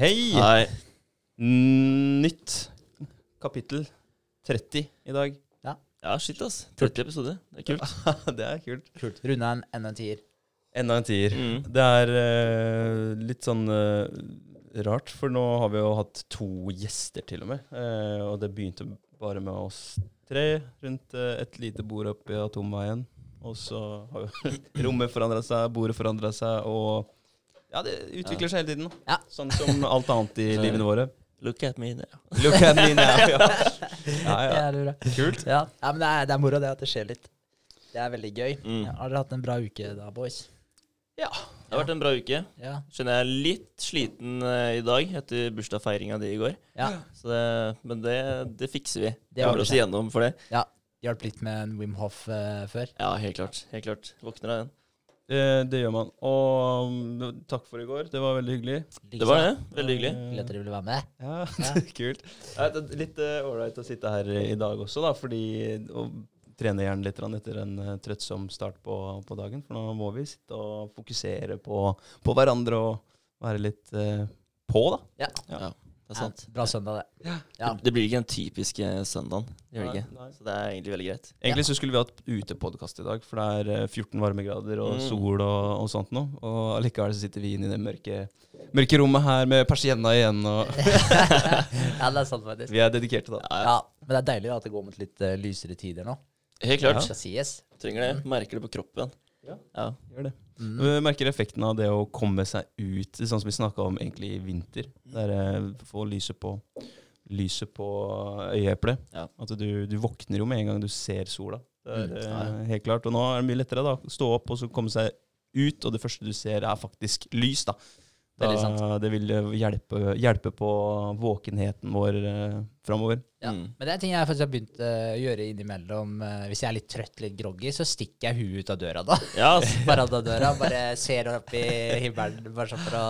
Halla! Hei! Nytt kapittel 30 i dag. Ja, shit, ass. 30 episoder. Det er kult. det er kult. Kult. Runda en enda en tier. Enda en tier. Mm. Det er uh, litt sånn uh, rart, for nå har vi jo hatt to gjester til og med. Uh, og det begynte bare med oss tre rundt et lite bord oppe i Atomveien. Og så har jo rommet forandra seg, bordet forandra seg, og ja, det utvikler seg hele tiden. Ja. Sånn som alt annet i livene våre. Look at me now. Look at me now. Ja, ja. ja. Ja, det er bra. Kult. Ja. ja, men det er, det er moro det at det skjer litt. Det er veldig gøy. Mm. Har dere hatt en bra uke da, boys? Ja. Det har vært en bra uke. Ja. Skjønner jeg er litt sliten eh, i dag etter bursdagsfeiringa di i går. ja. Så det, men det, det fikser vi. Det Kommer oss igjennom for det. ja. Hjalp litt med en Wim Hof uh, før. Ja, helt klart. Helt klart. Våkner av den. Det, det gjør man. Og um, takk for i går. Det var veldig hyggelig. Det var det. Veldig hyggelig. Hyggelig at dere ville være med. Ja, Ja. kult. Ja, det er litt ålreit å sitte her i dag også, da, fordi å trene hjernen litt etter en eh, trøttsom start på, på dagen. For nå må vi sitte og fokusere på, på hverandre og være litt eh, på, da. Ja. Ja, det er sant. Ja, bra søndag, det. Ja. Det, det blir ikke den typiske søndagen. Det gjør det ikke. Så det er egentlig veldig greit. Egentlig så skulle vi hatt utepodkast i dag, for det er eh, 14 varmegrader og Mm. sol og, og sånt noe. Og allikevel så sitter vi inne i det mørke, mørke rommet her med persienna igjen, og ja, det er sant, faktisk. vi er dedikerte, da. Ja, ja. Ja, men det er deilig at det går mot litt uh, lysere tider nå. Helt klart. Ja. skal sies. Trenger det. Merker det på kroppen. Ja. Ja. Gjør det. Mm. Vi merker effekten av det å komme seg ut, sånn som vi snakka om egentlig i vinter. Det er eh, få lyset på lyset på øyeeplet. Ja. At du, du våkner jo med en gang du ser sola. Det er Mm. eh, helt klart. Og nå er det mye lettere da, å stå opp og så komme seg ut, og det første du ser, er faktisk lys. da. Da det, det vil eh, hjelpe, hjelpe på våkenheten vår eh, framover. Ja. Mm. Men det er ting jeg faktisk har begynt eh, å gjøre innimellom. eh, hvis jeg er litt trøtt, litt groggy, så stikker jeg huet ut av døra da. Ja. Bare ut av døra, bare ser opp i himmelen, bare sånn for å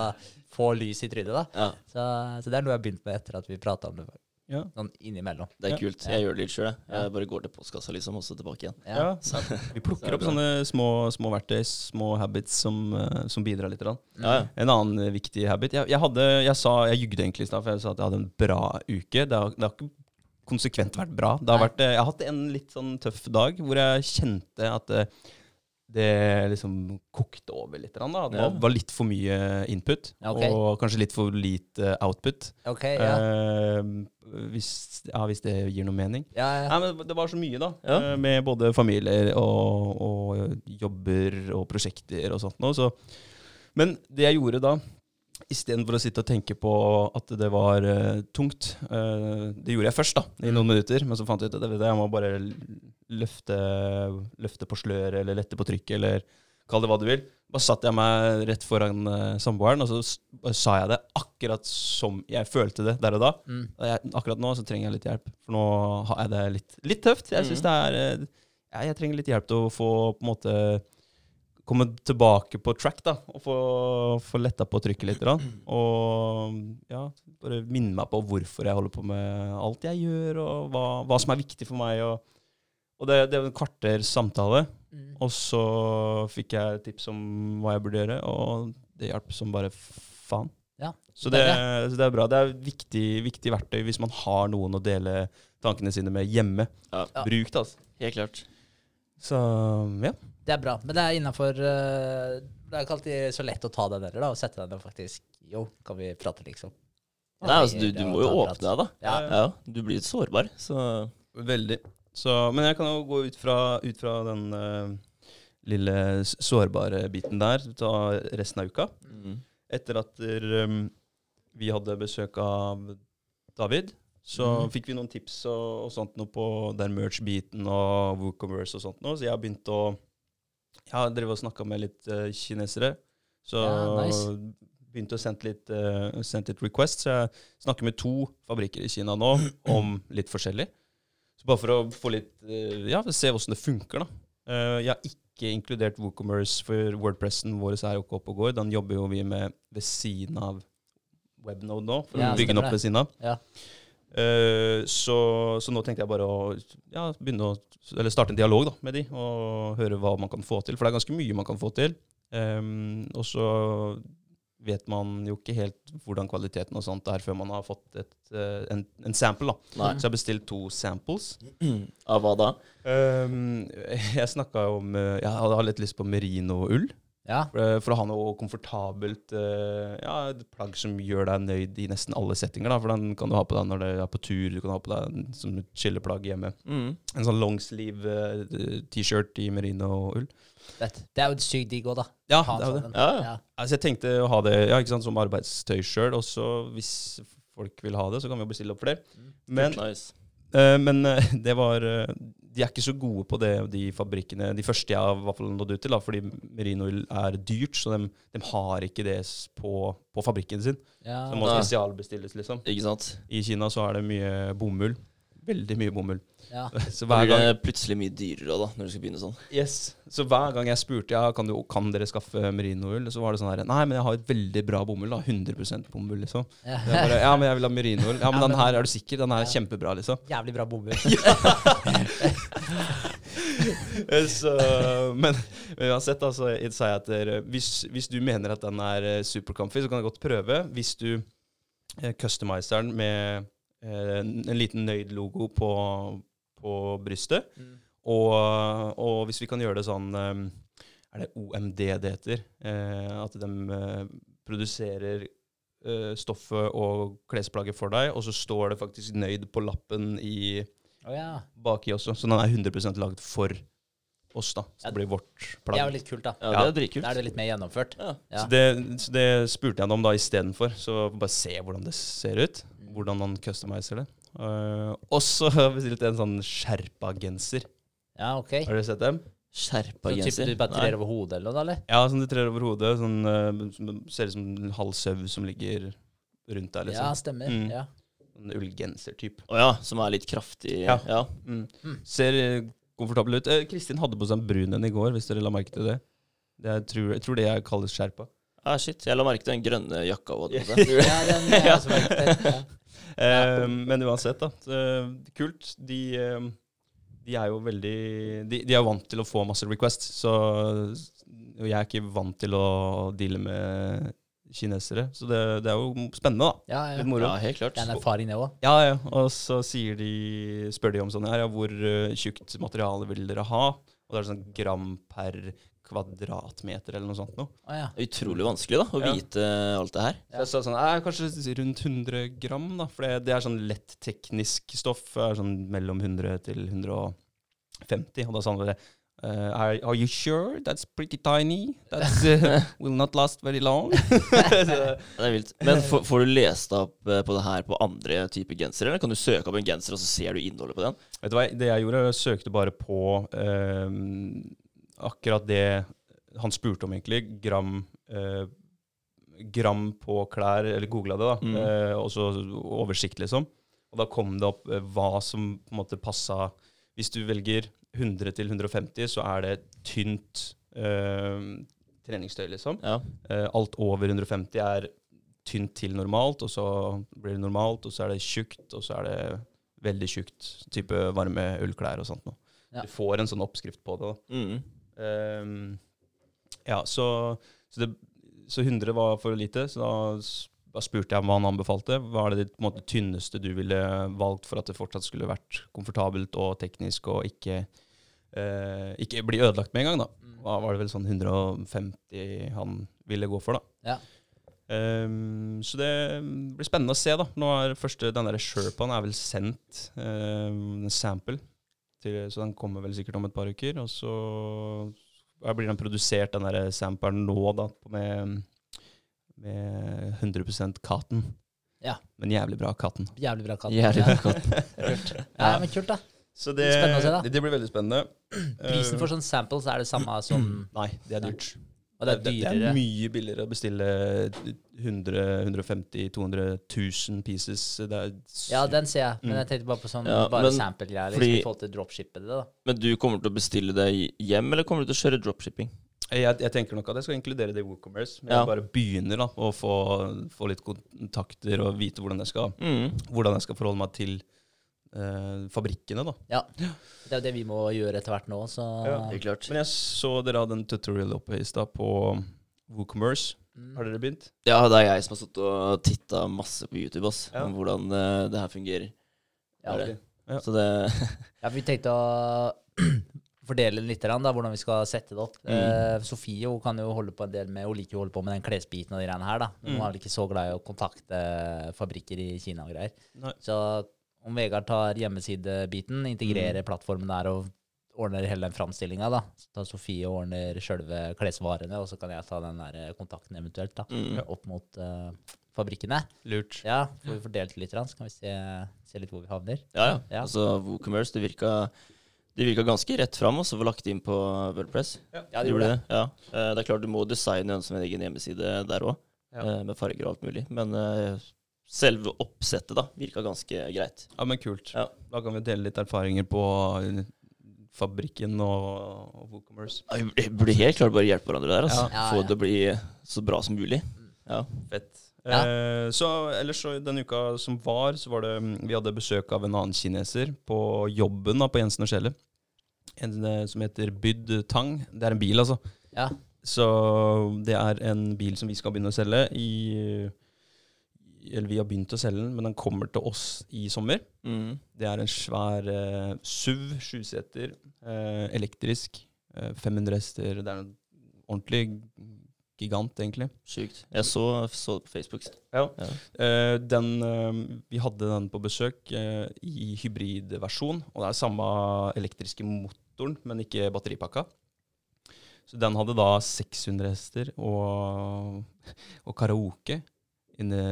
få lys i trynet. da. ja. Så, så det er noe jeg har begynt med etter at vi prata om det Ja. sånn innimellom. Det er Ja. kult. Jeg gjør det litt sjøl, jeg. Bare går til postkassa liksom, og så tilbake igjen. Ja. Ja, Så, Vi plukker så opp sånne små, små verktøy, små habits, som, eh, som bidrar litt. ja, ja. En annen eh, viktig habit Jeg, jeg, hadde, jeg sa, jeg jugde egentlig i stad, for jeg sa at jeg hadde en bra uke. Det har, det har ikke konsekvent vært bra. Det har vært, eh, jeg har hatt en litt sånn tøff dag hvor jeg kjente at det liksom kokte over litt. Da. Det var, Ja. var litt for mye input, Ja, ok. og kanskje litt for lite output. Okay, ja. Uh, hvis, ja, hvis det gir noe mening. ja, ja. Nei, men Det var så mye, da. Ja. eh, Med både familier og, og jobber og prosjekter og sånt noe. Så. Men det jeg gjorde da, istedenfor å sitte og tenke på at det var uh, tungt uh, Det gjorde jeg først, da, i noen minutter. Men så fant jeg ut at det, jeg må bare løfte, løfte på sløret eller lette på trykket eller kall det hva du vil. Bare satte jeg meg rett foran uh, samboeren, og så sa jeg det akkurat som jeg følte det der og da. Mm. Jeg, akkurat nå så trenger jeg litt hjelp, for nå har jeg det litt, litt tøft. Jeg synes mm. det er ja, Jeg trenger litt hjelp til å få på en måte komme tilbake på track, da. Og få, få letta på trykket litt. Da. Og ja, bare minne meg på hvorfor jeg holder på med alt jeg gjør, og hva, hva som er viktig for meg. Og, og det, det er en kvarters samtale, Mm. og så fikk jeg tips om hva jeg burde gjøre, og det hjalp som bare faen. Ja, Så det det, er så det er bra. Det er et viktig, viktig verktøy hvis man har noen å dele tankene sine med hjemme. Ja. Ja. Bruk det, altså. Helt klart. Så ja. Det er bra. Men det er innafor Det er ikke alltid så lett å ta den heller, da. Og sette den der og faktisk Jo, kan vi prate, liksom? Nei, altså, du, du må jo åpne deg, da. Ja. Ja, Du blir litt sårbar, så Veldig. Så, men jeg kan jo gå ut fra, ut fra den uh, lille sårbare biten der, ta resten av uka. mm. Etter at um, vi hadde besøk av David, så mm. fikk vi noen tips og, og sånt noe på den merch-biten og WooCommerce og sånt noe. Så jeg har begynt å Jeg har drevet og snakka med litt uh, kinesere. Så Ja, nice. begynte å sende litt, uh, sende litt requests. Så jeg snakker med to fabrikker i Kina nå om litt forskjellig. Så bare for å få litt uh, Ja, se åssen det funker, da. Jeg har ikke inkludert WooCommerce, for Wordpressen vår er jo ikke oppe og går. Den jobber jo vi med ved siden av Webnode nå, for Ja, å bygge den opp ved siden av. Ja. Eh, så, så nå tenkte jeg bare å ja, begynne å Eller starte en dialog da, med de, og høre hva man kan få til. For det er ganske mye man kan få til. Um, og så vet man jo ikke helt hvordan kvaliteten og sånt er før man har fått et, eh, en, en sample. da. Nei. Så jeg har bestilt to samples. Av hva da? Um, jeg snakka om Jeg hadde litt lyst på merino-ull. Ja. For, eh, for å ha noe komfortabelt eh, Ja, et plagg som gjør deg nøyd i nesten alle settinger. da, For den kan du ha på deg når du er på tur, du kan ha på deg en- som et chilleplagg hjemme. Mm. En sånn longsleeve eh, T-shirt i merino-ull. Det er jo sykt digg òg, da. Ja, Ha det er jo det. sånn. Ja, ja. Altså, jeg tenkte å ha det ja, ikke sant, som arbeidstøy sjøl, og så hvis folk vil ha det, så kan vi jo bestille opp flere. Men, nice. Eh, men eh, det var eh, De er ikke så gode på det, de fabrikkene. De første jeg har i hvert fall nådd ut til, da, fordi merino-ull er dyrt, så de, de har ikke det på, på fabrikken sin. Ja. Det må spesialbestilles, liksom. Ikke sant? I Kina så er det mye bomull. Veldig mye bomull. ja. Så hver gang, det plutselig mye dyrere da, når du skal begynne sånn. yes. så hver gang jeg spurte ja, kan, du, kan dere skaffe merino-ull, så var det sånn her Nei, men jeg har et veldig bra bomull. da, 100 bomull, liksom. Ja. Bare, ja, men jeg vil ha merino-ull. Ja, men Ja, den men- her er du sikker? Den her er Ja. kjempebra, liksom. Jævlig bra bomull. Så, men, men uansett, da, så sa jeg at dere, hvis, hvis du mener at den er eh, supercomfy, så kan jeg godt prøve. Hvis du eh, customiser den med en en liten nøyd-logo på, på brystet, Mm. og, og hvis vi kan gjøre det sånn eh, Er det OMD det heter? Eh, at de eh, produserer eh, stoffet og klesplagget for deg, og så står det faktisk nøyd på lappen i oh, ja. baki også. Så den er 100% lagd for oss, da. Så Ja, det blir vårt Det er jo litt kult, da. Ja, Ja. det er dritkult. Da er det litt mer gjennomført. Ja. Ja. Så, det, så det spurte jeg ham om da istedenfor. Så bare se hvordan det ser ut. Hvordan man customiser det. Uh, og så bestilte jeg en sånn Sherpa-genser. Ja, ok. Har dere sett dem? Skjerpa Så typ genser. du bare trer over hodet eller noe, eller? Ja, sånn du trer over hodet. Sånn, uh, som ser ut som en halv sau som ligger rundt Ja, liksom. stemmer. Mm. Ja. En ullgenser-type. Å ja, som er litt kraftig. Ja. ja. Mm. Mm. Ser eh, komfortabel ut. Uh, Kristin hadde på seg en brun en i går, hvis dere la merke til det. det jeg, tror, jeg tror det jeg kalles Sherpa. Ah, shit, jeg la merke til den grønne jakka Også, ja, den er også merket. Ja. Eh, men uansett, da. eh, kult. De, eh, de er jo veldig de, de er vant til å få masse requests, så og jeg er ikke vant til å deale med kinesere. Så det, det er jo spennende, da. Ja, ja. Litt moro. Ja, helt klart. Det er en erfaring, det òg. Ja, ja. Og så sier de, spør de om sånn her, ja, hvor eh, tjukt materiale vil dere ha? Og det er sånn gram per kvadratmeter eller noe sånt noe. Ah, ja. Det er utrolig vanskelig da, å Ja. vite alt det her. Så jeg sånn, eh, kanskje rundt 100 gram, da. For det, det er sånn lett teknisk stoff. Sånn mellom 100 til 150. Og da sa han bare Uh, are, are you sure? That's pretty tiny. That will not last very long. Det er vilt. Men får, får du lest opp eh, på det her på andre typer gensere, eller kan du søke opp en genser, og så ser du innholdet på den? vet du hva, det jeg gjorde, jeg søkte bare på eh, akkurat det han spurte om, egentlig. Gram, eh, gram på klær, eller googla det, da. Mm. Eh, og så oversikt, liksom. Og da kom det opp eh, hva som på en måte passa Hvis du velger 100 til 150, så er det tynt eh, treningstøy, liksom. Ja. Eh, alt over 150 er tynt til normalt, og så blir det normalt, og så er det tjukt, og så er det veldig tjukt. Type varme ullklær og sånt noe. Ja. Du får en sånn oppskrift på det. da. Mm. Ehm, ja, så, så, det, så 100 var for lite, så da, da spurte jeg hva han anbefalte. Hva er det en måte, tynneste du ville valgt for at det fortsatt skulle vært komfortabelt og teknisk, og ikke, uh, ikke bli ødelagt med en gang? da. Mm. Da var det vel sånn 150 han ville gå for, da. Ja. Um, så det blir spennende å se, da. Nå er første, Den der Sherpaen er vel sendt, um, sample, til, så den kommer vel sikkert om et par uker. Og så blir den produsert, den der samperen, nå, da, med, med 100% cotton. Ja. Men jævlig bra katten Jævlig bra katten Jævlig bra katten. Kult. Ja, men kult, da. Så det, det, se, da. det, blir veldig spennende. Prisen for sånn samples er det samme som Nei, det er dyrt. Og det er Det, det er mye billigere å bestille 100 150 200 000 pieces. Det er Ja, den ser jeg. Men Mm. jeg tenkte bare på sånn Ja, bare sample-greier. Liksom, I forhold til dropshippet det, da. Men du kommer til å bestille det hjem, eller kommer du til å kjøre dropshipping? Jeg, jeg tenker nok at jeg skal inkludere det i WooCommerce. Men Ja. jeg bare begynner da, å få, få litt kontakter og vite hvordan jeg skal, Mm. hvordan jeg skal forholde meg til eh, fabrikkene. da. Ja. Det er jo det vi må gjøre etter hvert nå, så Ja. er klart. Men jeg så dere hadde en tutorial oppe i stad på WooCommerce. Mm. Har dere begynt? Ja, det er jeg som har stått og titta masse på YouTube ass, Ja. om hvordan uh, det her fungerer. Ja, Det. Ja. Så det Ja, vi tenkte å fordele litt grann, da, hvordan vi skal sette det opp. Mm. Eh, Sofie hun kan jo holde på en del med Hun liker jo å holde på med den klesbiten og de greiene her. da. Hun Mm. er vel ikke så glad i å kontakte fabrikker i Kina og greier. Nei. Så om Vegard tar hjemmesidebiten, Mm. integrerer plattformen der og ordner hele den framstillinga, da. Så tar Sofie og ordner sjølve klesvarene, og så kan jeg ta den der eh, kontakten eventuelt da, mm. opp mot uh, fabrikkene. Lurt. Ja, får vi fordelt litt, så kan vi se, se litt hvor vi havner. Ja, ja. Ja. Altså, WooCommerce, det virka, det virka ganske rett fram å få lagt inn på Wordpress. Ja, det gjorde det. Ja. Eh, Det er klart du må designe en som en egen hjemmeside der òg, Ja. med farger og alt mulig. Men selve oppsettet da virka ganske greit. Ja, men kult. Ja. Da kan vi dele litt erfaringer på eh, fabrikken og, og WooCommerce. Ja, Vi burde- burde helt klart bare hjelpe hverandre der. Altså. Ja. Få det til å bli så bra som mulig. Ja. Fett. Ja. Eh, så ellers så denne uka som var, så var det mm, Vi hadde besøk av en annen kineser på jobben da, på Jensen og Skjellet. En eh, som heter Byd Tang. Det er en bil, altså. Ja. Så det er en bil som vi skal begynne å selge i Eller vi har begynt å selge den, men den kommer til oss i sommer. Mm. Det er en svær eh, SUV, sjuseter, eh, elektrisk. Eh, 500 hester. Det er en ordentlig gigant, egentlig. Sjukt. Jeg så, så det på Facebook. Ja. Ja. Eh, den, eh, vi hadde den på besøk eh, i hybridversjon, og det er samme elektriske motoren, men ikke batteripakka. Så den hadde da 600 hester og, og karaoke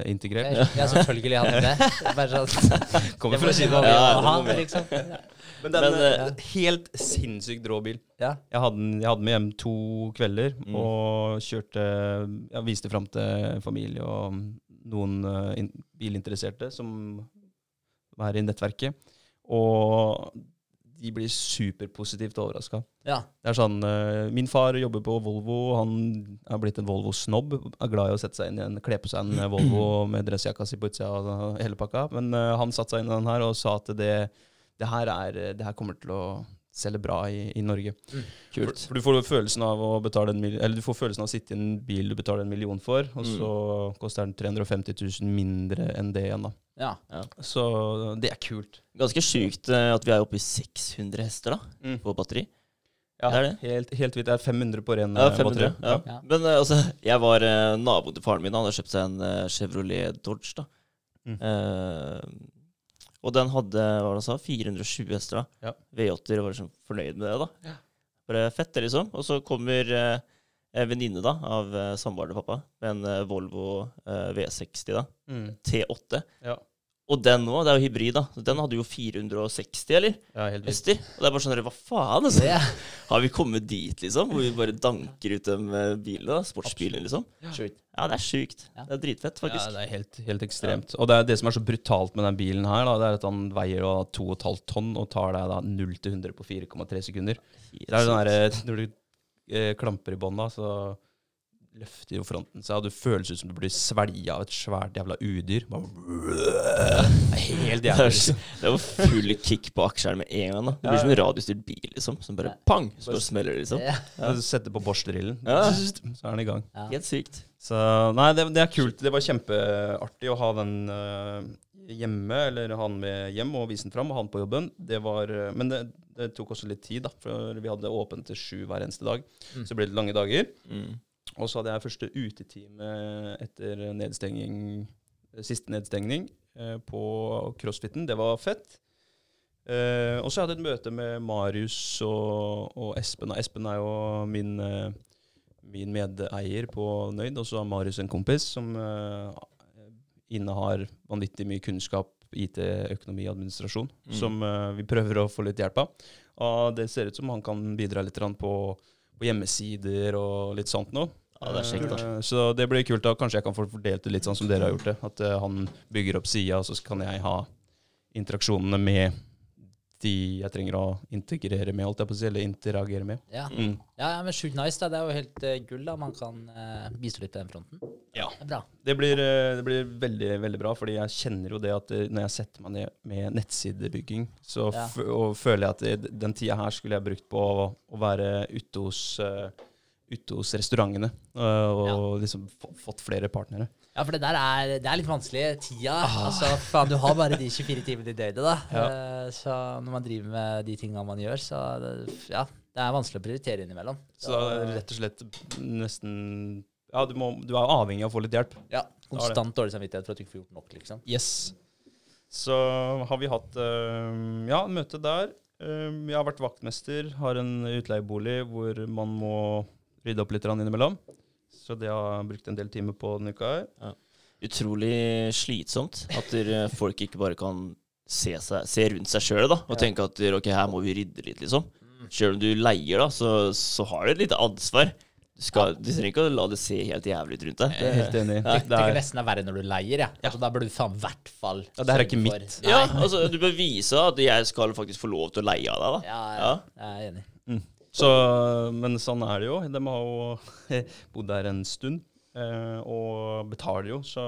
integrert. Ja, jeg selvfølgelig hadde det. Bare sånn, Kommer det fra det Kina. Ja, det ha, liksom. Men den Men, en eh, helt sinnssykt rå bil. Ja. Jeg hadde, jeg hadde med hjem to kvelder Mm. og kjørte Jeg viste fram til familie og noen uh, in, bilinteresserte som er i nettverket. Og de blir superpositivt overraska. Ja. Det er sånn uh, Min far jobber på Volvo. Han er blitt en Volvo-snobb. Er glad i å sette seg inn i en, kle på seg en Volvo med dressjakka si på utsida og hele pakka. Men uh, han satte seg inn i den her og sa at det, det, her, er, det her kommer til å selge bra i, i Norge. Mm. Kult. for du får følelsen av å betale en million Eller du får følelsen av å sitte i en bil du betaler en million for, og Mm. så koster den 350 000 mindre enn det igjen, da. Ja. Så det er kult. Ganske sjukt eh, at vi er oppe i 600 hester da, Mm. på batteri. Ja, Det er det. Helt, helt vidt. Det er 500 på ren Ja, eh, 500. batteri. Ja. Ja. Men eh, altså, jeg var uh, naboen til faren min. Han hadde kjøpt seg en eh, Chevrolet Dodge. da. Mm. Eh, og den hadde hva var det sa, 420 hester. da. Ja. V8-er var liksom fornøyd med det. da. Ja. Bare fett, det, liksom. Og så kommer uh, en venninne da, av eh, samboeren til pappa med en eh, Volvo eh, V60 da, Mm. T8. Ja. Og den nå, det er jo hybrid, da. Så Den hadde jo 460, eller? ja, helt. Hester. Og det er bare sånn, hva faen? altså? Ja. Har vi kommet dit, liksom? Hvor vi bare danker ut de eh, bilene? da? Sportsbilene, liksom? sjukt. Ja, det er sjukt. Ja. Det er dritfett, faktisk. Ja, det er helt, helt ekstremt. Og det er det som er så brutalt med den bilen her, da, det er at han veier 2,5 tonn og tar deg da 0 til 100 på 4,3 sekunder. Det er sånn der, Når du eh, klamper i bånda, så løfter jo fronten seg, og det føles ut som du blir svelga av et svært jævla udyr. Helt jævlig. er, det var full kick på aksjeren med en gang. da Det blir som en radiostyrt bil, liksom. Som bare pang, så bare smeller det, liksom. Ja. Du setter på Bosch-drillen, så er den i gang. Helt sykt. Så nei, det, det er kult. Det var kjempeartig å ha den uh, hjemme, eller ha den med hjem og vise den fram, og ha den på jobben. Det var, uh, men det, det tok også litt tid, da, for vi hadde åpent til sju hver eneste dag. Mm. Så ble det lange dager. Mm. Og så hadde jeg første utetime etter nedstenging, siste nedstengning eh, på crossfiten. Det var fett. Eh, og så hadde jeg et møte med Marius og, og Espen. Og Espen er jo min, eh, min medeier på Nøyd, og så har Marius en kompis som eh, innehar vanvittig mye kunnskap, IT, økonomi og administrasjon, Mm. som uh, vi prøver å få litt hjelp av. Og det ser ut som han kan bidra litt på, på hjemmesider og litt sånt noe. Ja, det er kjekt, da. Eh, Så det blir kult. da Kanskje jeg kan få fordelt det litt sånn som dere har gjort det. At eh, han bygger opp sida, og så kan jeg ha interaksjonene med de jeg trenger å integrere med, holdt jeg på å si, eller interagere med. Ja. Mm. ja, ja, men sjukt nice. da. Det er jo helt uh, gull. da. Man kan uh, bistå litt på den fronten. Ja. Det bra. Det blir, uh, det blir veldig veldig bra, fordi jeg kjenner jo det at eh, når jeg setter meg ned med nettsidebygging, så Ja. føler jeg at det, den tida her skulle jeg brukt på å, å være ute hos, eh, ute hos restaurantene og liksom fått flere partnere. Ja, for det der er, det er litt vanskelig. Tida Altså, faen, du har bare de 24 timene i døgnet, da. Ja. Eh, Så når man driver med de tinga man gjør, så det, ja, det er vanskelig å prioritere innimellom. Så det rett og slett nesten Ja, du, må, du er avhengig av å få litt hjelp. ja, konstant dårlig samvittighet for at du ikke får gjort nok, liksom. Yes. Så har vi hatt øh, ja, møte der. Um, jeg har vært vaktmester, har en utleiebolig hvor man må rydde opp litt innimellom. Så det har jeg brukt en del timer på denne uka her. Utrolig slitsomt at folk ikke bare kan se, seg, se rundt seg sjøl og tenke at ok, her må vi rydde litt, liksom. Sjøl om du leier, da, så, så har du et lite ansvar. Du, skal, du trenger ikke å la det se helt jævlig ut rundt deg. Jeg er helt enig. Jeg Det tenker er, nesten det er verre når du leier, jeg. Altså, da burde du faen i hvert fall Ja, det her er ikke mitt. for- Ja, altså Du bør vise at jeg skal faktisk få lov til å leie av deg. da Ja, ja, Ja. jeg er enig. Så, men sånn er det jo. De har jo bodd der en stund eh, og betaler jo, så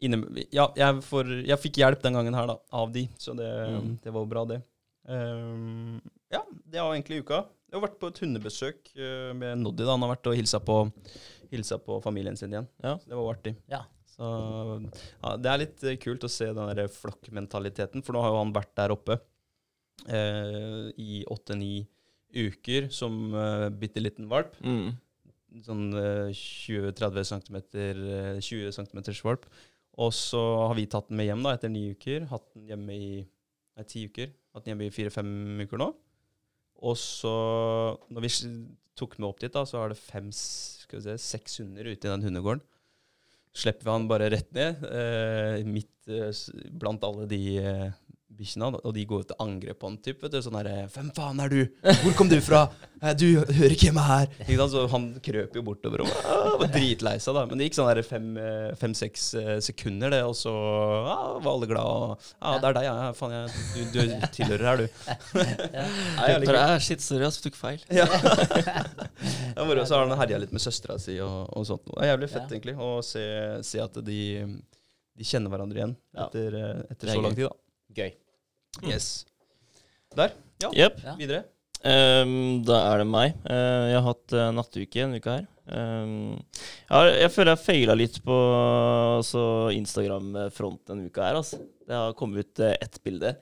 inne, Ja, jeg, får, jeg fikk hjelp den gangen her, da, av de, så det, Mm. det var jo bra, det. Um, ja, det var egentlig uka. Jeg har vært på et hundebesøk eh, med Noddy. da Han har vært og hilsa på, hilsa på familien sin igjen. Ja. Det var artig. Ja. Så ja, det er litt kult å se den der flokkmentaliteten, for nå har jo han vært der oppe eh, i åtte-ni uker som uh, bitte liten valp. Mm. Sånn uh, 20-30 cm, 20 cm valp. Og så har vi tatt den med hjem da, etter ni uker. Hatt den hjemme i nei, ti uker. Hatt den hjemme i fire-fem uker nå. Og så, når vi tok den med opp dit, da, så har det fem, skal vi se, seks hunder ute i den hundegården. Slipper vi han bare rett ned, eh, midt eh, blant alle de eh, bikkjene, og de går til angrep på han, typ, vet du, sånn herre 'Hvem faen er du? Hvor kom du fra? Eh, Du hører ikke hjemme her!' Ikke sant? Så han krøp jo bortover og var dritlei seg, da. Men det gikk sånn herre fem-seks sekunder, det, og så ja, var alle glad. Og, 'Ja, 'Det er deg, ja. Faen, jeg, du, du tilhører her, du.' Nei, jeg liker det. Shit, sorry, ass, tok feil. Ja. det var moro. Så har han herja litt med søstera si og, og sånt. Det er jævlig fett, Ja. egentlig, å se, se at de, de kjenner hverandre igjen Ja. etter, eh, etter er så lang tid, da. Gøy. Yes. Der. Ja. Yep. Ja. Videre. Um, da er det meg. Uh, jeg har hatt uh, nattuke en uke her. Um, jeg, har, jeg føler jeg feila litt på altså, Instagram-fronten denne uka her. Altså. Det har kommet ut uh, ett bilde.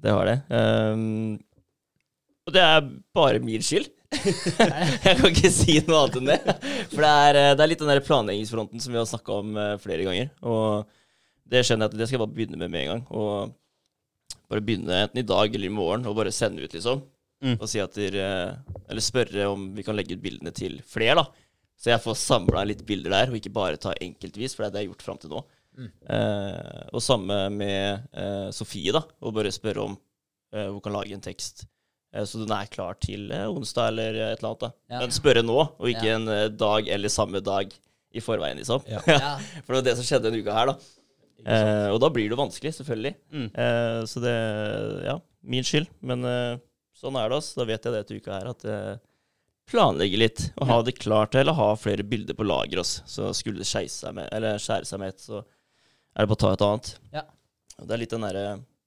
Det har det. Um, og det er bare min skyld. jeg kan ikke si noe annet enn det. For det er, eh, det er litt den der planleggingsfronten som vi har snakka om flere ganger. Og det skjønner jeg at det skal jeg bare begynne med med en gang. Og bare begynne enten i dag eller i morgen og bare sende ut, liksom. Mm. Og si at dere Eller spørre om vi kan legge ut bildene til flere, da. Så jeg får samla litt bilder der, og ikke bare ta enkeltvis, for det er det jeg har gjort fram til nå. Mm. Eh, og samme med eh, Sofie, da. Og bare spørre om eh, hun kan lage en tekst. Eh, så den er klar til eh, onsdag eller et eller annet. da. Ja. Men spørre nå, og ikke Ja. en eh, dag eller samme dag i forveien, liksom. Ja. Ja. For det var det som skjedde denne uka her, da. Eh, og da blir det jo vanskelig, selvfølgelig. Mm. Eh, så det Ja, min skyld. Men eh, sånn er det, altså. Da vet jeg det etter uka her, at eh, planlegge litt. Og ha det klart til å ha flere bilder på lager. Også. Så skulle det seg med, eller skjære seg med et, så er det bare å ta et annet. Ja. Det er litt den derre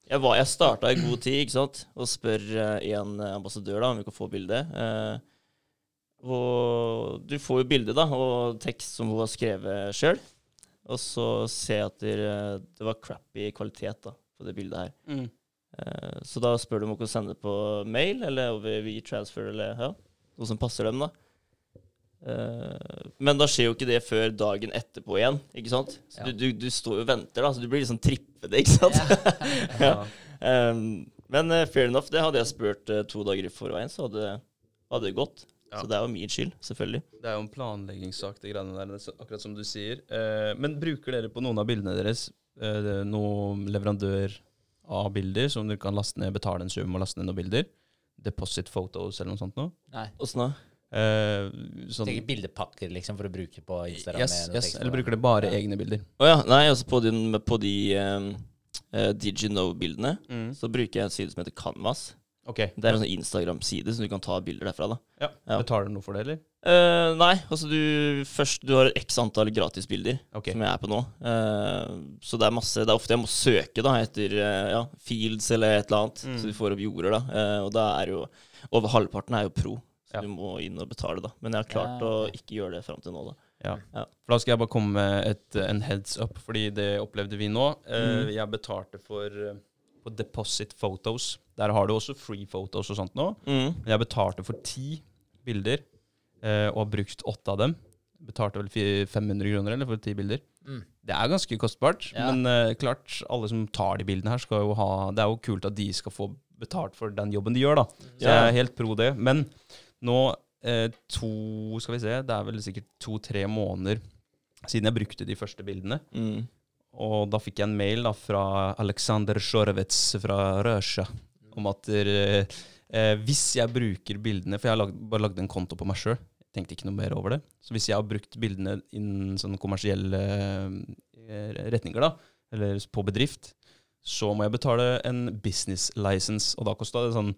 Jeg, var- jeg starta i god tid, ikke sant, og spør eh, en ambassadør da om vi kan få bilde. Eh, og du får jo bilde, da, og tekst som hun har skrevet sjøl. Og så ser jeg at det, det var crappy kvalitet da, på det bildet her. Mm. Eh, Så da spør du om å sende det på mail eller over WeTransfer eller ja, noe som passer dem, da. Eh, Men da skjer jo ikke det før dagen etterpå igjen, ikke sant? Så Ja. du, du, du står jo og venter, da, så du blir litt sånn trippete, ikke sant? Ja. Um, men eh, fair enough, det hadde jeg spurt eh, to dager i forveien, så hadde, hadde det gått. Ja. Så det er jo min skyld, selvfølgelig. Det er jo en planleggingssak, det greiene der, er akkurat som du sier. Eh, men bruker dere på noen av bildene deres eh, noen leverandør av bilder som dere kan laste ned, betale en sum og laste ned noen bilder? Deposit photos eller noe sånt noe? Nei. Åssen da? Eh, sånn, Tenker bildepakker liksom for å bruke på Instagram. yes, med yes, eller bruker dere bare Ja. egne bilder? Å ja, nei, altså på, din, på de um, uh, DigiNo-bildene så bruker jeg en side som heter Canvas. Ok. Det er en sånn Instagram-side som du kan ta bilder derfra. da. Ja. Ja. Betaler du noe for det, eller? Uh, nei, altså du først Du har x antall gratisbilder okay. som jeg er på nå. Uh, så det er masse Det er ofte jeg må søke da etter uh, ja, fields eller et eller annet, Mm. så du får opp jorder. da. Eh, og da er jo Over halvparten er jo pro. Så Ja. du må inn og betale, da. Men jeg har klart Ja, å ikke gjøre det fram til nå, da. Ja. Ja. For da skal jeg bare komme med et, en heads up, fordi det opplevde vi nå. Eh, Mm. Jeg betalte for på Deposit Photos. Der har du også free photos og sånt nå. Mm. Jeg betalte for ti bilder, eh, og har brukt åtte av dem. Betalte vel 500 kroner eller for ti bilder. Mm. Det er ganske kostbart, Ja. men eh, klart, alle som tar de bildene her, skal jo ha Det er jo kult at de skal få betalt for den jobben de gjør, da. Så Ja. jeg er helt pro det. Men nå, eh, to Skal vi se, det er vel sikkert to-tre måneder siden jeg brukte de første bildene. Mm. Og da fikk jeg en mail da fra Aleksandr Sjorevets fra Røsja om at eh, eh, hvis jeg bruker bildene For jeg har lag, bare lagd en konto på meg sjøl. Tenkte ikke noe mer over det. Så hvis jeg har brukt bildene innen sånne kommersielle eh, retninger, da, eller på bedrift, så må jeg betale en business license. Og da kosta det sånn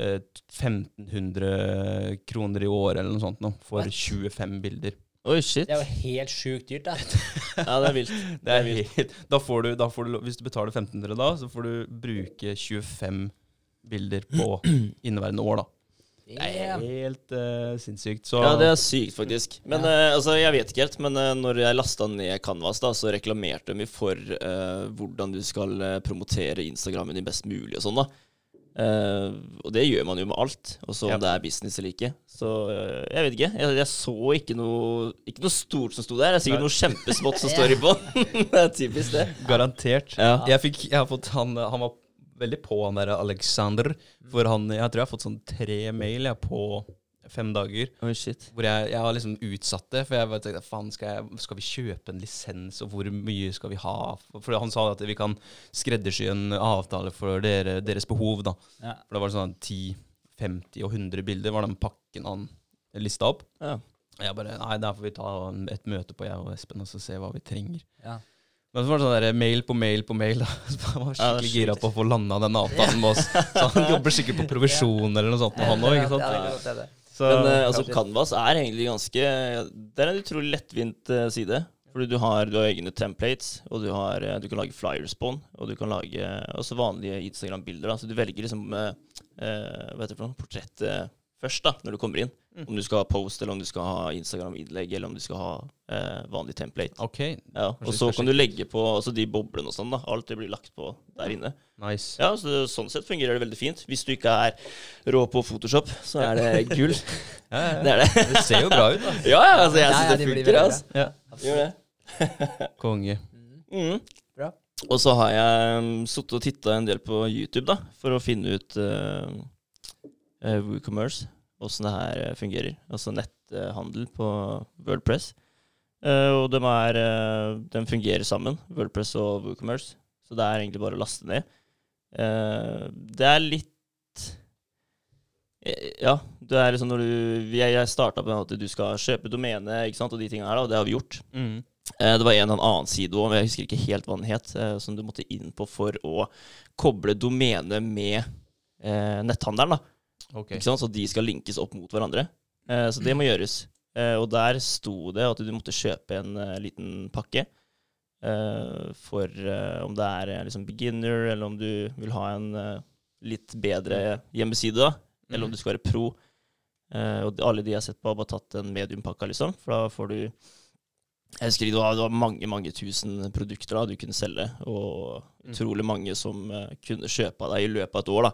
eh, 1500 kroner i året eller noe sånt nå, for What? 25 bilder. Oi, shit. Det er jo helt sjukt dyrt, da. Ja, det er vilt. Det er vilt. da får du, da får du, hvis du betaler 1500 da, så får du bruke 25 bilder på inneværende år, da. Det er helt uh, sinnssykt. Så Ja, det er sykt, faktisk. Men uh, altså, jeg vet ikke helt. Men uh, når jeg lasta ned Canvas, da, så reklamerte de for hvordan du skal promotere Instagrammen din best mulig og sånn, da. Eh, og det gjør man jo med alt, også om Ja. det er business eller ikke. Så uh, jeg vet ikke. Jeg, jeg så ikke noe Ikke noe stort som sto der. Det er sikkert Nei. noe kjempesmått som står i bånn. det er typisk det. garantert. Ja. Jeg, fikk, jeg har fått han, han var veldig på han der Alexander. For han, jeg tror jeg har fått sånn tre mail jeg, på fem dager. Oh, shit. Hvor jeg, jeg har liksom utsatt det. For jeg bare tenkte, faen, skal, skal vi kjøpe en lisens, og hvor mye skal vi ha? For han sa at vi kan skreddersy en avtale for dere, deres behov, da. Ja. For det var sånn 10, 50 og 100 bilder var den pakken han lista opp. Ja. Og jeg bare Nei, der får vi ta et møte på, jeg og Espen, og så se hva vi trenger. Ja. Men så var det sånn der mail på mail på mail. da Han var Ja, skikkelig gira på å få landa den avtalen med oss. Så han jobber sikkert på provisjon eller noe sånt med han òg, Så, Men eh, altså, Kanskje. Canvas er egentlig ganske Det er en utrolig lettvint eh, side. Fordi du har, du har egne templates, og du, har, eh, du kan lage flyers på den. Og du kan lage eh, også vanlige Instagram-bilder. da. Så du velger liksom eh, eh, hva heter det for noe? portrett eh, først da, når du kommer inn. Mm. Om du skal ha post, eller om du skal ha Instagram-innlegg, eller om du skal ha eh, vanlig template. OK, Ja, og så kan du legge på altså de boblene og sånn. da. Alt det blir lagt på der inne. nice. Ja, så Sånn sett fungerer det veldig fint. Hvis du ikke er rå på Photoshop, så er det gull. Ja, ja. Det er det. Det ser jo bra ut, da. Ja, ja, altså, jeg syns det de funker. Altså. Ja. Gjør det. Konge. Mm. Bra. Og så har jeg um, sittet og titta en del på YouTube da, for å finne ut uh, uh, WooCommerce, åssen det her uh, fungerer. Altså netthandel på Wordpress. Uh, og de, er, de fungerer sammen, Wordpress og WooCommerce. Så det er egentlig bare å laste ned. Det er litt Eh, Ja, det er liksom når du Jeg, jeg starta på at du skal kjøpe domene ikke sant, og de tingene her, da, og det har vi gjort. Mm. Eh, Det var en eller annen side òg, jeg husker ikke helt hva den het, eh, som du måtte inn på for å koble domenet med eh, netthandelen. da, Ok. ikke sant? Så de skal linkes opp mot hverandre. Eh, så det må gjøres. Eh, og der sto det at du måtte kjøpe en uh, liten pakke uh, for uh, om det er liksom beginner, eller om du vil ha en litt bedre hjemmeside, da. Eller om du skal være pro. Og alle de jeg har sett på, har bare tatt en mediumpakke, liksom. For da får du Jeg husker det var, det var mange mange tusen produkter da du kunne selge, og Mm. utrolig mange som kunne kjøpe av deg i løpet av et år. da.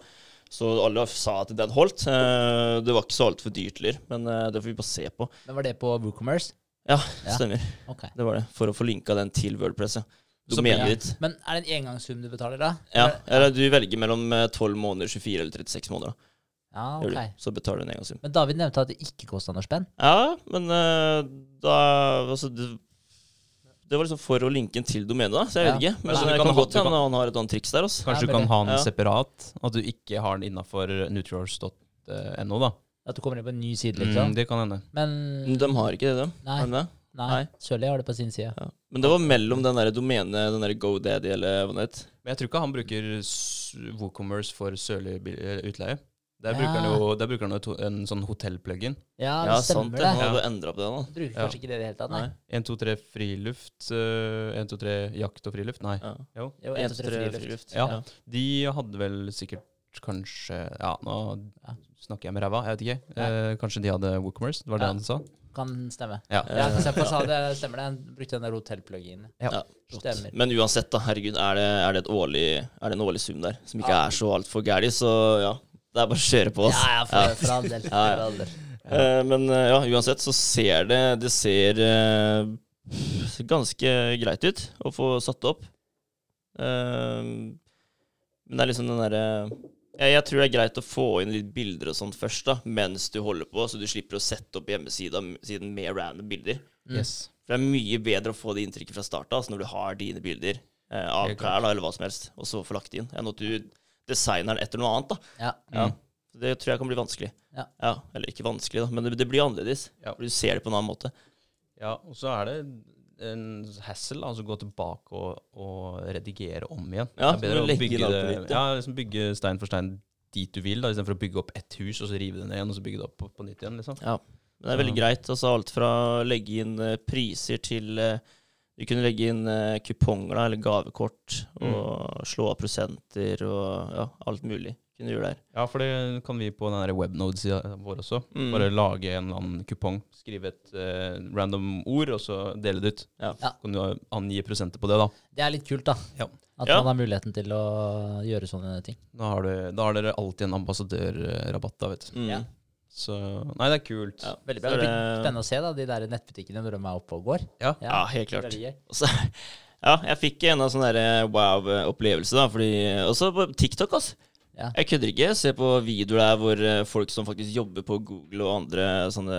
Så alle sa at den holdt. Eh, det var ikke så altfor dyrt heller, men eh, det får vi bare se på. Men var det på WooCommerce? Ja, Ja. stemmer. Okay. Det var det. For å få linka den til Wordpress. Ja. Så Domenet ja. Men er det en engangssum du betaler, da? Ja, eller du velger mellom eh, 12 måneder, 24 eller 36 måneder. Ja, ok. Så betaler du en engangssum. Men David nevnte at det ikke kosta noe spenn. Ja, men uh, da Altså, det, det var liksom for å linke den til domenet, da. Så jeg vet Ja. ikke. Men du det kan kan godt hende han har et annet triks der. Også. Kanskje du kan ha den ja. separat? At du ikke har den innafor nutriors.no, da. At du kommer inn på en ny side, Mm, liksom. det kan hende. Men De har ikke det, de. Nei. Har de det? nei, Nei. Sørli har det på sin side. Ja. Men det var mellom den der domenet, den der GoDaddy eller hva det het. Men jeg tror ikke han bruker WooCommerce for sørlig eh, utleie. Der Ja. bruker han jo der bruker han jo to- en sånn hotellpluggen. Ja, det Ja, stemmer sant det. Nå har du endra på det nå. Bruker Ja. kanskje ikke det i det hele tatt, nei? Nei. 1, 2, 3 friluft. eh, 1, 2, 3 jakt og friluft. Nei. Ja. Jo. Jo, En, 1, 2, 3, tre, friluft. friluft. Ja. Ja. De hadde vel sikkert kanskje Ja, nå Ja. snakker jeg med ræva, jeg vet ikke. Eh, kanskje de hadde WooCommerce, det var det Ja. han sa? Kan stemme. Ja. Ja, Seppa sa det stemmer det. Han brukte den der hotellpluginen. Ja. Ja. Stemmer. Men uansett, da, herregud, er det, er det, et årlig, er det en årlig sum der som ikke Ja. er så altfor gæli, så ja. Det er bare å kjøre på. Ja, ja, for, for all del. Ja, ja. For all del. Eh, men eh, ja, uansett så ser det Det ser uh, ganske greit ut å få satt opp. Uh, men det er liksom den derre jeg, jeg tror det er greit å få inn litt bilder og sånt først, da, mens du holder på, så du slipper å sette opp hjemmesida med random bilder. Mm. Yes. For det er mye bedre å få det inntrykket fra starten altså når du har dine bilder eh, av klær da, eller hva som helst, og så få lagt inn, enn at du designer den etter noe annet. da. Ja. Ja. Det tror jeg kan bli vanskelig. Ja. Eller ikke vanskelig, da, men det, det blir annerledes. Ja. Du ser det på en annen måte. Ja, og så er det en hassle, altså gå tilbake og, og redigere om igjen. Ja, det er bedre å bygge, det, nytt, ja, liksom bygge stein for stein dit du vil, da, istedenfor å bygge opp ett hus, og så rive det ned igjen, og så bygge det opp på, på nytt igjen. liksom. Ja. Men det er veldig greit. Altså alt fra å legge inn eh, priser til eh, Du kunne legge inn eh, kuponger da, eller gavekort, Mm. og slå av prosenter og ja, alt mulig. Kunne gjøre der. Ja, for det kan vi på den webnode-sida vår også. Mm. Bare lage en eller annen kupong, skrive et eh, random ord, og så dele det ut. Ja. Ja. Kan du angi prosenter på det, da. Det er litt kult, da. Ja. At Ja. man har muligheten til å gjøre sånne ting. Da har, du, da har dere alltid en ambassadørrabatt, da, vet du. Mm. Ja. Så Nei, det er kult. Ja. Veldig bra. Så Det blir spennende å se da, de der nettbutikkene når de er oppe og går. Ja. Ja, helt klart. veldig gøy. Og så, ja, jeg fikk en av sånne der wow-opplevelse, da. Fordi, også på TikTok, altså. Ja. Jeg kødder ikke. Se på videoer der hvor eh, folk som faktisk jobber på Google og andre sånne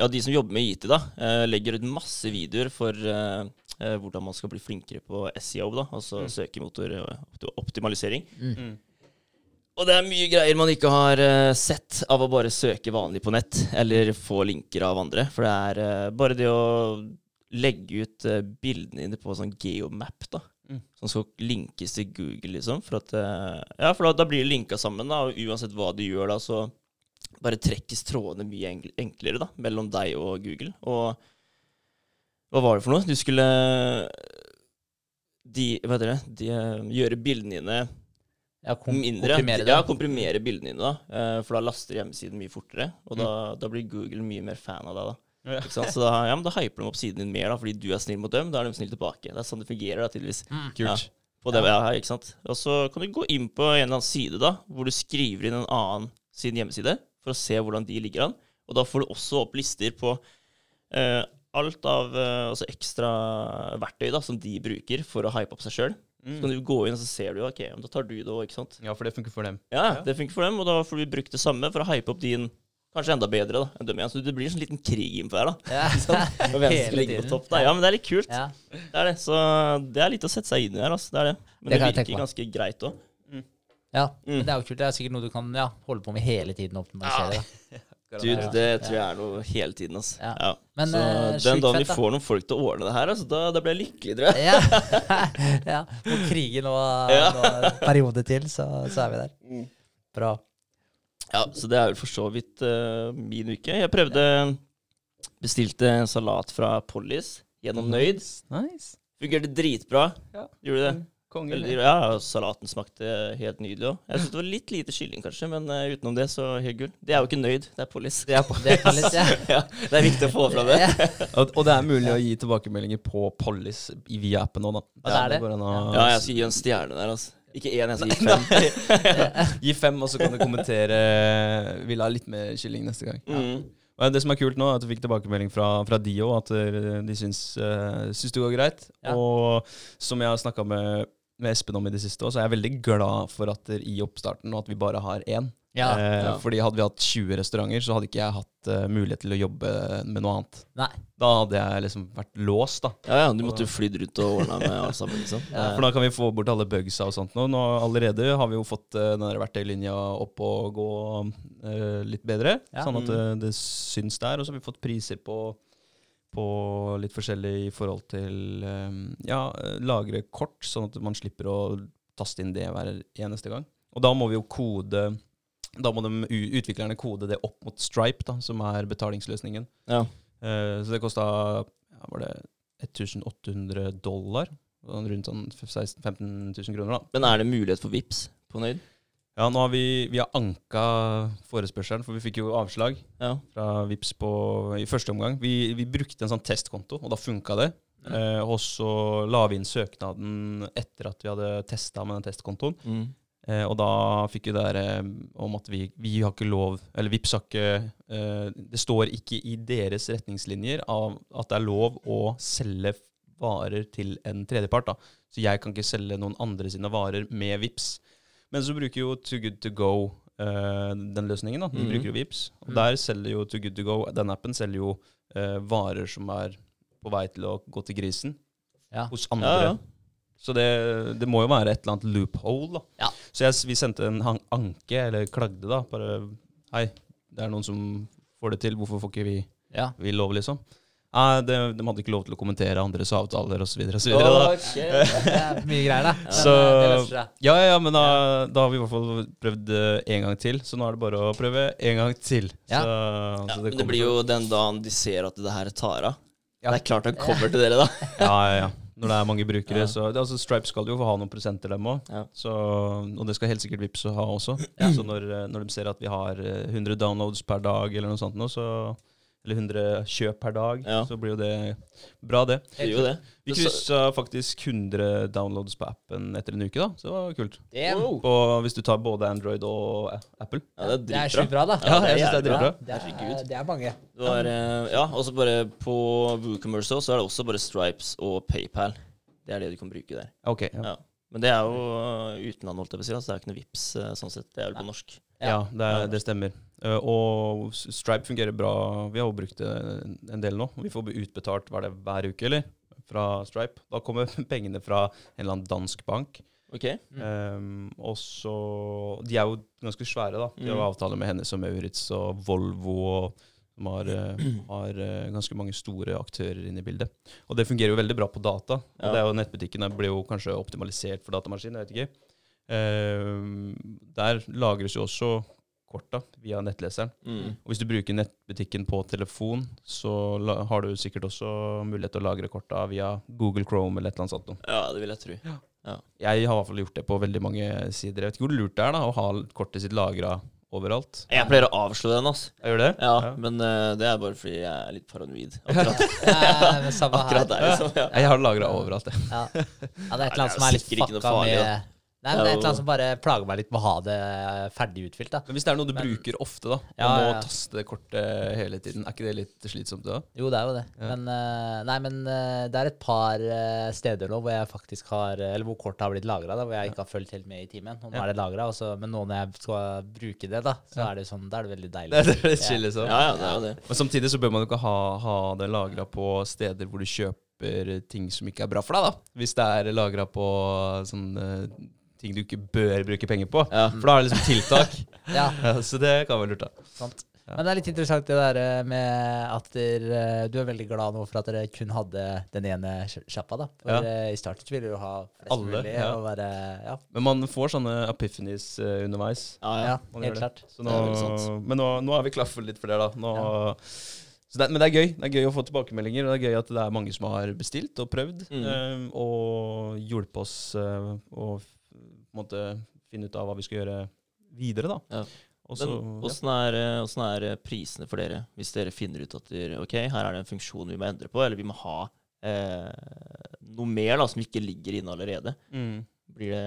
Ja, de som jobber med IT, da, eh, legger ut masse videoer for eh, eh, hvordan man skal bli flinkere på SEO, da. Altså Mm. søkemotoroptimalisering. Mm. Og det er mye greier man ikke har uh, sett av å bare søke vanlig på nett, eller få linker av andre. For det er uh, bare det å legge ut uh, bildene dine på sånn geomap, da. Mm. Som skal linkes til Google, liksom. For at Ja, for da, da blir det linka sammen, da. Og uansett hva du gjør da, så bare trekkes trådene mye enklere, da. Mellom deg og Google. Og hva var det for noe? Du skulle de, Hva heter det? De, gjøre bildene dine Ja, kom, mindre. komprimere det. Ja, komprimere bildene dine, da. eh, For da laster hjemmesiden mye fortere. Og da, da blir Google mye mer fan av deg, da. Ja. Ikke sant? Så da, ja, men da hyper de opp siden din mer, da, fordi du er snill mot dem. Da er de snille tilbake. Det er sånn det fungerer, da, tydeligvis. Mm. Kult. På det, ja, ikke sant? Og så kan du gå inn på en eller annen side, da, hvor du skriver inn en annen sin hjemmeside, for å se hvordan de ligger an. Og da får du også opp lister på eh, alt av eh, altså ekstra verktøy da, som de bruker for å hype opp seg sjøl. Så kan Mm. du gå inn og så ser du ok, da tar du det òg, ikke sant. Ja, for det funker for dem. Ja, Ja. det funker for dem, og da får du brukt det samme for å hype opp din kanskje enda bedre. da, enn dem igjen. Så det blir en sånn liten krig innpå her. da. Ja. Sånn, Hele ligger på tiden. topp da. Ja, men det er litt kult. Ja. Det er det. Så det er litt å sette seg inn i her. altså. Det er det. Men Det det, virker ganske greit òg. ja. Mm. Men det er jo kult. Det er sikkert noe du kan ja, holde på med hele tiden. og når. Du, Ja. det tror jeg er noe hele tiden. altså. Ja. Ja. Men, så uh, den dagen vi da. får noen folk til å ordne det her, altså, da, da blir jeg lykkelig, tror jeg. Ja. ja. Må krige nå, en periode til, så, så er vi der. Mm. Bra. Ja, Så det er vel for så vidt uh, min uke. Jeg prøvde Bestilte en salat fra Pollis gjennom Nøyd. Nice. Fungerte dritbra. Ja. Gjorde det. Konge. Ja, salaten smakte helt nydelig òg. Jeg syns det var litt lite kylling, kanskje, men eh, utenom det, så helt gull. Det er jo ikke nøyd, det er Pollis. Det er, det er litt, ja. ja, det er viktig å få fram det. Ja. Og, og det er mulig å gi tilbakemeldinger på Pollis via appen òg, da. Ja, det er det. å Ja, jeg skal gi en stjerne der, altså. Ikke én, jeg skal gi fem. Gi fem, og så kan du kommentere Vil ha litt mer kylling neste gang. Mm. Og det som er kult nå, er at du fikk tilbakemelding fra, fra de òg, at eh, de syns, uh, syns det går greit. Ja. Og som jeg har snakka med, med Espen om i det siste òg, så er jeg veldig glad for at i oppstarten og at vi bare har én. Ja. Eh, ja. Fordi hadde vi hatt 20 restauranter, så hadde ikke jeg hatt uh, mulighet til å jobbe med noe annet. Nei. Da hadde jeg liksom vært låst, da. Ja, ja, du måtte jo flydd rundt og ordna med alt sammen, liksom. Ja. For da kan vi få bort alle bugsa og sånt. Nå, nå allerede har vi jo fått uh, den der verktøylinja opp og gå uh, litt bedre, Ja. sånn at uh, det syns der. Og så har vi fått priser på, på litt forskjellig i forhold til eh, ja, lagre kort, sånn at man slipper å taste inn det hver eneste gang. Og da må vi jo kode Da må de utviklerne kode det opp mot Stripe, da, som er betalingsløsningen. Ja. Eh, så det kosta ja, var det 1800 dollar. Sånn Rundt sånn 16 000-15 000 kroner, da. Men er det mulighet for VIPs på Nøyd? Ja, nå har vi, vi har anka forespørselen, for vi fikk jo avslag Ja. fra Vips på, i første omgang. Vi, vi brukte en sånn testkonto, og da funka det. Eh, og så la vi inn søknaden etter at vi hadde testa med den testkontoen. Mm. Eh, og da fikk vi det der eh, om at vi, vi har ikke lov Eller Vipps har ikke eh, Det står ikke i deres retningslinjer at det er lov å selge varer til en tredjepart. da. Så jeg kan ikke selge noen andre sine varer med Vips. Men så bruker jo Too Good To Go uh, den løsningen. da. De Mhm. bruker jo Vips. Og Mm. der selger jo Too Good To Go, den appen selger jo uh, varer som er på vei til å gå til grisen Ja. hos andre. Ja, ja. Så det, det må jo være et eller annet loophole, da. Ja. Så jeg, vi sendte en anke, eller klagde, da. Bare Hei, det er noen som får det til, hvorfor får ikke vi, Ja. vi lov, liksom? Nei, de, de hadde ikke lov til å kommentere andres avtaler osv. osv. da. Det er mye greier, da. Så- det. Ja, ja, men da, da har vi i hvert fall prøvd eh, en gang til, så nå er det bare å prøve en gang til. Ja. Så, Ja, så men det blir jo den dagen de ser at det her tar av. Ja. Det er klart han kommer til dere, da. Ja, ja, ja. Når det er mange brukere, Ja. så det, altså, Stripe skal jo få ha noen prosenter, dem òg. Ja. Og det skal helt sikkert Vipps ha også. Så når, eh, når de ser at vi har eh, 100 downloads per dag, eller noe sånt nå, så, eller 100 kjøp per dag, Ja. så blir jo det bra, det. Det jo det. Vi kryssa faktisk 100 downloads på appen etter en uke, da. Så det var kult. Wow. Og hvis du tar både Android og Apple. Ja, det er sjukt bra, da. Ja, jeg synes det er dritbra. Det er, det er mange. Det var, eh, ja, og så bare på WooCommerce så er det også bare Stripes og PayPal. Det er det du kan bruke der. Ok, ja. Ja. Men det er jo eh, utenland, holdt jeg på å si. Det er ikke noe Vips sånn sett. Det er vel på norsk. Ja, det, er, det stemmer. Eh, og Stripe fungerer bra. Vi har jo brukt det en- del nå. Vi får utbetalt hva det, hver uke, eller? Fra Stripe. Da kommer pengene fra en eller annen dansk bank. OK? Um, og så De er jo ganske svære, da. De har Mm. avtale med Hennes og Maurits og Volvo. Og, som har, eh, har eh, ganske mange store aktører inne i bildet. Og det fungerer jo veldig bra på data. Og Ja. det er jo Nettbutikken blir jo kanskje optimalisert for datamaskin, jeg vet ikke. Um, der lagres jo også korta via nettleseren. Mm. Og hvis du bruker nettbutikken på telefon, så la, har du sikkert også mulighet til å lagre korta via Google Chrome eller et eller annet sånt. noe. Ja, det vil jeg tro. Jeg har i hvert fall gjort det på veldig mange sider. Jeg vet ikke hvor lurt det er da, å ha kortet sitt lagra overalt. Jeg pleier å avslå den, altså. Jeg gjør det? Ja, men uh, det er bare fordi jeg er litt paranoid. Akkurat, Ja, akkurat der, liksom. Ja. Jeg har det lagra overalt, jeg. Ja. ja, det er et eller annet som er litt fucka farlig, med. Nei, men det er et eller er annet som bare plager meg litt med å ha det ferdig utfylt. da. Men hvis det er noe du Men- bruker ofte, da, og Ja, må ja, taste kortet hele tiden, er ikke det litt slitsomt da? Jo, det er jo det. Ja. Men, eh, nei, men eh, det er et par eh, steder nå hvor jeg faktisk har Eller hvor kortet har blitt lagra, hvor jeg ikke har fulgt helt med i timen. Og nå Ja. er det lagra, men nå når jeg skal bruke det, da, så Ja. er det sånn, da er det veldig deilig. Det er litt chill, liksom. ja, ja, det er jo det. Men samtidig så bør man jo ikke ha, ha det lagra på steder hvor du kjøper ting som ikke er bra for deg, da. Hvis det er lagra på sånne ting du ikke bør bruke penger på. Ja. For da er det liksom tiltak. Ja, ja, så det kan være lurt, da. sant. Ja. Men det er litt interessant det der eh, med at der, eh, du er veldig glad nå for at dere kun hadde den ene sj- sjappa. da. For Ja. eh, i starten ville du ha flest Alle, mulig. ja. Og være, ja, Men man får sånne epiphanies underveis. Ja, ja, helt klart. Så nå, men nå, nå er vi klare for litt det, da. Nå, så det, men det er gøy. Det er gøy å få tilbakemeldinger, og det er gøy at det er mange som har bestilt og prøvd. Mm. um, og hjulpet oss uh, en måte finne ut av hva vi skal gjøre videre, da. Ja. Også, Men åssen er, eh, hvordan er eh, prisene for dere, hvis dere finner ut at dere, ok, her er det en funksjon vi må endre på, eller vi må ha eh, noe mer da, som ikke ligger inne allerede? mm. Blir det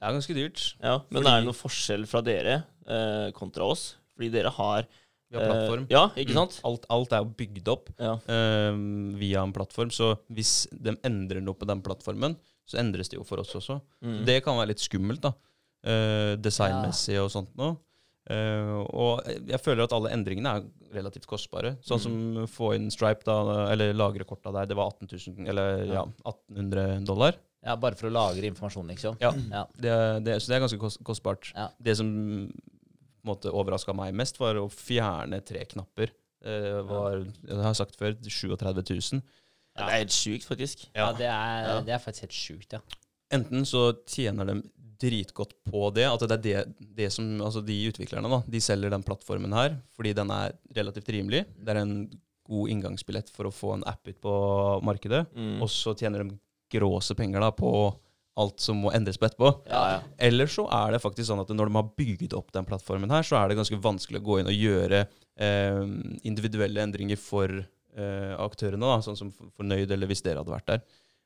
Det er ganske dyrt. Ja, men Fordi- er det noen forskjell fra dere eh, kontra oss? Fordi dere har Vi har plattform. Eh, ja, ikke sant? Mm. Alt, alt er jo bygd opp Ja. uh, via en plattform, så hvis de endrer noe på den plattformen, så endres det jo for oss også. Mm. Det kan være litt skummelt, da. Eh, designmessig og sånt noe. Eh, og jeg føler at alle endringene er relativt kostbare. Sånn Mm. som få inn Stripe, da, eller lagre korta der, det var 18 000, eller ja, 1800 dollar. Ja, Bare for å lagre informasjon, liksom. Ja. Ja. Det, det, så det er ganske kost, kostbart. Ja. Det som på måte overraska meg mest, var å fjerne tre knapper. Det var, jeg har sagt før, 37 000. Ja, det er helt sjukt, faktisk. Ja, det er, Ja. det er faktisk helt sjukt, ja. Enten så tjener de dritgodt på det, at det er det, det som Altså de utviklerne, da, de selger den plattformen her fordi den er relativt rimelig. Det er en god inngangsbillett for å få en app ut på markedet. Mm. Og så tjener de gråse penger da på alt som må endres på etterpå. Ja, ja. Eller så er det faktisk sånn at når de har bygd opp den plattformen her, så er det ganske vanskelig å gå inn og gjøre eh, individuelle endringer for aktørene, da, sånn som fornøyd, eller hvis dere hadde vært der.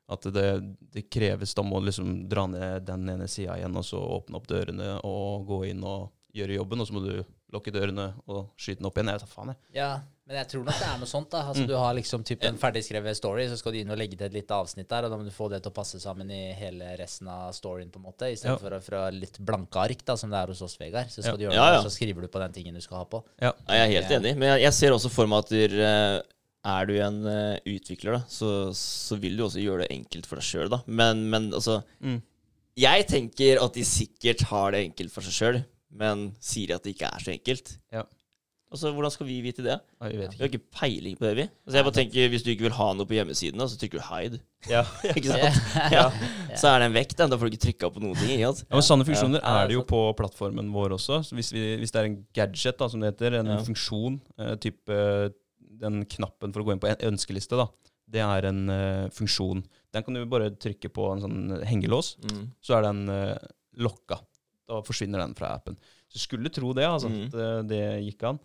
At det, det kreves, da må du liksom dra ned den ene sida igjen, og så åpne opp dørene og gå inn og gjøre jobben, og så må du lukke dørene og skyte den opp igjen. Jeg vet da faen, jeg. Ja, men jeg tror nok det er noe sånt. da. Altså, Mm. Du har liksom typ en ferdigskrevet story, så skal du inn og legge til et lite avsnitt der, og da må du få det til å passe sammen i hele resten av storyen, på en måte, Ja. istedenfor for fra litt blanke ark, da, som det er hos oss, Vegard. Så skal Ja. du gjøre Ja, det, ja. og så skriver du på den tingen du skal ha på. Ja, jeg er helt Ja. enig, men jeg, jeg ser også for meg at der, eh, er du en uh, utvikler, da, så, så vil du også gjøre det enkelt for deg sjøl. Men, men altså Mm. Jeg tenker at de sikkert har det enkelt for seg sjøl, men sier at det ikke er så enkelt. Ja. Altså, Hvordan skal vi vite det? Ja, vi vet Vi har ikke. peiling på det, vi. Altså, jeg bare tenker, Hvis du ikke vil ha noe på hjemmesiden, da, så trykker du 'hide'. Ja. ikke sant? Ja. Så er det en vekt, Da får du ikke trykka på noen ting. Ikke sant? Ja, men Sånne funksjoner Ja, er det jo på plattformen vår også. Så hvis, vi, hvis det er en gadget, da, som det heter, en Ja. funksjon, eh, type den knappen for å gå inn på en ønskeliste, da, det er en uh, funksjon. Den kan du bare trykke på en sånn hengelås, Mm. så er den uh, lokka. Da forsvinner den fra appen. Så skulle tro det, altså. Mm. at Det, det gikk an.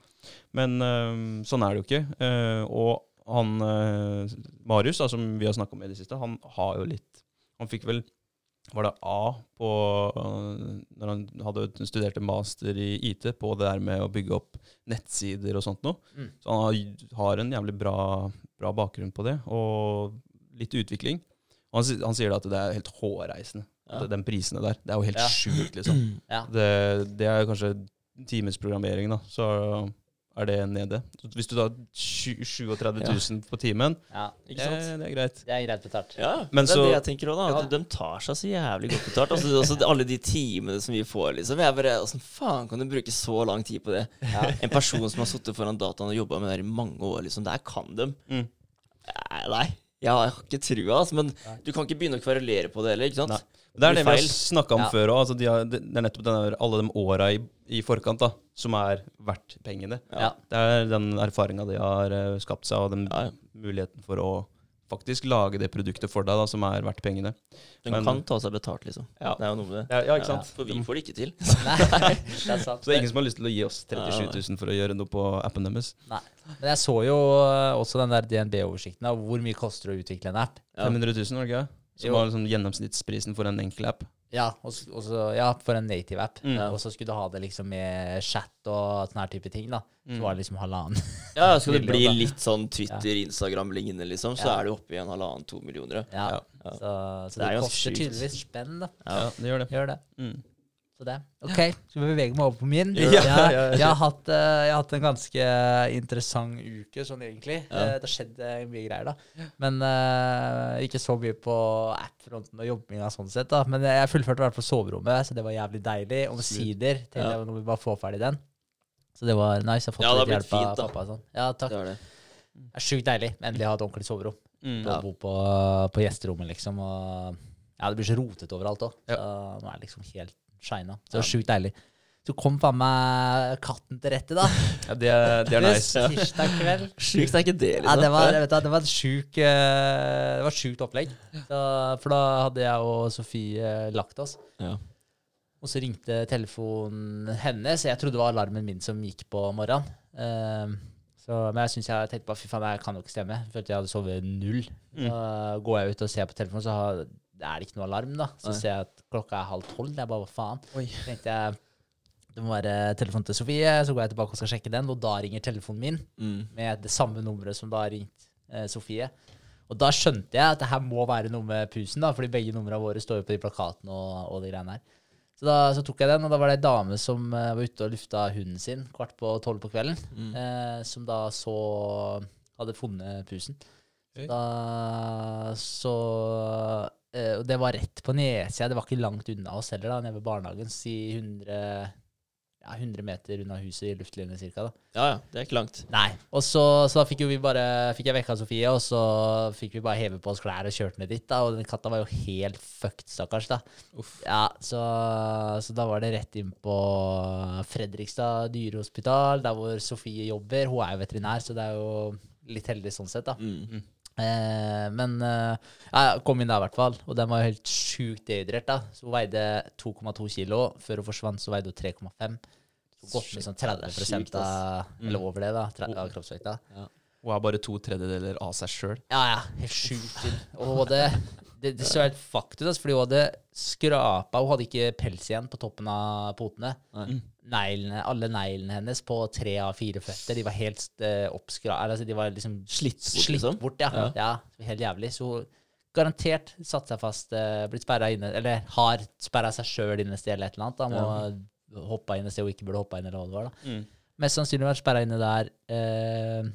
Men eh, sånn er det jo ikke. Eh, og han eh, Marius, da, som vi har snakka om i det siste, han har jo litt Han fikk vel var det A på Når han hadde studert en master i IT på det der med å bygge opp nettsider og sånt noe. Mm. Så han har, en jævlig bra, bra bakgrunn på det, og litt utvikling. Og han, han sier da at det er helt hårreisende, Ja. den prisene der. Det er jo helt Ja. sjukt, liksom. Ja. Det, det er kanskje timesprogrammering, da. Så er det nede. Hvis du tar 37 000 på timen, ja. Ikke det, sant? det er greit. Det er greit betalt. Ja, Men det er så- det jeg tenker òg, da. Ja. De tar seg så jævlig godt betalt. Altså, altså, alle de timene som vi får, liksom. Jeg bare Åssen faen kan du bruke så lang tid på det? Ja. En person som har sittet foran dataen og jobba med det her i mange år, liksom. Der kan de. Mm. Nei, Nei. Jeg har ikke trua, altså. Men Nei. du kan ikke begynne å kverulere på det heller, ikke sant? Nei. Det er det vi har snakka om Ja. før òg. Altså de det er nettopp denne, alle de åra i, i forkant da, som er verdt pengene. Ja. Det er den erfaringa de har eh, skapt seg, og den Ja, ja. muligheten for å faktisk lage det produktet for deg da, som er verdt pengene. De Men- kan ta seg betalt, liksom. Ja. Det er jo noe med det. Ja, ja, ikke sant? For vi får det ikke til. Nei, det er sant. Så det er ingen som har lyst til å gi oss 37 000 for å gjøre noe på appen deres. Nei. Men jeg så jo øh, også den der DNB-oversikten av hvor mye koster det å utvikle en app. 500 000, var det ikke? Som var liksom gjennomsnittsprisen for en enkel app. Ja, også, også, ja, for en native app. Mm. Og så skulle du ha det liksom med chat og sånne her type ting. da. Så Mm. var det liksom halvannen. Ja, skal det bli litt sånn Twitter, Instagram-lignende, liksom, så Ja. er du oppe i en halvannen-to millioner. Ja. Ja. Ja. Så, så Det det, er koster tydeligvis spenn, da. Ja. Ja, det gjør det. Gjør det. Mm. Så det. OK, skal vi bevege meg over på min? Ja, ja, ja, ja. Jeg, har hatt, eh, jeg har hatt en ganske interessant uke, sånn egentlig. Ja. Eh, Det har skjedd eh, mye greier, da. Men uh, ikke så mye på app-fronten og jobbinga sånn sett, da. Men jeg fullførte i hvert fall soverommet, så det var jævlig deilig. Omsider Ja. Når vi bare får ferdig den. Så det var nice. Jeg har fått Ja, litt hjelp fint, av pappa sånn. Ja, takk. Det er det. Det er sjukt deilig. Endelig ha et ordentlig soverom. Mm. ja. bo på, på gjesterommet, liksom. Og ja, det blir så rotete overalt òg. Så nå er det liksom helt shina. Så det var sjukt deilig. Så kom faen meg katten til rette, da. Ja, det, er- det er nice. Tirsdag kveld. Sjukt er ikke det, liksom. Ja, det var, vet du, det var et sjuk, eh, det var et sjukt opplegg. Så, for da hadde jeg og Sofie lagt oss. Ja. Og så ringte telefonen hennes. Jeg trodde det var alarmen min som gikk på morgenen. Eh, så, men jeg synes jeg tenkte bare fy faen, jeg kan jo ikke stemme. Følte jeg hadde sovet null. Mm. Så går jeg ut og ser på telefonen, så har, det er det ikke noe alarm. da Så Nei. ser jeg at klokka er halv tolv. Jeg bare hva faen. Oi. Så tenkte jeg det må være telefonen til Sofie. Så går jeg tilbake og skal sjekke den, og da ringer telefonen min Mm. med det samme nummeret som da har ringt eh, Sofie. Og da skjønte jeg at det her må være noe med pusen, da, fordi begge numrene våre står jo på de plakatene og, og de greiene her. Så da så tok jeg den, og da var det ei dame som eh, var ute og lufta hunden sin kvart på tolv på kvelden, Mm. eh, som da så hadde funnet pusen. Oi. Da så Og det var rett på nedsida, det var ikke langt unna oss heller, da, nede ved barnehagen. Si 100, ja, 100 meter unna huset i luftlinje cirka, da. ja, ja. Det er ikke langt. Nei. Og så, så da fikk jo vi bare Fikk jeg vekka Sofie, og så fikk vi bare heve på oss klær og kjørte ned dit. da Og den katta var jo helt fucked, stakkars. da Uff. Ja, så, så da var det rett inn på Fredrikstad dyrehospital, der hvor Sofie jobber. Hun er jo veterinær, så det er jo litt heldig sånn sett, da. Mm. Eh, men eh, jeg kom inn der i hvert fall, og den var helt sjukt dehydrert. da. Så hun veide 2,2 kilo. Før hun forsvant, så veide hun 3,5. Så Gått med sånn 30 sjukt, av, Mm. eller over det, da, av kroppsvekta. Hun er bare to tredjedeler av seg sjøl. Ja, ja. Helt sjukt. Og hadde Det, det så helt fucked ut, altså, fordi hun hadde skrapa Hun hadde ikke pels igjen på toppen av potene. Mm. Neglene, alle neglene hennes på tre av fire føtter, de var helt uh, oppskra... Altså, de var liksom Slitt bort, slitt liksom? bort, ja. Ja. ja. Helt jævlig. Så hun garantert satt seg fast, uh, blitt sperra inne, eller har sperra seg sjøl inne et sted eller et eller annet. Da, må hoppa inn et sted hun ikke burde hoppa inn, eller hva det var. da. Mm. Mest sannsynlig vært sperra inne der Uh,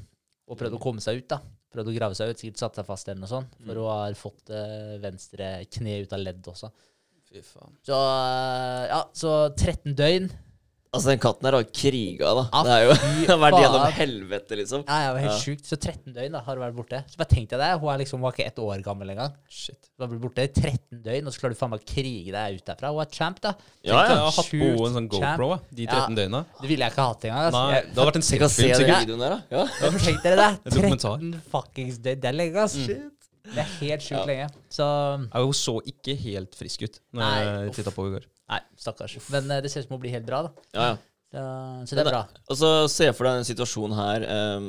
og prøvd å komme seg ut. da. Prøvd å grave seg ut, sikkert satt seg fast eller noe sånt. For hun har fått eh, venstre kne ut av ledd også. Fy faen. Så eh, ja, så 13 døgn. Altså, den katten her har kriga, da. Ah, det er jo har vært gjennom helvete, liksom. Ja, ja, det var helt Ja. sjukt. Så 13 døgn da, har hun vært borte. Så bare tenk deg det. Hun er liksom, hun var ikke ett år gammel engang. Shit. Du har blitt borte i 13 døgn, og så klarer du faen meg å krige deg ut derfra. Hun er champ, da. Ja, Tenk ja. jeg har hatt på en sånn. GoPro champ. de 13 Ja. døgna. Det ville jeg ikke hatt engang. Altså. Nei, det hadde vært en den sikkert. videoen der, da. Ja. Ja, Tenk dere det. 13 fuckings døgn. Det er lenge, ass. Det er helt sjukt Ja. lenge. Så Ja, hun så ikke helt frisk ut når Nei, jeg titta på i går. Nei, stakkars. Men eh, det ser ut som hun blir helt bra, da. Ja, ja. Så, så det er bra. Og så Se for deg en situasjon her um,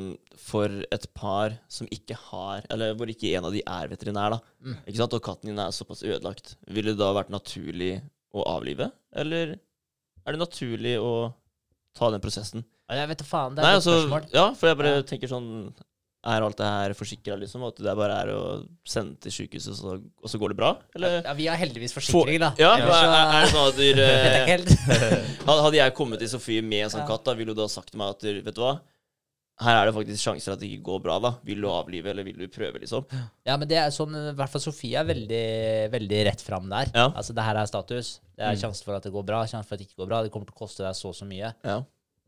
for et par som ikke har Eller hvor ikke en av de er veterinær. da Mm. Ikke sant? Og katten din er såpass ødelagt. Ville det da vært naturlig å avlive? Eller er det naturlig å ta den prosessen? Jeg vet da faen. Det er Nei, et altså, spørsmål. ja, for jeg bare Ja. tenker sånn Er alt det her forsikra, liksom? At det bare er å sende til sykehuset, så, og så går det bra? Eller? Ja, vi har heldigvis forsikring, da. Ja, ja. er, er det sånn at dere. Hadde jeg kommet til Sofie med en sånn Ja. katt, da ville hun da sagt til meg at vet du hva, her er det faktisk sjanser at det ikke går bra, da. Vil du avlive, eller vil du prøve, liksom? Ja, men det er sånn, i hvert fall Sofie er veldig, veldig rett fram der. Ja. Altså, det her er status. Det er Mm. sjanse for at det går bra, sjanse for at det ikke går bra. Det kommer til å koste deg så og så mye. Ja.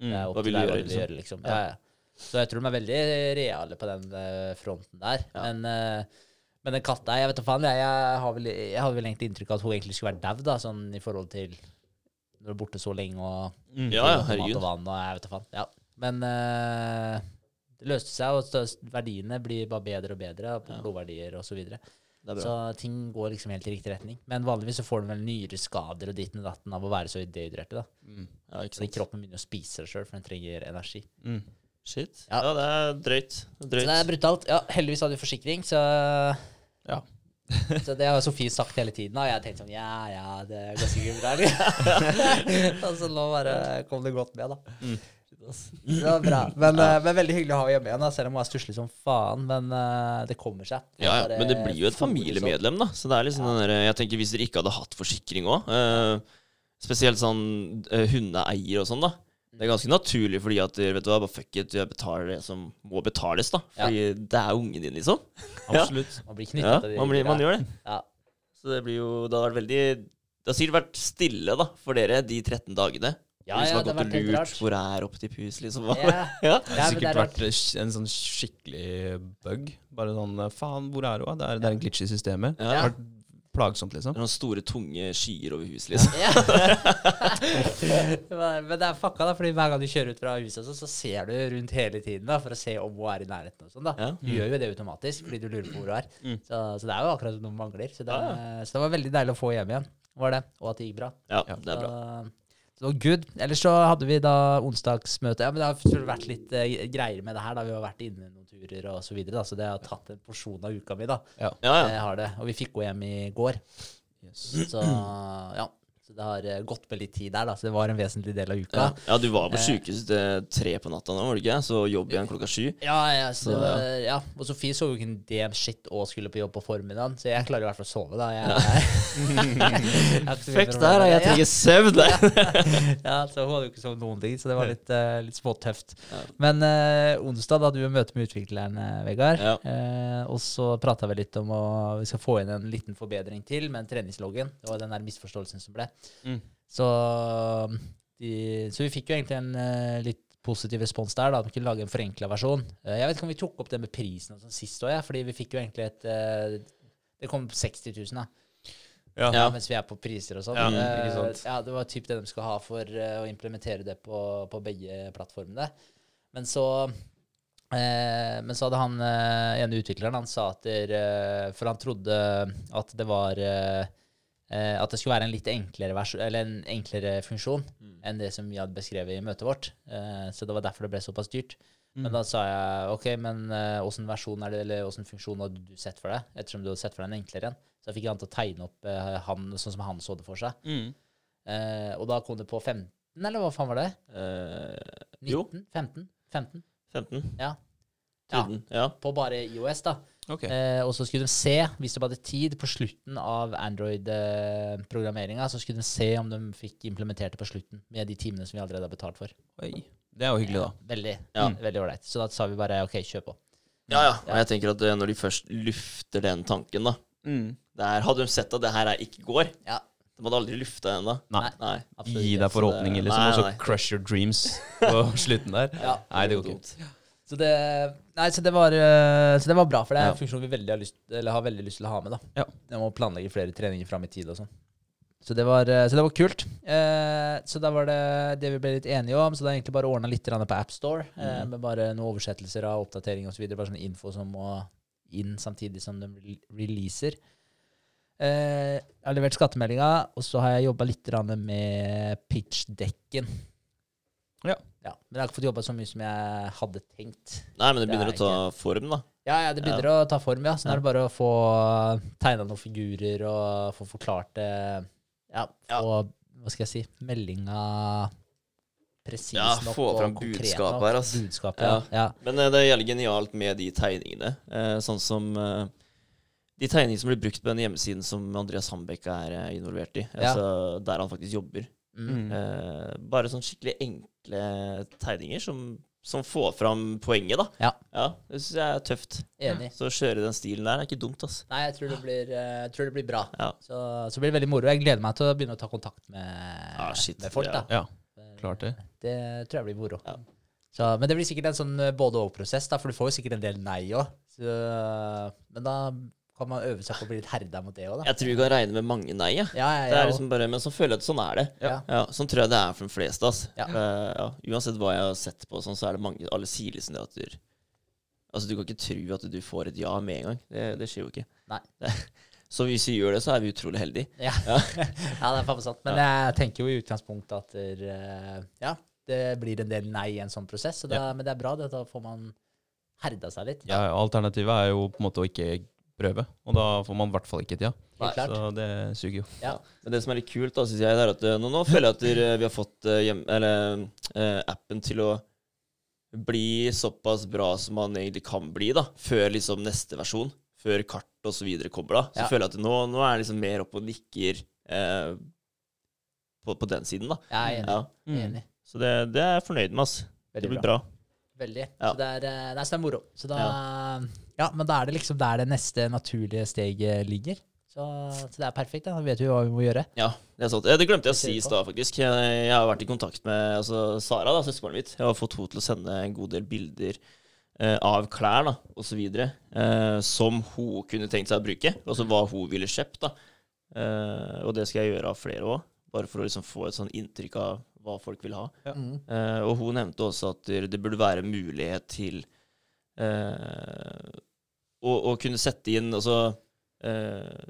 Mm. Hva vil du gjøre, liksom? liksom. Ja, ja. Så jeg tror de er veldig reale på den eh, fronten der. Ja. Men, eh, men den katta, jeg vet da faen, jeg, jeg, har vel, jeg har vel egentlig inntrykk av at hun egentlig skulle vært dau, da, sånn i forhold til når du er borte så lenge og Mm. Ja, ja, og mat og vann og jeg vet da faen. Ja. Men uh, det løste seg, og verdiene blir bare bedre og bedre på Ja. blodverdier og så videre. Er Så ting går liksom helt i riktig retning. Men vanligvis så får du vel nyreskader og ditten og datten av å være så dehydrerte. da. Mm. Ja, kroppen begynner å spise seg sjøl, for den trenger energi. Mm. Shit. Ja. Ja. det er drøyt. Det er Så det er brutalt. Ja, heldigvis hadde vi forsikring, så Ja. Så det har Sofie sagt hele tiden, og jeg har tenkt sånn Ja, ja, det går sikkert bra. altså så nå bare kom det godt med, da. Mm. Det var bra. Men, eh, men veldig hyggelig å ha hjemme igjen, da, selv om hun er stusslig som faen. Men uh, det kommer seg. Ja, ja, men det blir jo et familiemedlem, da. Så det er liksom den der, jeg tenker Hvis dere ikke hadde hatt forsikring òg, spesielt sånn uh, hundeeier og sånn, da. Det er ganske naturlig fordi at vet du hva, bare fuck it, jeg betaler det som må betales, da. Ja. Fordi det er ungen din, liksom. Ja. Absolutt. Man blir knyttet Ja, til det. man, blir, man gjør det. Ja. Så det blir jo Det har vært veldig Det har sikkert vært stille, da, for dere de 13 dagene. Ja, ja, det har gått og vært helt lurt rart. hvor er Optipus, liksom. Hva? Ja. Ja. Det har Ja, sikkert er vært en sånn skikkelig bug. Bare sånn eh, Faen, hvor er hun? Det er, det er en glitch i systemet. Ja. Det har vært plagsomt, liksom. Det er noen store, tunge skyer over huset, liksom. Ja. Men det er fucka, da, fordi hver gang du kjører ut fra huset, så, så ser du rundt hele tiden da, for å se om hun er i nærheten. og sånn da. Ja. Du gjør jo det automatisk, fordi du lurer på hvor hun er. Mm. Så, så det er jo akkurat som noen mangler. Så det, Ja, så det var veldig deilig å få hjem igjen, var det. Og at det gikk bra. Ja, Ja. det er bra. Så, det var good. Ellers så hadde vi da onsdagsmøte. Ja, men det har vært litt uh, greier med det her. da Vi har vært inne turer og så videre. Da, så det har tatt en porsjon av uka mi. da Ja, ja. Jeg har det. Og vi fikk henne hjem i går. Yes. Så ja. Det har eh, gått med litt tid der, da. Så det var en vesentlig del av uka. Ja. ja, du var på Eh. sykehuset tre på natta nå, var du ikke? Så jobb igjen klokka sju. Ja, ja, så, Så, ja. ja. Og Sofie så jo ikke en dm shit og skulle på jobb på formiddagen, så jeg klarer i hvert fall å sove, da. Jeg, mye Fuck der, jeg trenger søvn! Ja, så hun hadde jo ikke sovet noen ting, så det var litt, uh, litt småtøft. Ja. Men uh, onsdag da hadde vi møte med utvikleren, eh, Vegard. Ja. Eh, og så prata vi litt om å vi skal få inn en liten forbedring til med treningsloggen. Det var den der misforståelsen som ble. Mm. Så, de, så vi fikk jo egentlig en uh, litt positiv respons der. da, At vi kunne lage en forenkla versjon. Uh, jeg vet ikke om vi tok opp det med prisen og sånn sist òg, ja, fordi vi fikk jo egentlig et uh, Det kom på 60 000, da. Ja. Ja. Mens vi er på priser og sånn. Ja, ja, det var typ det de skulle ha for å implementere det på, på begge plattformene. Men så Eh, men så hadde han eh, ene utvikleren han sa at der, eh, For han trodde at det var eh, eh, At det skulle være en litt enklere, en enklere funksjon enn det som vi hadde beskrevet i møtet vårt. Eh, så det var derfor det ble såpass dyrt. Men da sa jeg OK, men eh, åssen versjon er det, eller åssen funksjon hadde du sett for deg? Ettersom du hadde sett for deg en enklere en. Så jeg fikk han til å tegne opp han sånn som han så det for seg. Mm. Eh, og da kom det på 15, eller hva faen var det? Eh, 19? jo, 15? 15? 15. Ja. Ja, Ja. på bare IOS, da. Ok. Eh, og så skulle de se, hvis de hadde tid, på slutten av Android-programmeringa, så skulle de se om de fikk implementert det på slutten, med de timene som vi allerede har betalt for. Oi. Det er jo hyggelig, da. Veldig Ja. veldig ålreit. Så da sa vi bare OK, kjør på. ja, ja. Og jeg tenker at eh, når de først lufter den tanken, da Mm. det er, Hadde de sett at det her er ikke går, Ja, de hadde aldri lufta den da. Nei. Nei. Gi deg forhåpninger, liksom, og så crush your dreams på slutten der. Ja. Nei, det går ikke. Så det, nei, så det, var, eh, så det var bra, for det er Ja. en funksjon vi veldig har, lyst, eller har veldig lyst til å ha med. da. Ja. Må planlegge flere treninger fram i tid og sånn. Så det var, eh, så det var kult. Eh, så da var det det vi ble litt enige om. Så da er egentlig bare ordna litt på AppStore, eh, Mm. med bare noen oversettelser av oppdatering osv. Bare sånn info som må inn samtidig som de releaser. Eh, jeg har levert skattemeldinga, og så har jeg jobba litt med pitchdekken. Ja. ja. Men jeg har ikke fått jobba så mye som jeg hadde tenkt. Nei, men det begynner det å ta form, da. Ja, ja, det begynner å ta form, ja. Så nå er det bare å få tegna noen figurer og få forklart det. Ja, få, hva skal jeg si, meldinga presis Ja, nok få fram budskapet her, altså. Budskapet, ja. ja. Men eh, det er jævlig genialt med de tegningene. Eh, sånn som eh, de tegningene som blir brukt på den hjemmesiden som Andreas Hambekk er involvert i. Ja. Altså der han faktisk jobber. Mm. Eh, bare sånn skikkelig enkle tegninger som, som får fram poenget, da. Ja. Det syns jeg er tøft. Enig. Så å kjøre den stilen der er ikke dumt, ass. Nei, jeg tror det blir, eh, jeg tror det blir bra. Ja. Så, så blir det veldig moro. Jeg gleder meg til å begynne å ta kontakt med, Ah, shit, med folk. ja. da. Ja, klart det. Det tror jeg blir moro. Ja. Så, men det blir sikkert en sånn eh, både-og-prosess, da, for du får jo sikkert en del nei òg. Men da kan man øve seg på å bli litt herda mot det òg, da. Jeg tror vi kan regne med mange nei, ja. Ja, ja, Det ja, er liksom bare, men så føler jeg at sånn er det. Ja. Ja, sånn tror jeg det er for de fleste. Altså. Ja. Ja. Uansett hva jeg har sett på, sånn, så er det mange Alle sier liksom det at du Altså, du kan ikke tro at du får et ja med en gang. Det, det skjer jo ikke. Nei. Det, så hvis vi gjør det, så er vi utrolig heldige. Ja, ja. det er faen meg sant. Men jeg tenker jo i utgangspunktet at der, eh, ja, det blir en del nei i en sånn prosess. Så da, Men det er bra, det. Da får man herda seg litt. Ja, Alternativet er jo på en måte å ikke prøve, og da får man i hvert fall ikke tida. ja. Så det suger jo. Ja. Men det som er litt kult, da, synes jeg, er at eh, nå, nå føler jeg at vi har fått eh, hjem, eller, eh, appen til å bli såpass bra som man egentlig kan bli, da, før liksom neste versjon. Før kart og så videre kommer, da. Så Ja. føler jeg at nå, nå er det liksom mer opp og nikker eh, på, på den siden, da. Jeg er enig. Ja. enig. Så det, det er jeg fornøyd med, ass. Det blir bra. bra. Veldig. Ja. Så det er, eh, nei, så det er moro. Så da, ja. men da er det liksom der det neste naturlige steget ligger. Så, så det er perfekt. Da Da vet vi hva vi må gjøre. Ja, det er sant. Det glemte jeg å si i stad, faktisk. Jeg, jeg har vært i kontakt med altså, Sara, da, søskenbarnet mitt. Jeg har fått henne til å sende en god del bilder eh, av klær da, osv. Eh, som hun kunne tenkt seg å bruke. Altså hva hun ville kjøpt. da. Eh, og det skal jeg gjøre av flere òg, bare for å liksom få et sånn inntrykk av hva folk vil ha. Mm. Uh, og hun nevnte også at det det burde være mulighet til uh, å, å kunne sette inn altså, uh,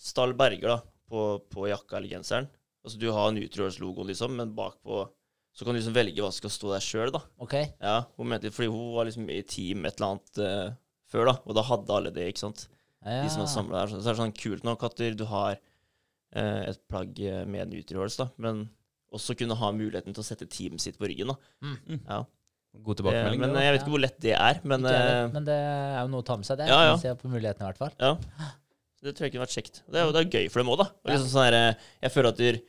Stall Berger da, på, på jakka eller genseren. Altså Du har Nutriors-logoen, liksom, men bakpå så kan du liksom velge hva som skal stå der sjøl. OK. Ja, hun mente, fordi hun var liksom i team et eller annet eh, før, da, og da hadde alle det. ikke sant? Ja. De som er samla der. Så så er det sånn kult nok at du har eh, et plagg eh, med Nutriors, da, men også kunne ha muligheten til å sette teamet sitt på ryggen. da. Mm. Ja. God Det, tilbakemelding. men jeg vet ikke hvor lett det er. Men vet, eh, men det er jo noe å ta med seg, det. Ja, ja. Se på mulighetene, i hvert fall. ja, det tror jeg kunne vært kjekt. Det er jo det er gøy for dem òg, da. Og Liksom sånn her, eh, jeg føler at du,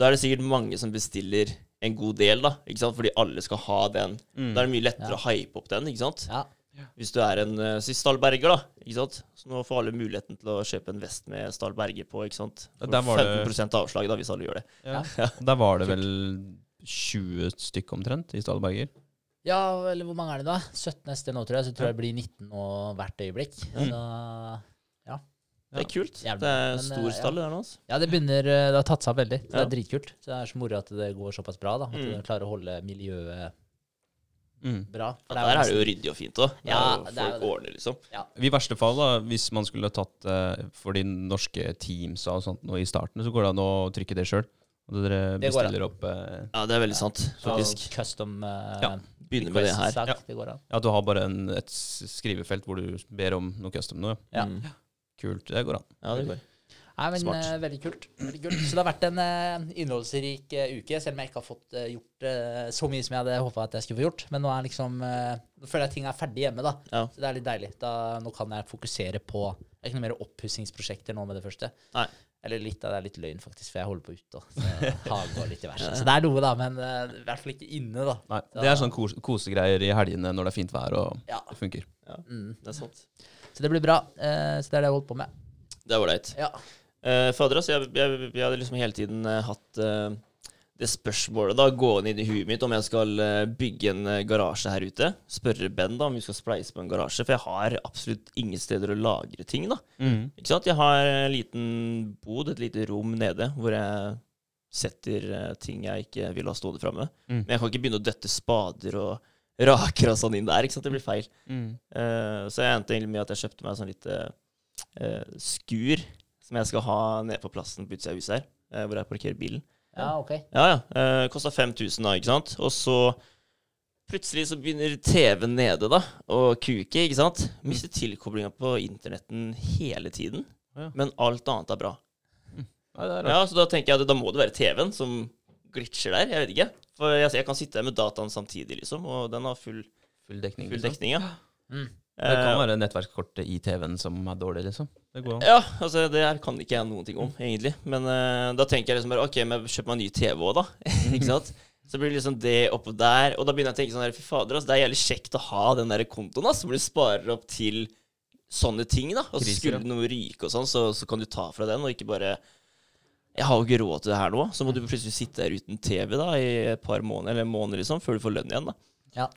da er det sikkert mange som bestiller en god del, da. Ikke sant? Fordi alle skal ha den. Mm. Da er det mye lettere Ja. å hype opp den, ikke sant. Ja. Hvis du er en uh, si Stahl Berger, da. Ikke sant? Så nå får alle muligheten til å kjøpe en vest med Stahl Berger på. ikke sant? Ja, For der var det- 15 avslag, da, hvis alle gjør det. Ja. ja. Der var det vel 20 stykk omtrent i Stallberger. ja, eller hvor mange er det da? 17 neste nå, tror jeg. Så tror jeg det blir 19 nå hvert øyeblikk. Mm. Så Det er kult. Jævlig. Det er stor eh, stall, ja. der nå. altså. ja, det begynner eh, Det har tatt seg opp veldig. Så det er dritkult. Så det er så moro at det går såpass bra. da At Mm. du klarer å holde miljøet Mm. bra. For Ja, der er det jo ryddig og fint òg. Ja, folk ordner, liksom. I verste fall, da, hvis man skulle tatt uh, for de norske teamsa og sånt nå i starten, så går det an å trykke det sjøl. Og dere bestiller opp uh, Ja, det er veldig sant, Så Og custom uh, Ja, Begynner med det her. Ja. Det går an. Ja, du har bare en, et skrivefelt hvor du ber om noe custom nå. Ja. Mm. Kult. Det går an. Ja, det går. Nei, men Smart. eh, Veldig kult. veldig kult. Så det har vært en uh, innholdsrik uh, uke, selv om jeg ikke har fått gjort så mye som jeg hadde håpa at jeg skulle få gjort. Men nå er liksom Nå føler jeg at ting er ferdig hjemme, da. Ja. Så det er litt deilig. Da, nå kan jeg fokusere på Det er ikke noe mer oppussingsprosjekter nå med det første. Nei. Eller litt av det er litt løgn, faktisk, for jeg holder på ute. Så Så hage og litt diverse. Så det er noe, da, men i hvert fall ikke inne, da. Nei, Det er sånn kos kosegreier i helgene når det er fint vær og Ja. det funker. Mm. Det er sant. Så det blir bra. Så det er det jeg holder på med. Det er ålreit. Ja. Uh, Fader, altså, jeg, jeg, jeg hadde liksom hele tiden eh, hatt uh, det spørsmålet da gående inn i huet mitt om jeg skal uh, bygge en eh, garasje her ute. Spørre Ben da om vi skal spleise på en garasje, for jeg har absolutt ingen steder å lagre ting. da. Ikke sant? Jeg har en liten bod, et lite rom nede, hvor jeg setter eh, ting jeg ikke vil ha stående framme. Mm. Men jeg kan ikke begynne å døtte spader og raker og sånn inn der. ikke sant? Det blir feil. Eh, så jeg endte egentlig med at jeg kjøpte meg sånn lite eh, skur som jeg skal ha nede på plassen på utsida av huset her, eh, hvor jeg parkerer bilen. ja, OK. Ja, ja. Eh, Kosta 5000 da, ikke sant? Og så plutselig så begynner TV-en nede da, og kuke, ikke sant? Mister tilkoblinga på internetten hele tiden. Ja. Men alt annet er bra. Ja, det er. Ja, så da tenker jeg at da må det være TV-en som glitcher der. Jeg vet ikke. For jeg, jeg kan sitte her med dataen samtidig, liksom, og den har full, Full dekning. full liksom. dekning, ja. Mm. Det kan Eh, være nettverkskortet i TV-en som er dårlig, liksom. Det. Ja, altså det her kan ikke jeg noen ting om, egentlig. Men uh, da tenker jeg liksom bare OK, men kjøp meg en ny TV òg, da. ikke sant? Så blir det liksom det oppå der. Og da begynner jeg å tenke sånn her, fy fader, altså, det er jævlig kjekt å ha den der kontoen, ass, hvor du sparer opp til sånne ting, da. Og så skulle noe ryke og sånn, så, så kan du ta fra den, og ikke bare jeg har jo ikke råd til det her nå, så må du plutselig sitte der uten TV da i et par måneder, eller en måned liksom, før du får lønn igjen. da. Ja.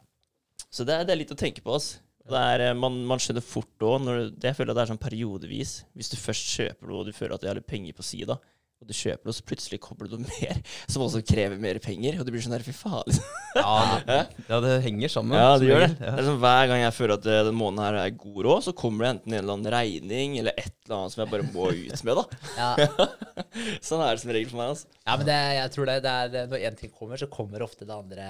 Så det er, det er litt å tenke på. ass. Er, eh, man, man skjønner fort òg Jeg føler at det er sånn periodevis. Hvis du først kjøper noe og du føler at du har litt penger på sida, og du kjøper noe, så plutselig kommer det noe mer som også krever mer penger, og du blir sånn der, fy faen. Ja, det, ja, det henger sammen. Ja, det gjør det. Ja. det sånn, hver gang jeg føler at eh, den måneden her er god råd, så kommer det enten en eller annen regning eller et eller annet som jeg bare må ut med. da. Ja. Sånn er det som regel for meg. altså. Ja, men det, jeg tror det, det er Når én ting kommer, så kommer ofte det andre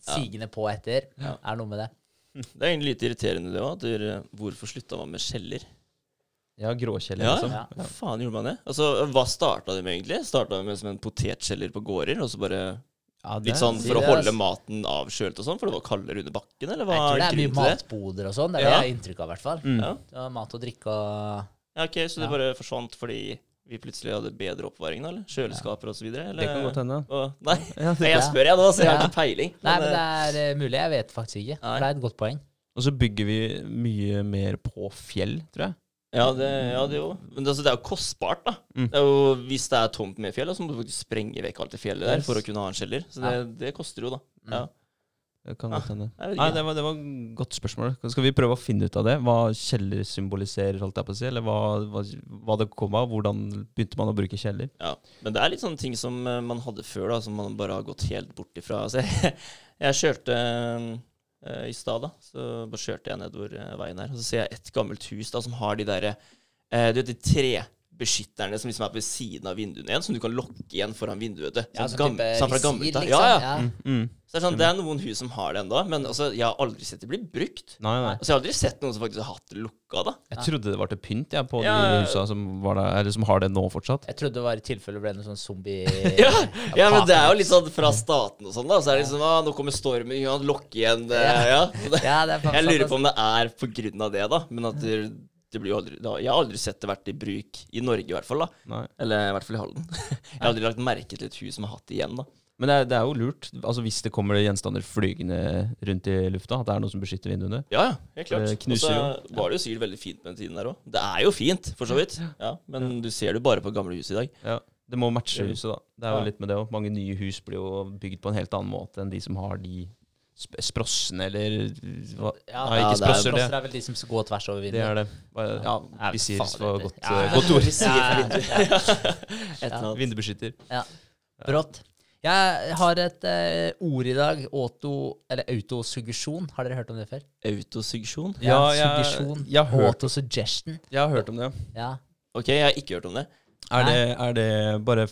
sigende på etter. Ja. Er noe med det. Det er egentlig litt irriterende det òg. Hvorfor slutta man med skjeller? ja, gråkjeller, Ja, liksom. ja. Hva faen gjorde man det? Altså, Hva starta de med, egentlig? Starta de med som en potetskjeller på gårder? Og så bare Ja, det Litt er- sånn for å holde maten avkjølt og sånn? For det var kaldere under bakken, eller hva Jeg tror det er er mye det? matboder og sånn. Det er det jeg har inntrykk av, i hvert fall. Mm. Ja. Mat og drikke og ja, ok, Så det Ja. bare forsvant fordi vi plutselig hadde bedre oppvaring, da? Eller kjøleskaper så videre? Det kan godt hende. Nei, Ja, det nei, jeg spør jeg nå, så jeg har Ja. ikke peiling. Nei, men eh, det er uh, mulig. Jeg vet faktisk ikke. Nei. Det er et godt poeng. Og så bygger vi mye mer på fjell, tror jeg. Ja, det, ja, det jo Men det, altså, det er jo kostbart, da. Mm. Det er jo, hvis det er tomt med fjell, så må du faktisk sprenge vekk alt det fjellet der for å kunne ha en kjeller. Så det, det koster jo, da. Mm. Ja. Det kan Ah, godt hende. jeg Nei, det var, det var et godt spørsmål. Skal vi prøve å finne ut av det? Hva kjeller symboliserer, holdt jeg på å si? Eller hva, hva, hva det kom av? Hvordan begynte man å bruke kjeller? Ja, men det er litt sånne ting som eh, man hadde før, da, som man bare har gått helt bort ifra. Altså, jeg, jeg kjørte øh, i stad, da, så bare kjørte jeg nedover eh, veien her, og så ser jeg et gammelt hus da, som har de derre øh, Du vet de trebeskytterne som liksom er ved siden av vinduene igjen, som du kan lokke igjen foran vinduet. vet. Ja, Sånn sånn type sånn fra visir, gammelt liksom. Ja, ja. Ja. Mm, mm. Så det er, sånn, det er noen hus som har det ennå, men altså, jeg har aldri sett det bli brukt. Nei, nei. Altså, jeg har aldri sett noen som faktisk har hatt det lukka, da. Jeg trodde det var til pynt, jeg, på Ja. de husa som, var der, eller som har det nå fortsatt. Jeg trodde det var i tilfelle det ble noe sånn zombie... Ja, ja, men det er jo litt sånn fra staten og sånn, da. Så er det liksom ah, Nå kommer stormen, ja, lokke igjen. eh, Ja. Ja, det er jeg lurer på om det er på grunn av det, da. Men at det, det blir jo aldri da, Jeg har aldri sett det vært i bruk i Norge, i hvert fall. da Nei. Eller i hvert fall i Halden. Jeg har aldri lagt merke til et hus som har hatt det igjen, da. Men det er, det er jo lurt, altså hvis det kommer gjenstander flygende rundt i lufta, at det er noe som beskytter vinduene. Ja, ja, helt klart. Og så jo. var det jo sikkert veldig fint på den tiden der òg. Det er jo fint, for så vidt. Ja, Men du ser det bare på gamle hus i dag. Ja, Det må matche huset, da. Det er jo Ja. litt med det òg. Mange nye hus blir jo bygd på en helt annen måte enn de som har de sp sprossene, eller hva? Ja, Nei, ikke det er- sprosser, det. Sprosser er vel de som går tvers over Det vinduet. er det. Bare, ja, Er det visir faen, var godt, Ja, eh, godt ord. ja. Vindubeskytter. Brått. Jeg har et uh, ord i dag. Auto, eller autosuggesjon. Har dere hørt om det før? Autosuggesjon? Ja, jeg- suggesjon. jeg har hørt- Autosuggestion. Jeg har hørt om det. Ja. Ok, jeg har ikke hørt om det. Er det, er det bare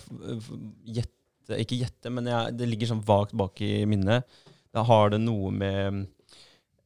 gjette Ikke gjette, men jeg, det ligger sånn vagt bak i minnet. Da har det noe med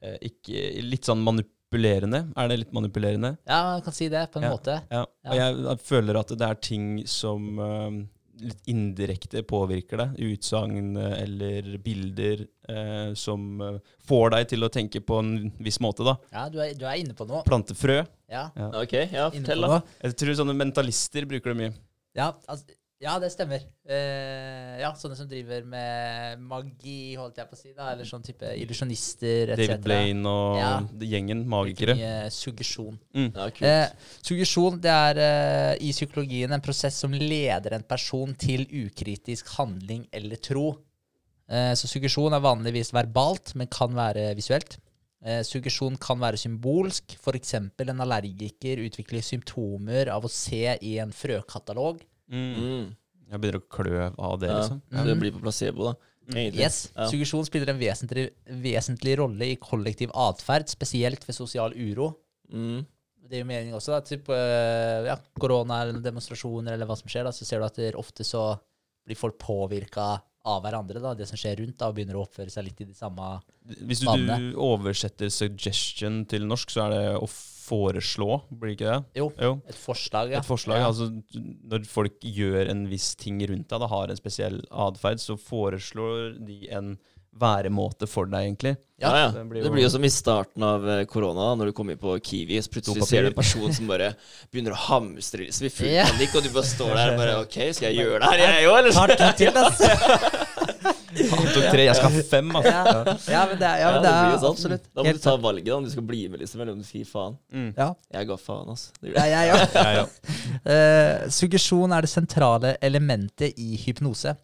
eh, ikke, Litt sånn manipulerende. Er det litt manipulerende? ja, man kan si det på en Ja. måte. Ja. Og jeg, jeg føler at det er ting som eh, litt indirekte påvirker deg. Utsagn eh, eller bilder eh, som eh, får deg til å tenke på en viss måte, da. Ja, du er, du er inne på noe. Plante frø. Ja, Ok, ja, fortell, da. Jeg tror sånne mentalister bruker det mye. Ja, altså, ja, det stemmer. Uh, ja, sånne som driver med magi, holdt jeg på å si. da, Eller sånn type illusjonister etc. David Blaine og Ja. gjengen, magikere. Mye suggesjon. Ja, kult. Eh, suggesjon det er uh, i psykologien en prosess som leder en person til ukritisk handling eller tro. Eh, så suggesjon er vanligvis verbalt, men kan være visuelt. Eh, suggesjon kan være symbolsk. F.eks. en allergiker utvikler symptomer av å se i en frøkatalog. Mm. Mm. Jeg begynner å klø av det, liksom. Ja, det blir på placebo, da. Egentlig. Yes, Ja. Suggesjon spiller en vesentlig, vesentlig rolle i kollektiv atferd, spesielt ved sosial uro. Mm. Det gir mening også, da. Typ, eh, ja, korona eller demonstrasjoner eller hva som skjer, da, så ser du at det ofte så blir folk påvirka av hverandre, da, det som skjer rundt, da, og begynner å oppføre seg litt i de samme Hvis du, du oversetter suggestion til norsk, så er det å foreslå, blir det ikke det? Jo, Jo. et forslag, ja. Et forslag. Ja. Altså, når folk gjør en viss ting rundt deg, da har en spesiell atferd, så foreslår de en væremåte for deg, egentlig. Ja, Ja, det blir Det jo- blir jo som i starten av eh, korona, når du kommer på Kiwi, så plutselig ser du en person som bare begynner å hamstre Så i full panikk, og du bare står der og bare OK, skal jeg gjøre det her, jeg òg, eller? To til, ass. Han tok tre, jeg skal ha fem, altså. Ja, ja, men det er, ja, men det blir er sånn. absolutt Da må helt du ta valget, da, om du skal bli med, liksom, eller om du sier faen. Mm. Ja, Jeg ga faen, altså. Det ja, jeg. ja, ja. Ja, ja. Eh, suggesjon er det sentrale elementet i hypnose.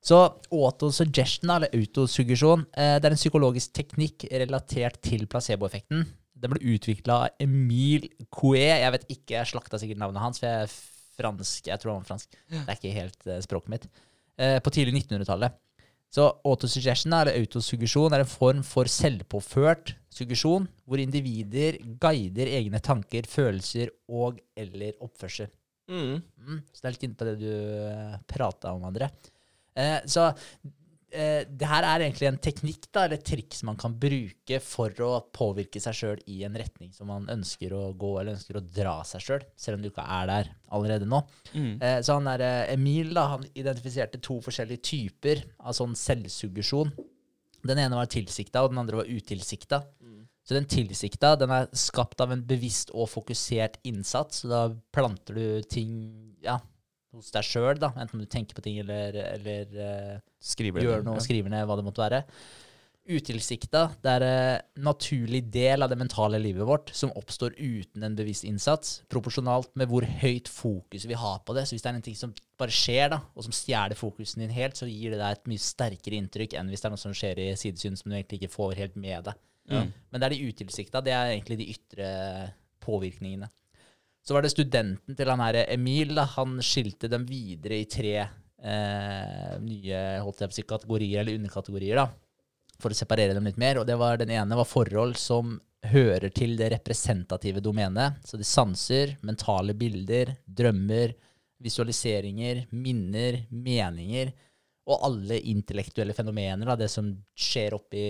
Så autosuggestion, eller autosuggesjon, eh, det er en psykologisk teknikk relatert til placeboeffekten. Den ble utvikla av Emile Coué. Jeg vet ikke, jeg slakta sikkert navnet hans, for jeg er fransk. Jeg tror han var fransk. Det er ikke helt eh, språket mitt. Eh, på tidlig 1900-tallet. Så autosuggestion, eller autosuggesjon, er en form for selvpåført suggesjon, hvor individer guider egne tanker, følelser og eller oppførsel. Mm. Mm, så det er litt inne på det du uh, prata om, André. Eh, så eh, det her er egentlig en teknikk, da, eller et triks man kan bruke for å påvirke seg sjøl i en retning som man ønsker å gå, eller ønsker å dra seg sjøl, selv, selv om du ikke er der allerede nå. Mm. Eh, så han der, eh, Emil da, han identifiserte to forskjellige typer av sånn selvsuggesjon. Den ene var tilsikta, og den andre var utilsikta. Så den tilsikta den er skapt av en bevisst og fokusert innsats. Så da planter du ting ja, hos deg sjøl, enten du tenker på ting eller, eller eh, Skriver gjør noe, Ja. skriver ned hva det måtte være. Utilsikta, det er en naturlig del av det mentale livet vårt som oppstår uten en bevisst innsats, proporsjonalt med hvor høyt fokus vi har på det. Så hvis det er en ting som bare skjer, da, og som stjeler fokusen din helt, så gir det deg et mye sterkere inntrykk enn hvis det er noe som skjer i sidesyn som du egentlig ikke får helt med deg. Mm. Men det er de utilsikta, det er egentlig de ytre påvirkningene. Så var det studenten til han her Emil, da, han skilte dem videre i tre eh, nye holdt jeg på å si, kategorier, eller underkategorier, da, for å separere dem litt mer. Og det var, den ene var forhold som hører til det representative domenet. Så det sanser, mentale bilder, drømmer, visualiseringer, minner, meninger, og alle intellektuelle fenomener, da, det som skjer oppi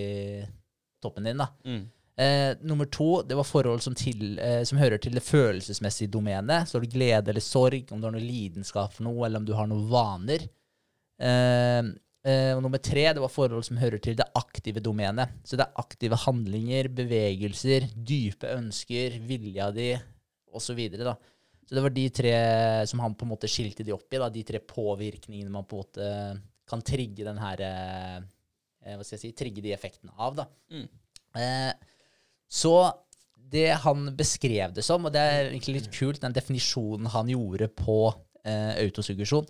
toppen din. da. Mm. Eh, nummer to, det var forhold som, til, eh, som hører til det følelsesmessige domenet. Så har du glede eller sorg, om du har noe lidenskap for noe, eller om du har noen vaner. Eh, eh, og nummer tre, det var forhold som hører til det aktive domenet. Så det er aktive handlinger, bevegelser, dype ønsker, vilja di, osv. Så, så det var de tre som han på en måte skilte de opp i, da, de tre påvirkningene man på en måte kan trigge den her eh, eh, Hva skal jeg si Trigge de effektene av, da. Mm. Eh, så det han beskrev det som, og det er egentlig litt kult, den definisjonen han gjorde på eh, autosuggesjon,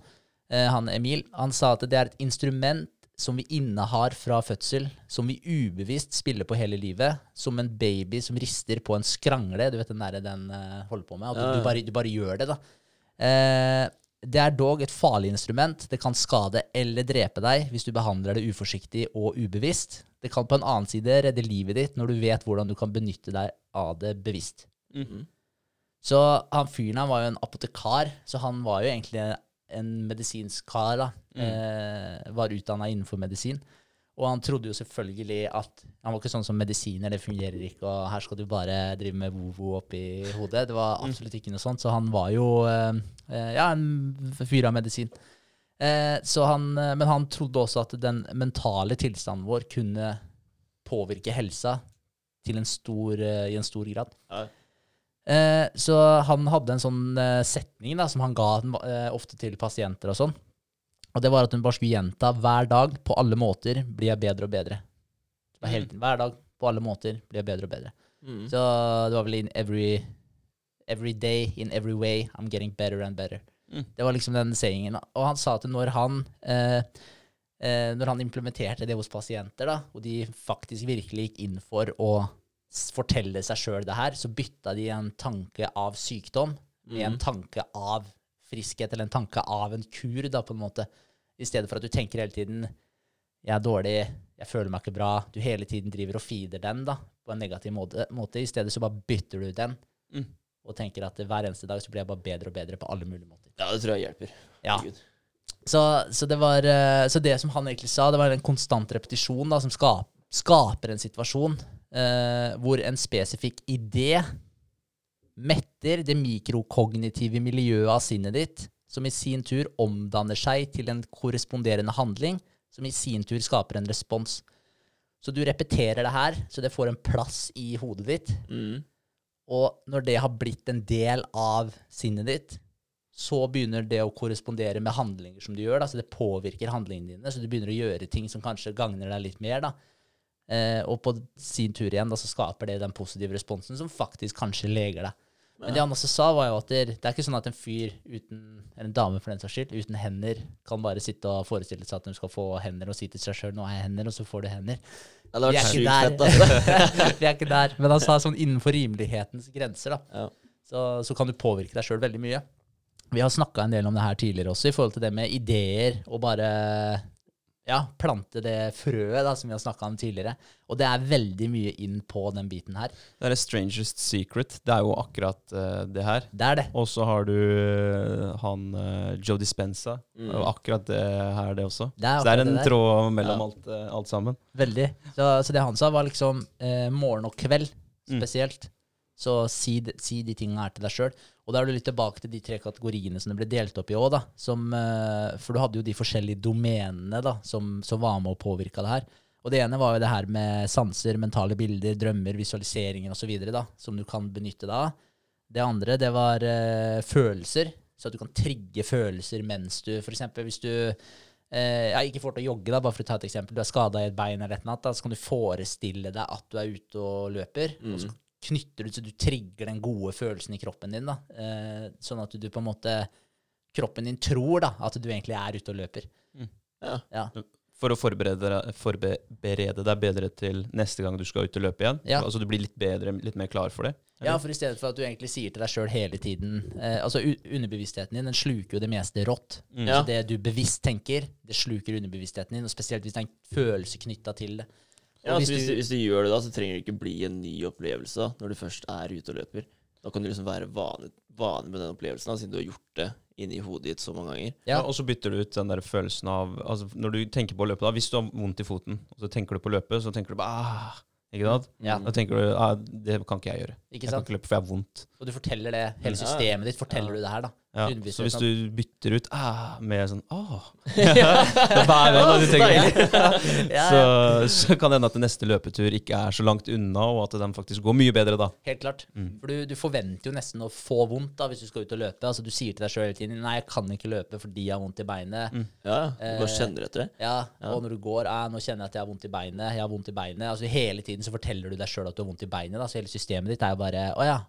eh, han Emil, han sa at det er et instrument som vi innehar fra fødsel, som vi ubevisst spiller på hele livet, som en baby som rister på en skrangle. Du vet den derre den eh, holder på med, at du, du, bare, du bare gjør det, da. Eh, det er dog et farlig instrument. Det kan skade eller drepe deg hvis du behandler det uforsiktig og ubevisst. Det kan på en annen side redde livet ditt når du vet hvordan du kan benytte deg av det bevisst. Mhm. Så han fyren han var jo en apotekar, så han var jo egentlig en medisinsk kar. da. Eh, var utdanna innenfor medisin. Og han trodde jo selvfølgelig at Han var ikke sånn som medisiner, det fungerer ikke, og her skal du bare drive med vovo oppi hodet. Det var absolutt ikke noe sånt. Så han var jo eh, eh, ja, en fyr av medisin. Eh, så han, men han trodde også at den mentale tilstanden vår kunne påvirke helsa en stor, i en stor grad. Ja. Eh, så han hadde en sånn setning da, som han ga ofte til pasienter og sånn. Og det var at hun bare skulle gjenta hver dag, på alle måter, blir jeg bedre og bedre. Hele tiden, Hver dag, på alle måter, blir jeg bedre og bedre. Mm. Så det var vel in every, every day, in every way, I'm getting better and better. Mm. Det var liksom den sayingen. Og han sa at når han, eh, eh, når han implementerte det hos pasienter, da, og de faktisk virkelig gikk inn for å fortelle seg sjøl det her, så bytta de en tanke av sykdom med en tanke av friskhet, eller en tanke av en kur, da, på en måte. I stedet for at du tenker hele tiden jeg er dårlig, jeg føler meg ikke bra. Du hele tiden driver og feeder den da, på en negativ måte. måte. I stedet så bare bytter du den, Mm. og tenker at hver eneste dag så blir jeg bare bedre og bedre på alle mulige måter. Ja, det tror jeg hjelper. Ja. Så, så, det var, eh, så det som han egentlig sa, det var en konstant repetisjon da, som skap, skaper en situasjon eh, hvor en spesifikk idé metter det mikrokognitive miljøet av sinnet ditt, som i sin tur omdanner seg til en korresponderende handling, som i sin tur skaper en respons. Så du repeterer det her, så det får en plass i hodet ditt. Mm. Og når det har blitt en del av sinnet ditt, så begynner det å korrespondere med handlinger som du gjør. Da. Så det påvirker handlingene dine, så du begynner å gjøre ting som kanskje gagner deg litt mer. Da. Eh, og på sin tur igjen da, så skaper det den positive responsen som faktisk kanskje leger deg. Men det han også sa, var jo at det, det er ikke sånn at en fyr uten, eller en dame for den saks skyld, uten hender, kan bare sitte og forestille seg at hun skal få hender og si til seg sjøl 'nå har jeg hender', og så får du hender. Ja, det Vi er ikke der. altså. Vi er ikke der. Men han sa sånn innenfor rimelighetens grenser, da. Ja. Så, så kan du påvirke deg sjøl veldig mye. Vi har snakka en del om det her tidligere også, i forhold til det med ideer og bare ja, plante det frøet da, som vi har snakka om tidligere. Og det er veldig mye inn på den biten her. Det er Strangest Secret. Det er jo akkurat uh, det her. Det er det. Og så har du uh, han uh, Joe Dispenza. Mm. Og akkurat det her, det også. Det er, Så det er en det tråd mellom Ja. alt, alt sammen. Veldig. Så, så det han sa, var liksom morgen og kveld Mm. Så si, si de tingene her til deg sjøl. Og da er du litt tilbake til de tre kategoriene som det ble delt opp i òg, da. Som, eh, for du hadde jo de forskjellige domenene da, som, som var med og påvirka det her. Og det ene var jo det her med sanser, mentale bilder, drømmer, visualiseringer osv. Som du kan benytte deg av. Det andre, det var uh, følelser. Så at du kan trigge følelser mens du F.eks. hvis du eh, ja, ikke får til å jogge, da, bare for å ta et eksempel. Du er skada i et bein eller et annet, da, så kan du forestille deg at du er ute og løper. Og så knytter du så du trigger den gode følelsen i kroppen din. da, eh, Sånn at du på en måte Kroppen din tror da, at du egentlig er ute og løper. Ja. Ja. For å forberede, deg- forberede deg bedre til neste gang du skal ut og løpe igjen. Ja. Altså du blir litt bedre, litt mer klar for det. Ja, for i stedet for at du egentlig sier til deg sjøl hele tiden eh, Altså underbevisstheten din den sluker jo det meste rått. Mm. Ja. Så det du bevisst tenker, det sluker underbevisstheten din. Og spesielt hvis det er en følelse knytta til det. Ja, hvis, hvis du, hvis du gjør det da, så trenger det ikke bli en ny opplevelse da, når du først er ute og løper. Da kan du liksom være vane, vane med den opplevelsen, da, siden du har gjort det inni hodet ditt så mange ganger. Ja. Ja, og så bytter du ut den der følelsen av altså Når du tenker på å løpe, da, hvis du har vondt i foten, og så tenker du på å løpe, så tenker du bare ah, Ikke sant? ja, Da tenker du ah, det kan ikke jeg gjøre. ikke Jeg kan ikke løpe, for jeg har vondt. Og du forteller det. Hele systemet ditt forteller Ja. du det her, da. Ja. Så hvis du bytter ut ah, med sånn åh, ja. det er hver gang du tenker så, så kan det hende at det neste løpetur ikke er så langt unna, og at den faktisk går mye bedre da. Helt klart. Mm. For du, du forventer jo nesten å få vondt da hvis du skal ut og løpe. Altså Du sier til deg sjøl hele tiden 'Nei, jeg kan ikke løpe fordi jeg har vondt i beinet'. Mm. Ja, du bare du kjenner etter det. Ja, Ja. Og når du går eh, 'Nå kjenner jeg at jeg har vondt i beinet', 'Jeg har vondt i beinet'. Altså Hele tiden så forteller du deg sjøl at du har vondt i beinet. Da. Så hele systemet ditt er jo bare 'Å ja,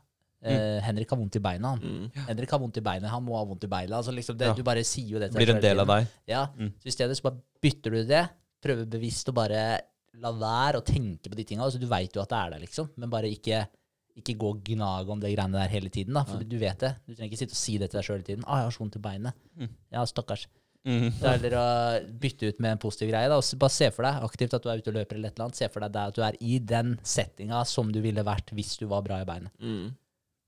eh, Henrik har vondt i beina. Mm. Henrik har vondt i beina, han må ha vondt i beina. Altså liksom det, Ja. Du bare sier jo det til Blir en del av deg. Ja, Mm. Så i stedet så bare bytter du det. Prøver bevisst å bare la være å tenke på de tinga. Altså, du veit jo at det er der, liksom, men bare ikke, ikke gå og gnage om det greiene der hele tiden. da, For ja. du vet det. Du trenger ikke sitte og si det til deg sjøl hele tiden. 'Å, jeg har så vondt i beinet.' Mm. Ja, stakkars. Mm. Det er heller å bytte ut med en positiv greie. da, og Bare se for deg aktivt at du er ute og løper eller et eller annet. Se for deg at du er i den settinga som du ville vært hvis du var bra i beinet.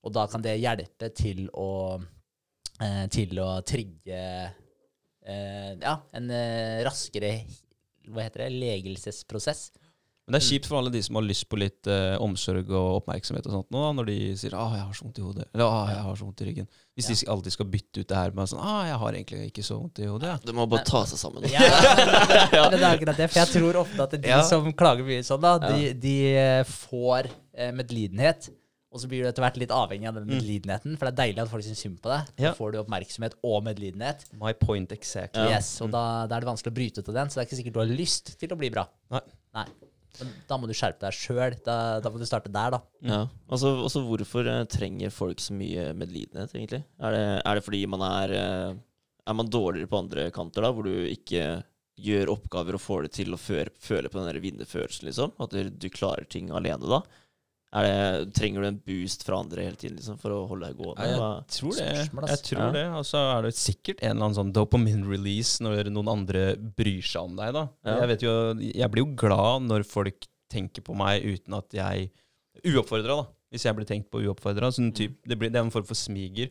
Og da kan det hjelpe til å, eh, til å trigge eh, ja, en eh, raskere hva heter det, legelsesprosess. Men det er kjipt for alle de som har lyst på litt eh, omsorg og oppmerksomhet og sånt nå, da, når de sier 'Å, jeg har så vondt i hodet', eller 'Å, jeg har så vondt i ryggen'. Hvis de alltid skal bytte ut det her med sånn 'Å, jeg har egentlig ikke så vondt i hodet', ja. Du må bare ta seg sammen. Ja, men det er akkurat det. For jeg tror ofte at de Ja. som klager mye sånn, da, de, de eh, får eh, medlidenhet. Og så blir du etter hvert litt avhengig av den medlidenheten. For det er deilig at folk syns synd på deg. Ja. Så får du oppmerksomhet og medlidenhet. My point exactly. Yes, og da, da er det vanskelig å bryte ut av den. Så det er ikke sikkert du har lyst til å bli bra. Nei. Nei. Men da må du skjerpe deg sjøl. Da, da må du starte der, da. Ja. Altså, altså hvorfor eh, trenger folk så mye medlidenhet, egentlig? Er det, er det fordi man er eh, Er man dårligere på andre kanter, da, hvor du ikke gjør oppgaver og får det til å føre, føle på den der vinnerfølelsen, liksom? At du, du klarer ting alene, da? Er det, trenger du en boost fra andre hele tiden liksom, for å holde deg gående? Ja, Jeg tror det. Jeg tror Ja. det. Og så er det sikkert en eller annen sånn dopamine release når noen andre bryr seg om deg, da. Ja. Jeg vet jo, jeg blir jo glad når folk tenker på meg uten at jeg Uoppfordra, da. Hvis jeg blir tenkt på uoppfordra. Sånn typ, det, blir- det er en form for smiger.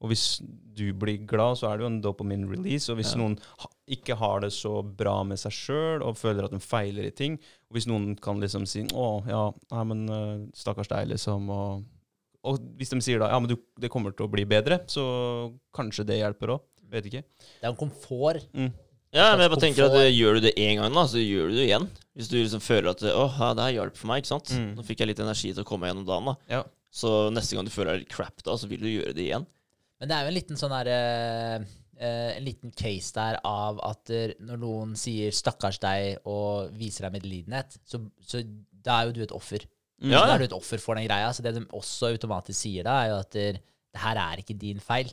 Og hvis du blir glad, så er det jo en dopamine release. Og hvis Ja. noen ha, ikke har det så bra med seg sjøl og føler at de feiler i ting, og hvis noen kan liksom si 'Å, ja, nei, men øh, stakkars deg', liksom, og, og hvis de sier da 'Ja, men du, det kommer til å bli bedre', så kanskje det hjelper òg. Vet ikke. Det er en komfort. Mm. Ja, men jeg bare tenker at eh, gjør du det én gang, da, så gjør du det igjen. Hvis du liksom føler at Å, ja, det her hjalp for meg, ikke sant. Mm. Nå fikk jeg litt energi til å komme gjennom dagen, da. Ja. Så neste gang du føler deg litt crap, da, så vil du gjøre det igjen. Men det er jo en liten sånn der, eh, eh, En liten case der av at eh, når noen sier 'stakkars deg' og viser deg medlidenhet, så, så da er jo du et offer. Mm. Ja, Da er du et offer for den greia. Så det de også automatisk sier da, er jo at det her er ikke din feil.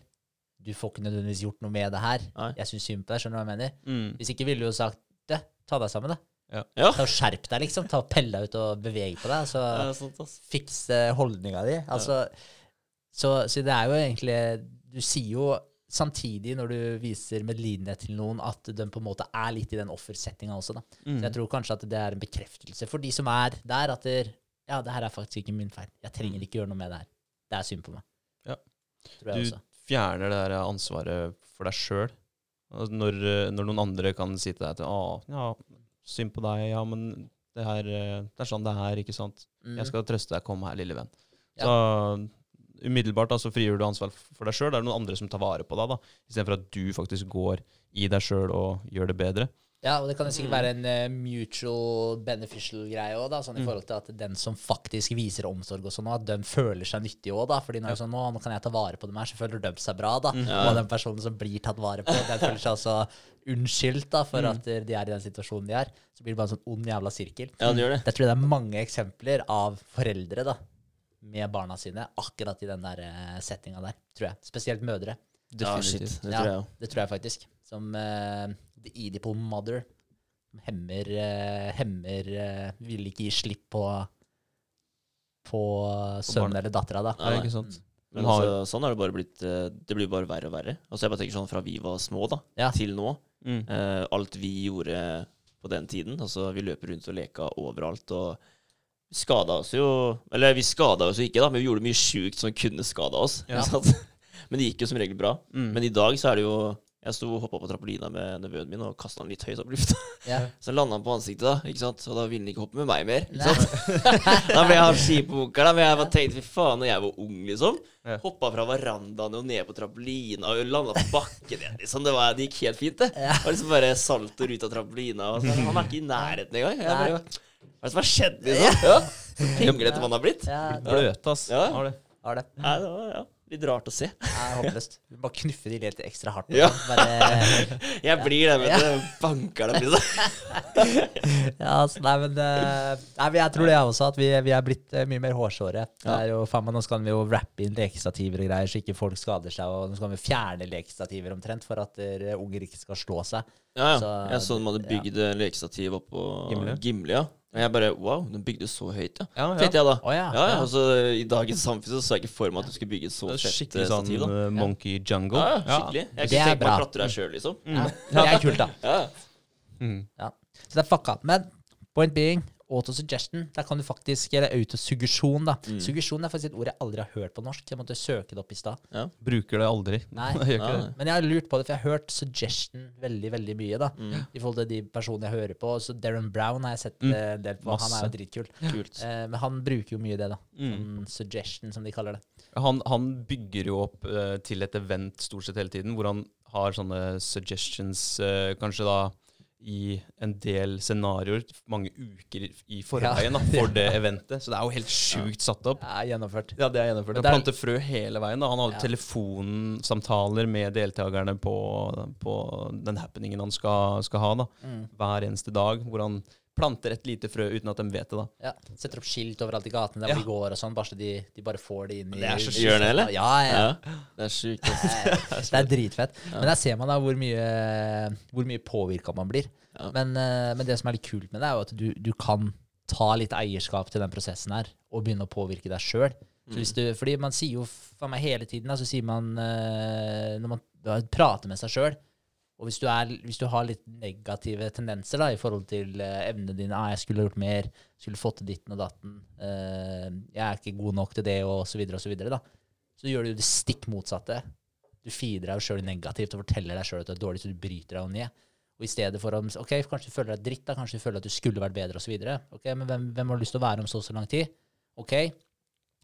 Du får ikke nødvendigvis gjort noe med det her. Nei. Jeg syns synd på deg. Skjønner du hva jeg mener? Mm. Hvis ikke ville du jo sagt det. Ta deg sammen, da. Ja. Ta og Skjerp deg, liksom. Ta og Pell deg ut og beveg på deg. Så Ja, fikse holdninga di. Altså, så, så det er jo egentlig Du sier jo samtidig, når du viser medlidenhet til noen, at de på en måte er litt i den offersettinga også. da. Mm. Så jeg tror kanskje at det er en bekreftelse for de som er der, at det, ja, det her er faktisk ikke min feil. Jeg trenger ikke gjøre noe med det her. Det er synd på meg. Ja. Du fjerner det der ansvaret for deg sjøl. Når, eh, når noen andre kan si til deg at 'Å, ja, synd på deg. Ja, men det, her, eh, det er sånn det er, ikke sant?' Mm. Jeg skal trøste deg. Kom her, lille venn. Ja. Umiddelbart da, så frigjør du ansvar for deg sjøl. Det er noen andre som tar vare på deg, da. Istedenfor at du faktisk går i deg sjøl og gjør det bedre. Ja, og det kan jo sikkert være en eh, mutual beneficial greie òg, sånn i Mm. forhold til at den som faktisk viser omsorg og sånn, at de føler seg nyttige òg, da. Fordi når det er sånn, nå, nå kan jeg ta vare på dem her, så føler de seg bra, da. Ja. Og den personen som blir tatt vare på, den føler seg altså unnskyldt da, for Mm. at de er i den situasjonen de er. Så blir det bare en sånn ond jævla sirkel. Ja, det gjør det. Jeg tror det er mange eksempler av foreldre da, med barna sine, akkurat i den der eh, settinga der, tror jeg. Spesielt mødre. Ja, shit. Det Ja. tror jeg òg. Det tror jeg faktisk. Som uh, the Edipo mother. Hemmer uh, Hemmer uh, Vil ikke gi slipp på På sønnen eller dattera, da. Ja, Ja, ikke sant? Men har- altså, sånn har det bare blitt Det blir bare verre og verre. Altså Jeg bare tenker sånn fra vi var små da, Ja. til nå. Mm. Eh, alt vi gjorde på den tiden. Altså Vi løper rundt og leka overalt. Og skada oss jo Eller vi skada oss jo ikke, da, men vi gjorde mye sjukt som kunne skada oss. Ja. Men det gikk jo som regel bra. Mm. Men i dag så er det jo Jeg sto og hoppa på trampolina med nevøen min og kasta han litt høyt opp i lufta. Yeah. Så landa han på ansiktet, da, ikke sant? og da ville han ikke hoppe med meg mer. Ikke sant? Da ble jeg halvt på Da men jeg bare tenkte fy faen, når jeg var ung, liksom. Ja. Hoppa fra verandaen og ned på trampolina og landa på bakken igjen. Liksom. Det, var, det gikk helt fint, det. Ja. Det var liksom bare salt ut av trampolina. Og så, han er ikke i nærheten engang. Jeg bare, Hva er det som har skjedd, liksom? Ja. Pinglete man har blitt. Ja, Bløt, ass. Ja. Har det. Har det. Nei, det var ja, litt rart å se. Er håpløst. Du bare knuffe de litt ekstra hardt. Ja. Bare, Jeg blir det, vet du. Banker dem, liksom. ja, altså, nei, men, eh, nei, jeg tror det, jeg også, at vi, vi er blitt eh, mye mer hårsåre. Det Ja. jo, faen Nå skal vi jo rappe inn lekestativer og greier, så ikke folk skader seg. Og nå skal vi fjerne lekestativer omtrent for at eh, unger ikke skal slå seg. Ja, ja. Så- jeg så de hadde bygd ja. lekestativ oppå Gimle. Gimle. ja. Og jeg bare Wow, den bygde så høyt, ja. Ja, ja. Tenkte jeg da. Å ja. Ja, ja, altså I dagens samfunn så så jeg ikke for meg at du skulle bygge et så er fett skikkelig eh, sånn stativ. da eh, Monkey Jungle. Ja, ja, skikkelig. Jeg Det kunne tenkt meg bra. å klatre der sjøl, liksom. Ja. Det er kult, da. Ja. Mm. Så det er fucka. Men point being, autosuggestion, der kan du faktisk Eller autosuggesjon, da. Mm. Suggesjon er faktisk et ord jeg aldri har hørt på norsk. Jeg måtte søke det opp i stad. Bruker det aldri. Nei. Jeg gjør ikke Ja. det. Men jeg har lurt på det, for jeg har hørt suggestion veldig veldig mye. da Mm. I forhold til de personene jeg hører på. Så Darren Brown har jeg sett Mm. eh, en del på. Han er jo dritkul. Kult. Eh, men han bruker jo mye det, da. Mm. Sånn suggestion, som de kaller det. Han, han bygger jo opp eh, til et event stort sett hele tiden, hvor han har sånne suggestions eh, kanskje da i en del scenarioer mange uker i- forveien forveien da, for det eventet. Så det er jo helt sjukt satt opp. Det er gjennomført. Ja, det er gjennomført. Han det er- planter frø hele veien. da. Han hadde Ja. telefonsamtaler med deltakerne på, på den happeningen han skal, skal ha da. Mm. hver eneste dag, hvor han planter et lite frø uten at de vet det. da. Ja. Setter opp skilt overalt i gatene der Ja. de går og sånn, bare så de, de bare får det inn i Det er så sjukt. Gjør det, eller? Ja, ja. Ja. Det er sjukt. Det er dritfett. Men der ser man da hvor mye, hvor mye påvirka man blir. Ja. Men, eh, men det som er litt kult med det, er jo at du, du kan ta litt eierskap til den prosessen her, og begynne å påvirke deg sjøl. Mm. Fordi man sier jo for meg hele tiden, da, så sier man eh, Når man prater med seg sjøl, og hvis du, er, hvis du har litt negative tendenser da, i forhold til eh, evnene dine ah, 'Jeg skulle gjort mer. Skulle fått til ditten og datten. eh, 'Jeg er ikke god nok til det', og så videre og så videre. da. Så gjør du det stikk motsatte. Du feeder deg sjøl negativt og forteller deg sjøl at du er dårlig, så du bryter deg ned. Og i stedet for å Ok, kanskje du føler deg dritt, da, kanskje du føler at du skulle vært bedre, osv. Ok, men hvem, hvem har du lyst til å være om så og så lang tid? Ok,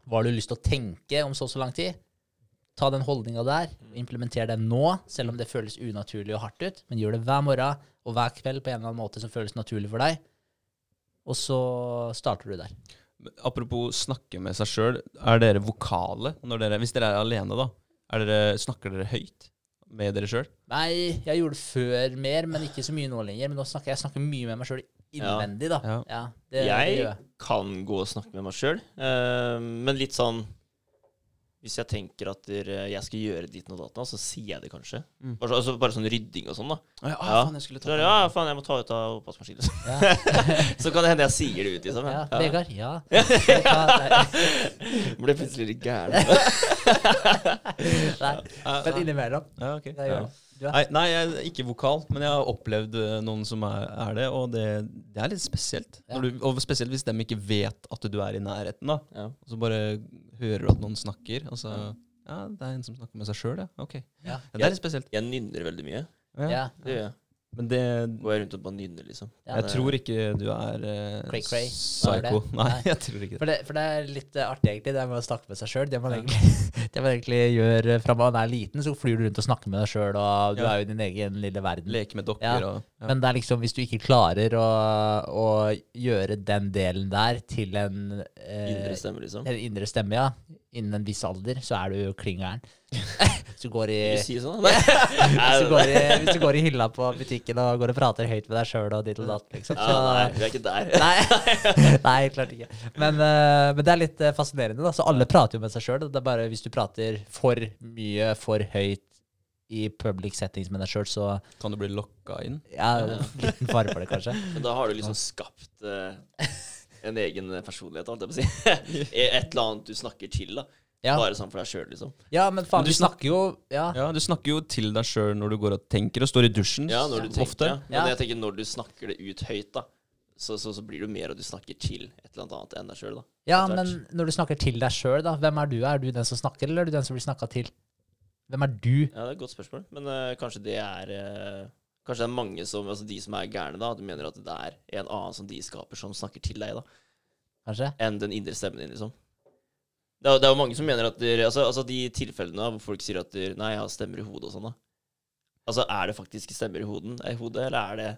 hva har du lyst til å tenke om så og så lang tid? Ta den holdninga der, implementer den nå, selv om det føles unaturlig og hardt ut. Men gjør det hver morgen og hver kveld på en eller annen måte som føles naturlig for deg. Og så starter du der. Apropos snakke med seg sjøl. Er dere vokale når dere, hvis dere er alene? da? Er dere, snakker dere høyt med dere sjøl? Nei, jeg gjorde det før mer, men ikke så mye nå lenger. Men nå snakker jeg snakker mye med meg sjøl innvendig, da. Ja. Ja, det, Jeg det jeg. kan gå og snakke med meg sjøl, men litt sånn Hvis jeg tenker at jeg skal gjøre ditt og datt, så sier jeg det kanskje. Mm. Bare, så, altså, bare sånn rydding og sånn, da. Ja, Ja. faen, jeg skulle Så ja, faen, jeg må ta ut av oppvaskmaskinen. liksom. Ja. så kan det hende jeg sier det ut, liksom. Ja, Ja. Vegard, ja. Ble plutselig litt gæren. Nei, men innimellom. Ja, ok. Det gjør Ja. det. Er- Nei, nei, jeg er ikke vokal, men jeg har opplevd eh, noen som er, er det, og det, det er litt spesielt. Ja. Når du, og spesielt hvis de ikke vet at du er i nærheten, da. Ja. Og så bare hører du at noen snakker, og så Ja, det er en som snakker med seg sjøl, ja. Ok. Ja. Ja, det er litt spesielt. Jeg nynner veldig mye. Ja. ja. Det gjør jeg. Men det Går jeg rundt og bare nynner, liksom. Ja, Jeg det- tror ikke du er uh, Cray cray. psycho. Er? Nei, Nei. jeg tror ikke det. For det, for det er litt eh, artig, egentlig, det med å snakke med seg sjøl. Det, man egentlig- det man egentlig gjør eh, fra man er liten, så flyr du rundt og snakker med deg sjøl, og du Ja. er jo i din egen lille verden. Leke med dokker Ja. og ja. Men det er liksom, hvis du ikke klarer å, å gjøre den delen der til en, eh, Indre stemme, liksom. en indre stemme, ja, innen en viss alder, så er du jo klin gæren. Hvis du går i si sånn? Hvis du, går i, hvis du går i hylla på butikken og går og prater høyt med deg sjøl og ditt og datt, liksom. Ja, nei, vi er ikke der. Nei, nei, klart ikke. Men, uh, men det er litt eh, fascinerende. da, så Alle prater jo med seg sjøl. Det er bare hvis du prater for mye, for høyt i public settings med deg sjøl, så Kan du bli lokka inn? ja, liten fare for det, kanskje. Men da har du liksom skapt uh en egen personlighet, holdt jeg på å si. Et eller annet du snakker til, da. Ja, Bare sånn for deg sjøl, liksom. ja men faen, Men du du snakker jo Ja, Ja, du snakker jo til deg sjøl når du går og tenker, og står i dusjen Ja, når du tenker, ofte. ja. Men Ja. jeg tenker når du snakker det ut høyt, da, så, så, så blir det mer at du snakker til et eller annet annet enn deg sjøl, da. ja men når du snakker til deg sjøl, da, hvem er du? Er du den som snakker, eller er du den som blir snakka til? Hvem er du? Ja, det er et godt spørsmål. Men uh, kanskje det er uh, Kanskje det er mange som Altså de som er gærne, da. Du mener at det er en annen som de skaper, som snakker til deg, da. Kanskje? Enn den indre stemmen din, liksom. Det er, det er jo mange som mener at der, altså, altså de tilfellene hvor folk sier at der, Nei, jeg har stemmer i hodet og sånn, da. Altså, er det faktisk stemmer i hoden, i hodet, eller er det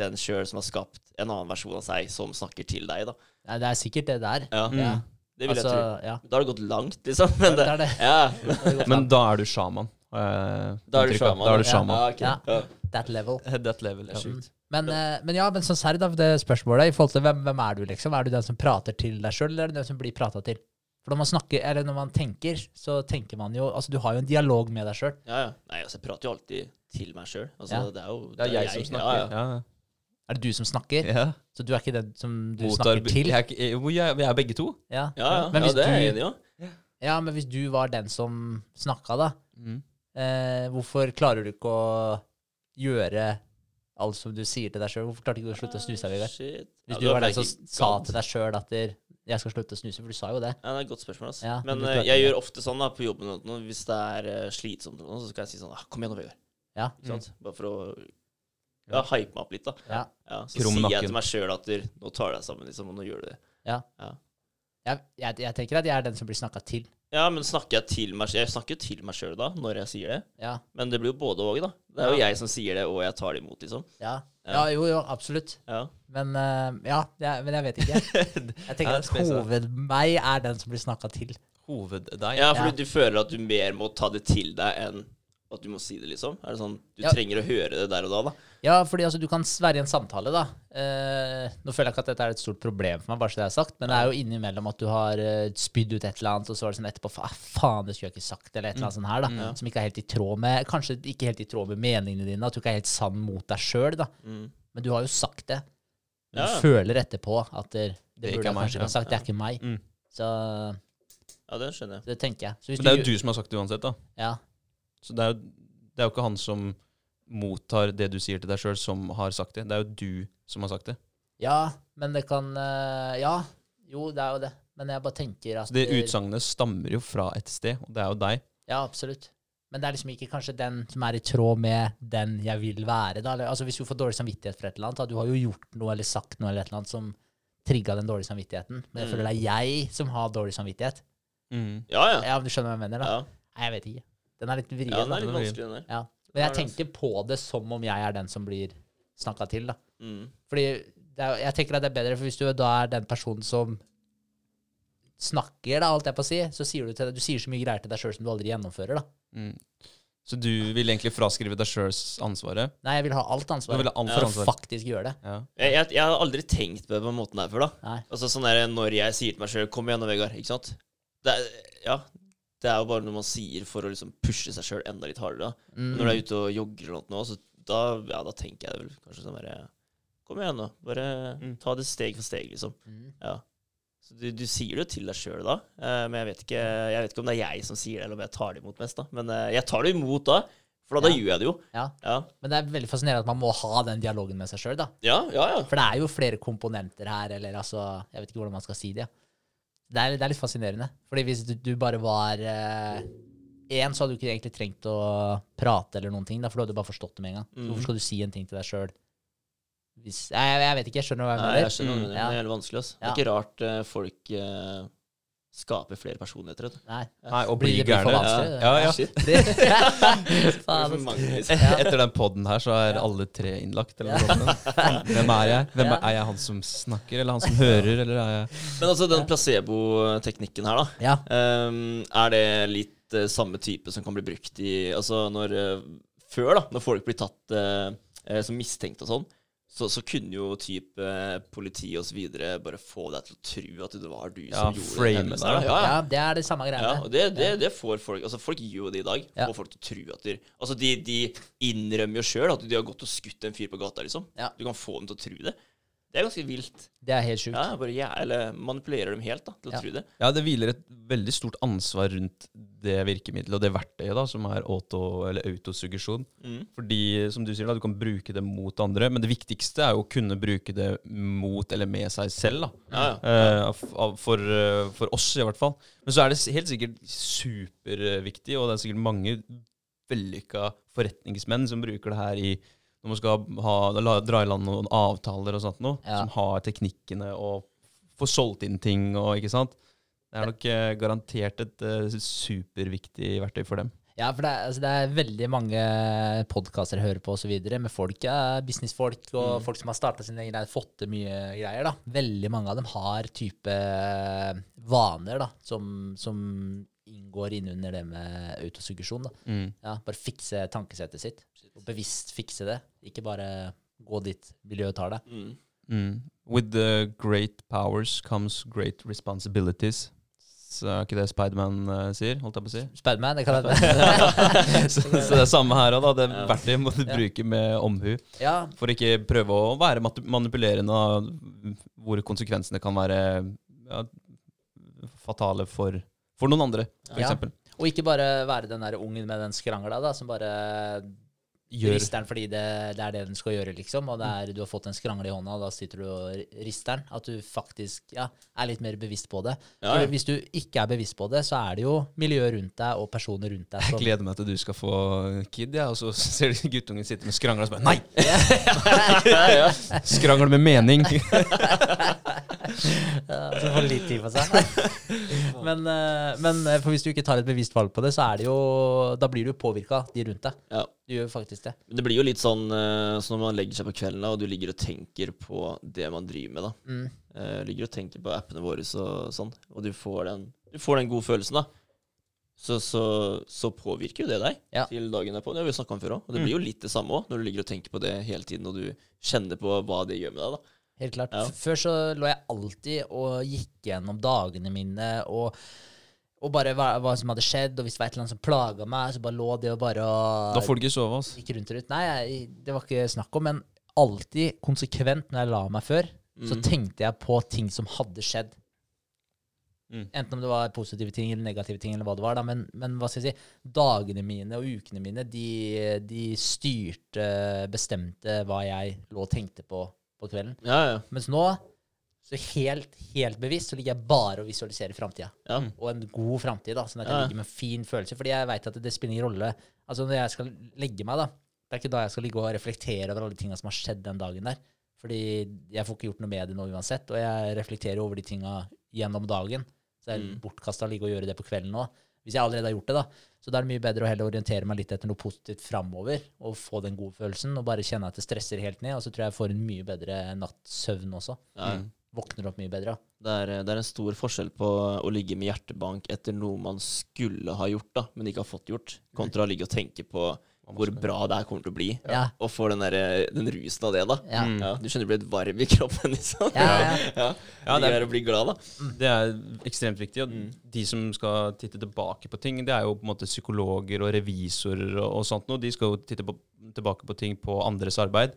den sjøl som har skapt en annen versjon av seg, som snakker til deg, da? Nei, det er sikkert det der. Ja, Mm. Ja. det vil jeg altså, tro. ja. Da har det gått langt, liksom. Men Det det, er det. ja. Men da er du sjaman. Uh, Da er du sjaman. Da er du sjaman. Ja, ok. Ja. Ja. That level. That level. Er sjukt. Men, eh, men ja, men sånn serr, da, det spørsmålet i forhold til hvem, hvem er du, liksom? Er du den som prater til deg sjøl, eller er du den som blir prata til? For når man snakker, eller når man tenker, så tenker man jo Altså, du har jo en dialog med deg sjøl. Ja, ja. Nei, altså, jeg prater jo alltid til meg sjøl. Altså, Ja. Det er jo Det er jeg som snakker. Ja, ja. Ja, Er det du som snakker? ja. Så du er ikke den som du Mottar- snakker til? Jeg er, ikke- jo, jeg, vi er begge to. Ja. Ja, ja. Men ja hvis det er jeg du- enig i. Ja. ja, men hvis du var den som snakka, da, Mm. eh, hvorfor klarer du ikke å gjøre alt som du sier til deg sjøl? Hvorfor klarte du ikke å slutte å snuse, Vegard? Shit. Hvis Ja, du det var den som ikke sa gadd. til deg sjøl at der, 'jeg skal slutte å snuse', for du sa jo det. Ja, det er et godt spørsmål. Altså. Ja, men eh, jeg det. gjør ofte sånn da, på jobben og hvis det er uh, slitsomt, noe, så skal jeg si sånn ah, 'Kom igjen nå, Vegard'. Ja. Ikke sant? Bare for å ja, hype meg opp litt. da. Ja. Ja, så Krom sier jeg til meg sjøl at du, 'nå tar du deg sammen', liksom, og nå gjør du det. Jeg, jeg, jeg tenker at jeg er den som blir snakka til. Ja, men snakker jeg til meg Jeg snakker jo til meg sjøl da, når jeg sier det. Ja. Men det blir jo både og, da. Det er jo Ja. jeg som sier det, og jeg tar det imot, liksom. Ja. Ja. ja, jo, jo, absolutt. Ja. Men uh, ja, jeg, men jeg vet ikke. Jeg tenker at hoved-meg er den som blir snakka til. Hoved-deg. Ja, fordi Ja. du føler at du mer må ta det til deg enn at du må si det, liksom? Er det sånn Du Ja. trenger å høre det der og da, da? Ja, fordi altså, du kan være i en samtale, da. Eh, nå føler jeg ikke at dette er et stort problem for meg, bare så det er sagt, men det er jo innimellom at du har uh, spydd ut et eller annet, og så var det sånn etterpå "Fa- Faen, det skulle jeg ikke sagt, eller et eller annet sånt her, da. Mm. Som ikke er helt i tråd med Kanskje ikke helt i tråd med meningene dine, at du ikke er helt sann mot deg sjøl, da. Mm. Men du har jo sagt det. Du Ja, ja. føler etterpå at det, det, burde er jeg kanskje ha sagt. Det er ikke meg. Mm. Så Ja, det skjønner jeg. det tenker jeg. Så hvis Men det er du, jo du som har sagt det uansett, da. Ja. Så det er, jo, det er jo ikke han som mottar det du sier til deg sjøl, som har sagt det. Det er jo du som har sagt det. ja, men det kan eh, Ja. Jo, det er jo det. Men jeg bare tenker at Så det utsagnet stammer jo fra et sted, og det er jo deg. Ja, absolutt. Men det er liksom ikke kanskje den som er i tråd med den jeg vil være. Da. Altså Hvis du får dårlig samvittighet for et eller annet, da, du har jo gjort noe eller sagt noe eller et eller annet som trigga den dårlige samvittigheten. Men jeg Mm. føler det er jeg som har dårlig samvittighet. Ja, ja. Ja, men Du skjønner hva jeg mener? da? Ja, Nei, jeg vet ikke. Den er litt vrien. ja den er litt vanskelig, den der. Ja. Men jeg Ja, er tenker på det som om jeg er den som blir snakka til. da. Mm. Fordi det er, jeg tenker at det er bedre, for hvis du da er den personen som snakker, da, alt jeg på å si, så sier du til deg, du sier så mye greier til deg sjøl som du aldri gjennomfører. da. Mm. Så du vil egentlig fraskrive deg sjøl ansvaret? Nei, jeg vil ha alt Du ansvaret vil ha alt for å ansvar. faktisk gjøre det. Ja. Jeg, jeg, jeg har aldri tenkt på det på den måten der før, da. Nei. Altså sånn der, Når jeg sier til meg sjøl 'kom igjen nå, Vegard', ikke sant? Det ja, det er jo bare noe man sier for å liksom pushe seg sjøl enda litt hardere. Mm. Når du er ute og jogger eller noe, så da, ja, da tenker jeg vel kanskje sånn bare Kom igjen, nå. Bare Mm. ta det steg for steg, liksom. Mm. Ja. Så du, du sier det jo til deg sjøl da, eh, men jeg vet, ikke, jeg vet ikke om det er jeg som sier det, eller om jeg tar det imot mest. da. Men eh, jeg tar det imot da, for da, da gjør jeg det jo. Ja. Ja, Men det er veldig fascinerende at man må ha den dialogen med seg sjøl, ja, ja. ja. For det er jo flere komponenter her, eller altså Jeg vet ikke hvordan man skal si det. Ja. Det, er, det er litt fascinerende. Fordi hvis du, du bare var én, så hadde du ikke egentlig trengt å prate eller noen ting, da, for du hadde bare forstått det med en gang. Mm. hvorfor skal du si en ting til deg sjøl? Jeg, jeg vet ikke, jeg skjønner hva jeg Nei, jeg skjønner Mm, mener. ja. Det er helt vanskelig. Altså. Det er ikke rart eh, folk eh, skaper flere personligheter. Nei. Nei, og Blir- bli gærne. Ja, ja. Etter den poden her så er alle tre innlagt. Hvem er jeg? Hvem er, er jeg han som snakker, eller han som hører, eller er jeg Men altså, den placebo-teknikken her, da. Ja. ehm, er det litt eh, samme type som kan bli brukt i Altså når eh, Før, da, når folk blir tatt eh, som mistenkt og sånn, så, så kunne jo type Politiet politi og så videre bare få deg til å tro at det var du Ja, som gjorde frame hendelsen Ja, ja. ja, det er det samme Ja, greiene. og det, det, det får folk Altså Folk gjør jo det i dag. Ja. Får folk til å tro at de Altså de, de innrømmer jo sjøl at de har gått og skutt en fyr på gata, liksom. Ja. Du kan få dem til å tro det. Det er ganske vilt. Det er helt sjukt. Ja, bare ja, Eller manipulerer dem helt da til å Ja. tro det. Ja, det hviler et veldig stort ansvar rundt det virkemidlet og det verktøyet da, som er auto, eller autosuggesjon. Mm. Fordi, som du sier, da, du kan bruke det mot andre, men det viktigste er jo å kunne bruke det mot eller med seg selv. da. Ja, ja. Eh, for, eh, for oss, i hvert fall. Men så er det helt sikkert superviktig, og det er sikkert mange vellykka forretningsmenn som bruker det her i når man skal ha, dra i land noen avtaler og sånt noe, Ja. som har teknikkene og får solgt inn ting og ikke sant. Det er nok eh, garantert et eh, superviktig verktøy for dem. Ja, for det er, altså, det er veldig mange podkaster jeg hører på osv. med folk, ja, businessfolk og Mm. folk som har starta sine greier, fått til mye greier. da. Veldig mange av dem har type vaner da, som, som inngår innunder det med autosuggesjon. da. Ja, bare fikse tankesettet sitt. Og bevisst fikse det. Ikke bare gå dit miljøet tar deg. Mm. Mm. With the great powers comes great responsibilities, Så er ikke det Spiderman uh, sier, holdt jeg på å si. Spiderman, det kan hende. så, så det er samme her òg, da. Det er verktøy må du bruke med omhu. ja, For ikke prøve å være manipulerende, av hvor konsekvensene kan være ja, fatale for, for noen andre, for Ja. eksempel. og ikke bare være den der ungen med den skrangla da, som bare Gjør rister den fordi det, det er det den skal gjøre, liksom. Og det er, du har fått en skrangle i hånda, og da sitter du og rister den. At du faktisk ja, er litt mer bevisst på det. Ja, ja. Hvis du ikke er bevisst på det, så er det jo miljøet rundt deg og personer rundt deg Jeg gleder meg til du skal få kid, ja, og så ser du guttungen sitte med skrangla og så bare Nei! ja. Med mening! Så får litt tid på seg. men, eh, men eh, hvis du ikke tar et bevisst valg på det, så er det jo Da blir du påvirka, de rundt deg. ja. Du gjør faktisk det. Det blir jo litt sånn eh, så når man legger seg på kvelden og du ligger og tenker på det man driver med. da. Mm. Ligger og tenker på appene våre og sånn, og du får den, du får den gode følelsen, da. Så, så, så påvirker jo det deg Ja. til dagen derpå. Det har vi snakka om før òg. Og det blir jo litt det samme òg, når du ligger og tenker på det hele tiden, og du kjenner på hva det gjør med deg. da. Helt klart. Ja. Før så lå jeg alltid og gikk gjennom dagene mine og, og bare hva, hva som hadde skjedd, og hvis det var et eller annet som plaga meg, så bare lå det og bare og Da får du ikke sove, altså. gikk rundt og rundt. Nei, jeg, det var ikke snakk om, men alltid konsekvent når jeg la meg før, så Mm. tenkte jeg på ting som hadde skjedd. Mm. Enten om det var positive ting eller negative ting, eller hva det var. da, Men, men hva skal jeg si, dagene mine og ukene mine, de, de styrte, bestemte hva jeg lå og tenkte på på kvelden. Ja, ja. Mens nå, så helt, helt bevisst, så ligger jeg bare og visualiserer framtida. ja. Og en god framtid, da, sånn at jeg ligger med en fin følelse. Fordi jeg veit at det spiller ingen rolle. Altså Når jeg skal legge meg, da, det er ikke da jeg skal ligge og reflektere over alle tinga som har skjedd den dagen der. Fordi jeg får ikke gjort noe med det nå uansett, og jeg reflekterer over de tinga gjennom dagen. Så det er Mm. bortkasta å ligge og gjøre det på kvelden nå. Hvis jeg allerede har gjort det, da. Så da er det mye bedre å heller orientere meg litt etter noe positivt framover, og få den gode følelsen, og bare kjenne at det stresser helt ned. Og så tror jeg jeg får en mye bedre natts søvn også. ja. Mm. Våkner opp mye bedre. Det, er, det er en stor forskjell på å ligge med hjertebank etter noe man skulle ha gjort, da, men ikke har fått gjort, kontra å ligge og tenke på hvor bra det her kommer til å bli, Ja. og få den, der, den rusen av det, da. Ja. Mm. Ja, du skjønner du blir litt varm i kroppen, liksom. Ja, ja. ja. Ja, det er- å bli glad, da. Det er ekstremt viktig. Og Mm. de som skal titte tilbake på ting, det er jo på en måte psykologer og revisorer og, og sånt noe. De skal jo titte på, tilbake på ting på andres arbeid.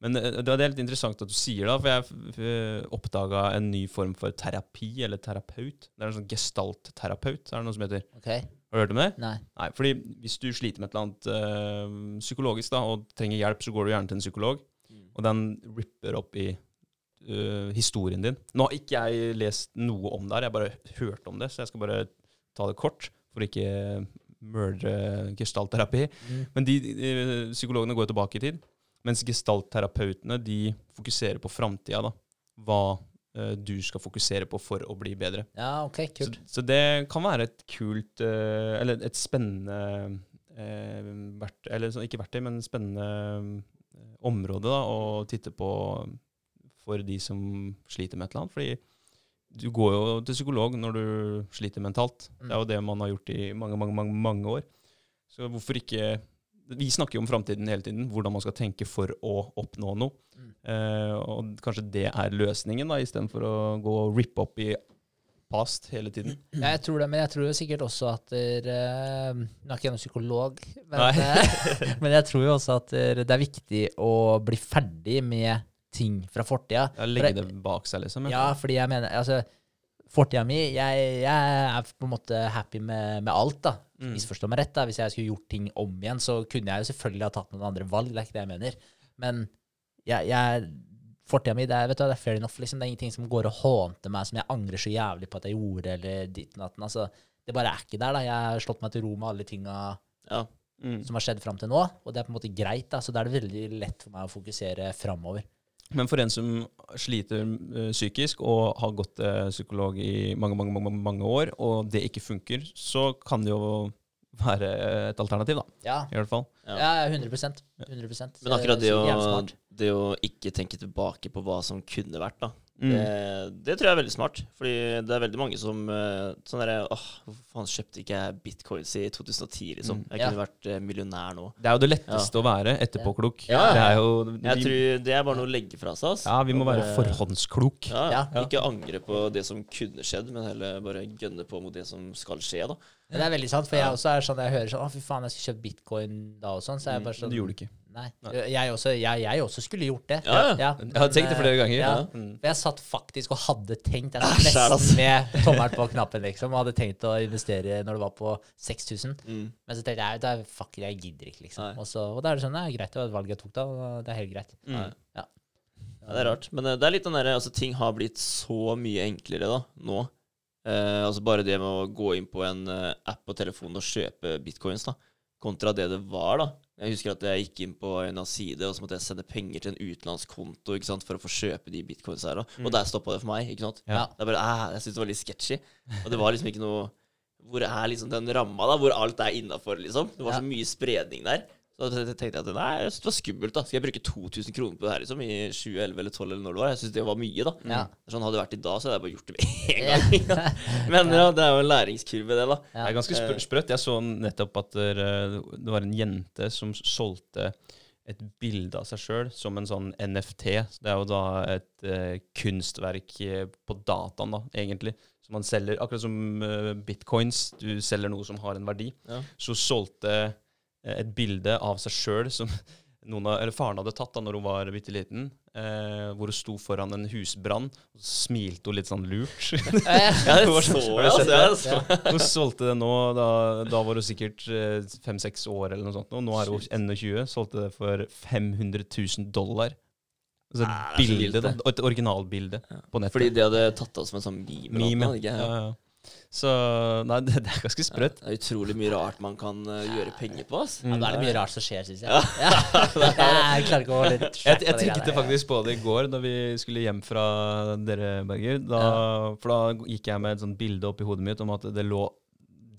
Men eh, det det er litt interessant at du sier det, for jeg oppdaga en ny form for terapi, eller terapeut. Det er en sånn gestaltterapeut, er det noe som heter. Ok. Har du hørt om det? Nei. Nei, fordi hvis du sliter med et eller annet eh, psykologisk da, og trenger hjelp, så går du gjerne til en psykolog, Mm. og den ripper opp i eh, historien din. Nå har ikke jeg lest noe om det her, jeg har bare hørt om det, så jeg skal bare ta det kort, for ikke murdre gestaltterapi. Mm. Men de, de psykologene går tilbake i tid, mens gestaltterapeutene de fokuserer på framtida, da. Hva du skal fokusere på for å bli bedre. Ja, ok, kult. så det kan være et kult eh, Eller et spennende eh, vert, Eller så, ikke verktøy, men spennende eh, område da, å titte på for de som sliter med et eller annet. Fordi du går jo til psykolog når du sliter mentalt. Det er jo det man har gjort i mange, mange, mange, mange år. Så hvorfor ikke Vi snakker jo om framtiden hele tiden, hvordan man skal tenke for å oppnå noe. Mm. Eh, og kanskje det er løsningen, da, istedenfor å gå og rippe opp i past hele tiden. Ja, jeg tror det, men jeg tror jo sikkert også at der, eh, Nå er ikke jeg noen psykolog, men, eh, men jeg tror jo også at der, det er viktig å bli ferdig med ting fra fortida. Ja, legge det bak seg, liksom. Ja, fordi jeg mener altså, Fortida mi jeg, jeg er på en måte happy med, med alt. da Mm. Misforstå meg rett. da Hvis jeg skulle gjort ting om igjen, så kunne jeg jo selvfølgelig ha tatt noen andre valg. Det er ikke det jeg mener. Men jeg, jeg fortida mi det er, vet du, det er fair enough. Liksom. Det er ingenting som går og hånter meg som jeg angrer så jævlig på at jeg gjorde, eller ditt og datten. Altså, det bare er ikke der. da Jeg har slått meg til ro med alle tinga Ja. Mm. som har skjedd fram til nå, og det er på en måte greit. da Så da er det veldig lett for meg å fokusere framover. Men for en som sliter eh, psykisk og har gått til psykolog i mange, mange, mange, mange år, og det ikke funker, så kan det jo være et alternativ, da. Ja, I hvert fall. Ja. ja 100% 100% Men akkurat det å, det å ikke tenke tilbake på hva som kunne vært, da. Mm. Det, det tror jeg er veldig smart. Fordi det er veldig mange som eh, sånn derre Åh, hvorfor faen kjøpte ikke jeg bitcoins i 2010, liksom? Jeg Jeg Ja. kunne vært eh, millionær nå. Det er jo det letteste å være etterpåklok. Ja. Det er jo Jeg vi, tror det er bare noe å legge fra seg. Altså. Ja, vi må være Bare- forhåndsklok. Ja, Ja. Ikke angre på det som kunne skjedd, men heller bare gønne på mot det som skal skje. da det er veldig sant, for jeg også er sånn jeg hører sånn Å, fy faen, jeg skulle kjøpt bitcoin da og sånn. Så jeg bare Men sånn det gjorde du ikke. Nei. Jeg også, jeg, jeg også skulle gjort det. Ja, ja. Jeg har tenkt det flere ganger. Ja. Mm. For jeg satt faktisk og hadde tenkt Jeg satt det altså. nesten med tommelen på knappen, liksom, og hadde tenkt å investere når det var på 6000. Mm. Men så tenkte jeg da, fuck, jeg gidder ikke, liksom. Nei. Og, så, og da er det sånn, det er greit, det var et valg jeg tok da, og det er helt greit. Mm. Ja, det er rart. Men eh, det er litt den derre altså, Ting har blitt så mye enklere da, nå. Eh, altså Bare det med å gå inn på en eh, app på telefonen og kjøpe bitcoins, da, kontra det det var. da Jeg husker at jeg gikk inn på en av side, og så måtte jeg sende penger til en utenlandskonto ikke sant, for å få kjøpe de bitcoins her. Da. Og der stoppa det for meg. ikke sant? Ja. Det er bare, æh, Jeg syntes det var litt sketchy. Og det var liksom ikke noe Hvor er liksom den ramma, da? Hvor alt er innafor, liksom? Det var så mye spredning der. Så tenkte jeg at nei, det var skummelt. da Skal jeg bruke 2000 kroner på det her liksom i 2011 eller 2012 eller når det var? Jeg syns det var mye, da. Ja. Sånn Hadde det vært i dag, så hadde jeg bare gjort det med en gang. Men ja, det er jo en læringskurve, det, da. Ja. Det er ganske spr sprøtt. Jeg så nettopp at det, det var en jente som solgte et bilde av seg sjøl som en sånn NFT. Det er jo da et uh, kunstverk eh, på dataen, da, egentlig. Som man selger, akkurat som uh, bitcoins. Du selger noe som har en verdi. Ja. Så solgte eh, et bilde av seg sjøl som noen av, eller faren hadde tatt da når hun var bitte liten. Eh, hvor hun sto foran en husbrann og smilte hun litt sånn lurt. Ja, det så du jeg. Hun solgte det nå, da, da var hun sikkert fem-seks år eller noe sånt. Og nå er hun Shit. 21. Solgte det for 500 000 dollar. Altså et bilde, det. Et originalbilde på nettet. Fordi de hadde tatt det som en sånn meme. Meme, noe, ikke? ja. ja, ja. Så nei, det, det er ganske sprøtt. Det er utrolig mye rart man kan uh, gjøre penger på. ass. Ja, da er det mye rart som skjer, syns jeg. Ja. Jeg klarer ikke å holde litt Jeg, jeg tenkte faktisk på det i går da vi skulle hjem fra dere, Berger. Da, For da gikk jeg med et sånt bilde opp i hodet mitt om at det lå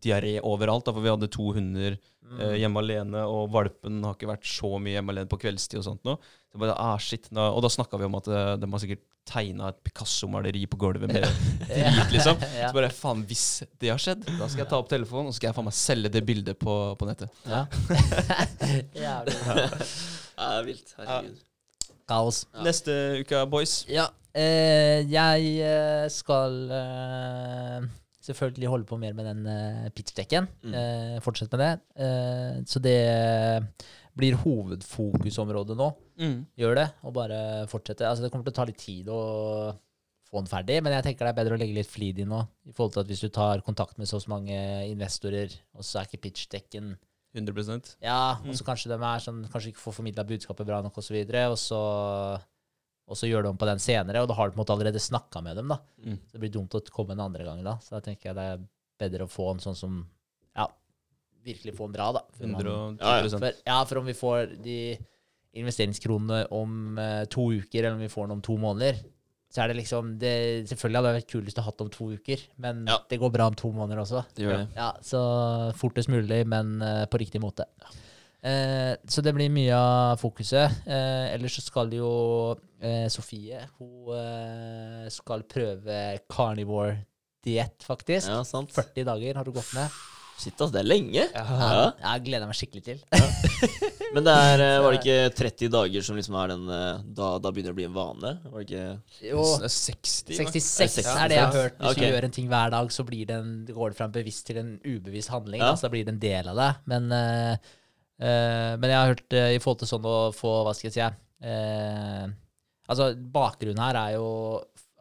diaré overalt. Da, for vi hadde to hunder eh, hjemme alene, og valpen har ikke vært så mye hjemme alene på kveldstid og sånt noe. Så bare, ah, shit. Da, og da snakka vi om at eh, de har sikkert tegna et Picasso-maleri på gulvet med drit, liksom. Så bare faen, hvis det har skjedd, da skal jeg ta opp telefonen og så skal jeg faen meg selge det bildet på, på nettet. Ja. Jævlig. Ja, det er vilt. Herregud. Kaos. Ja. Neste uke, boys. Ja. Eh, jeg eh, skal eh, selvfølgelig holde på mer med den eh, pitchdekken. Mm. Eh, fortsette med det. Eh, så det blir hovedfokusområdet nå. Gjør det, og bare fortsette. Altså, det kommer til å ta litt tid å få den ferdig, men jeg tenker det er bedre å legge litt flid i nå. I forhold til at hvis du tar kontakt med så og så mange investorer, og så er ikke pitchdekken 100% Ja, og så kanskje de er sånn, kanskje ikke får formidla budskapet bra nok, og så og så og så gjør de om på den senere, og da har du på en måte allerede snakka med dem. da. Mm. Så det blir dumt å komme en andre gang da. Så da tenker jeg det er bedre å få en sånn som virkelig få en bra, da. For man- 110 Ja, ja. for, ja, for om vi får de investeringskronene om eh, to uker, eller om vi får den om to måneder, så er det liksom det, Selvfølgelig hadde det vært kulest å ha det om to uker, men Ja. det går bra om to måneder også. Det gjør det. Ja, Så fortest mulig, men eh, på riktig måte. Eh, så det blir mye av fokuset. Eh, ellers så skal jo eh, Sofie Hun eh, skal prøve carnivore diett, faktisk. Ja, sant. 40 dager har du gått med. Shit, ass, det er lenge. Ja. Ja. Jeg gleder meg skikkelig til. Men det er, eh, var det ikke 30 dager som liksom er den eh, Da, da begynner det å bli en vane? Var det ikke Jo, 60, 66 Ja, er det jeg har hørt. Hvis okay. du gjør en ting hver dag, så blir det en, går det fra en bevisst til en ubevisst handling. Ja. Da, så da blir det en del av det. Men, uh, eh, men jeg har hørt uh, i forhold til sånn å få Hva skal jeg si Uh, Altså, bakgrunnen her er jo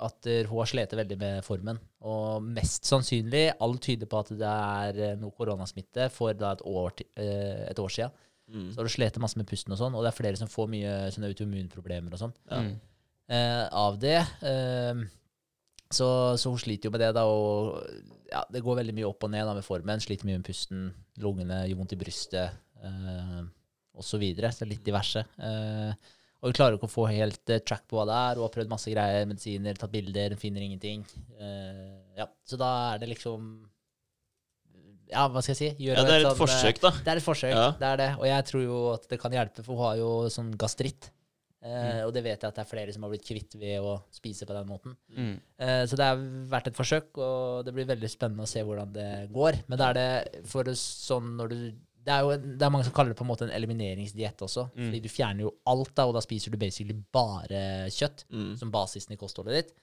at eh, hun har slitt veldig med formen. Og mest sannsynlig, alt tyder på at det er eh, noe koronasmitte for da et år, eh, et år siden. mm. Så har du slitt masse med pusten og sånn, og det er flere som får mye sånne autoimmunproblemer og sånn Ja. Mm. eh, av det. Eh, så, så hun sliter jo med det, da, og ja, det går veldig mye opp og ned da, med formen. Sliter mye med pusten, lungene, gjør vondt i brystet eh, osv. Så, videre, så litt diverse. Eh, og hun klarer ikke å få helt eh, track på hva det er. Hun har prøvd masse greier, medisiner, tatt bilder, finner ingenting. Uh, ja, Så da er det liksom Ja, hva skal jeg si? Gjøre ja, det er et sånn, eh, forsøk, da. det er et forsøk, Ja. det er det. Og jeg tror jo at det kan hjelpe, for hun har jo sånn gastritt. Eh, Og det vet jeg at det er flere som har blitt kvitt ved å spise på den måten. Mm. Uh, så det har vært et forsøk, og det blir veldig spennende å se hvordan det går. Men da er det for sånn når du det er jo det er mange som kaller det på en måte en elimineringsdiett også. Mm. Fordi du fjerner jo alt, da, og da spiser du basically bare kjøtt Mm. som basisen i kostholdet ditt.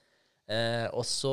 Eh, og så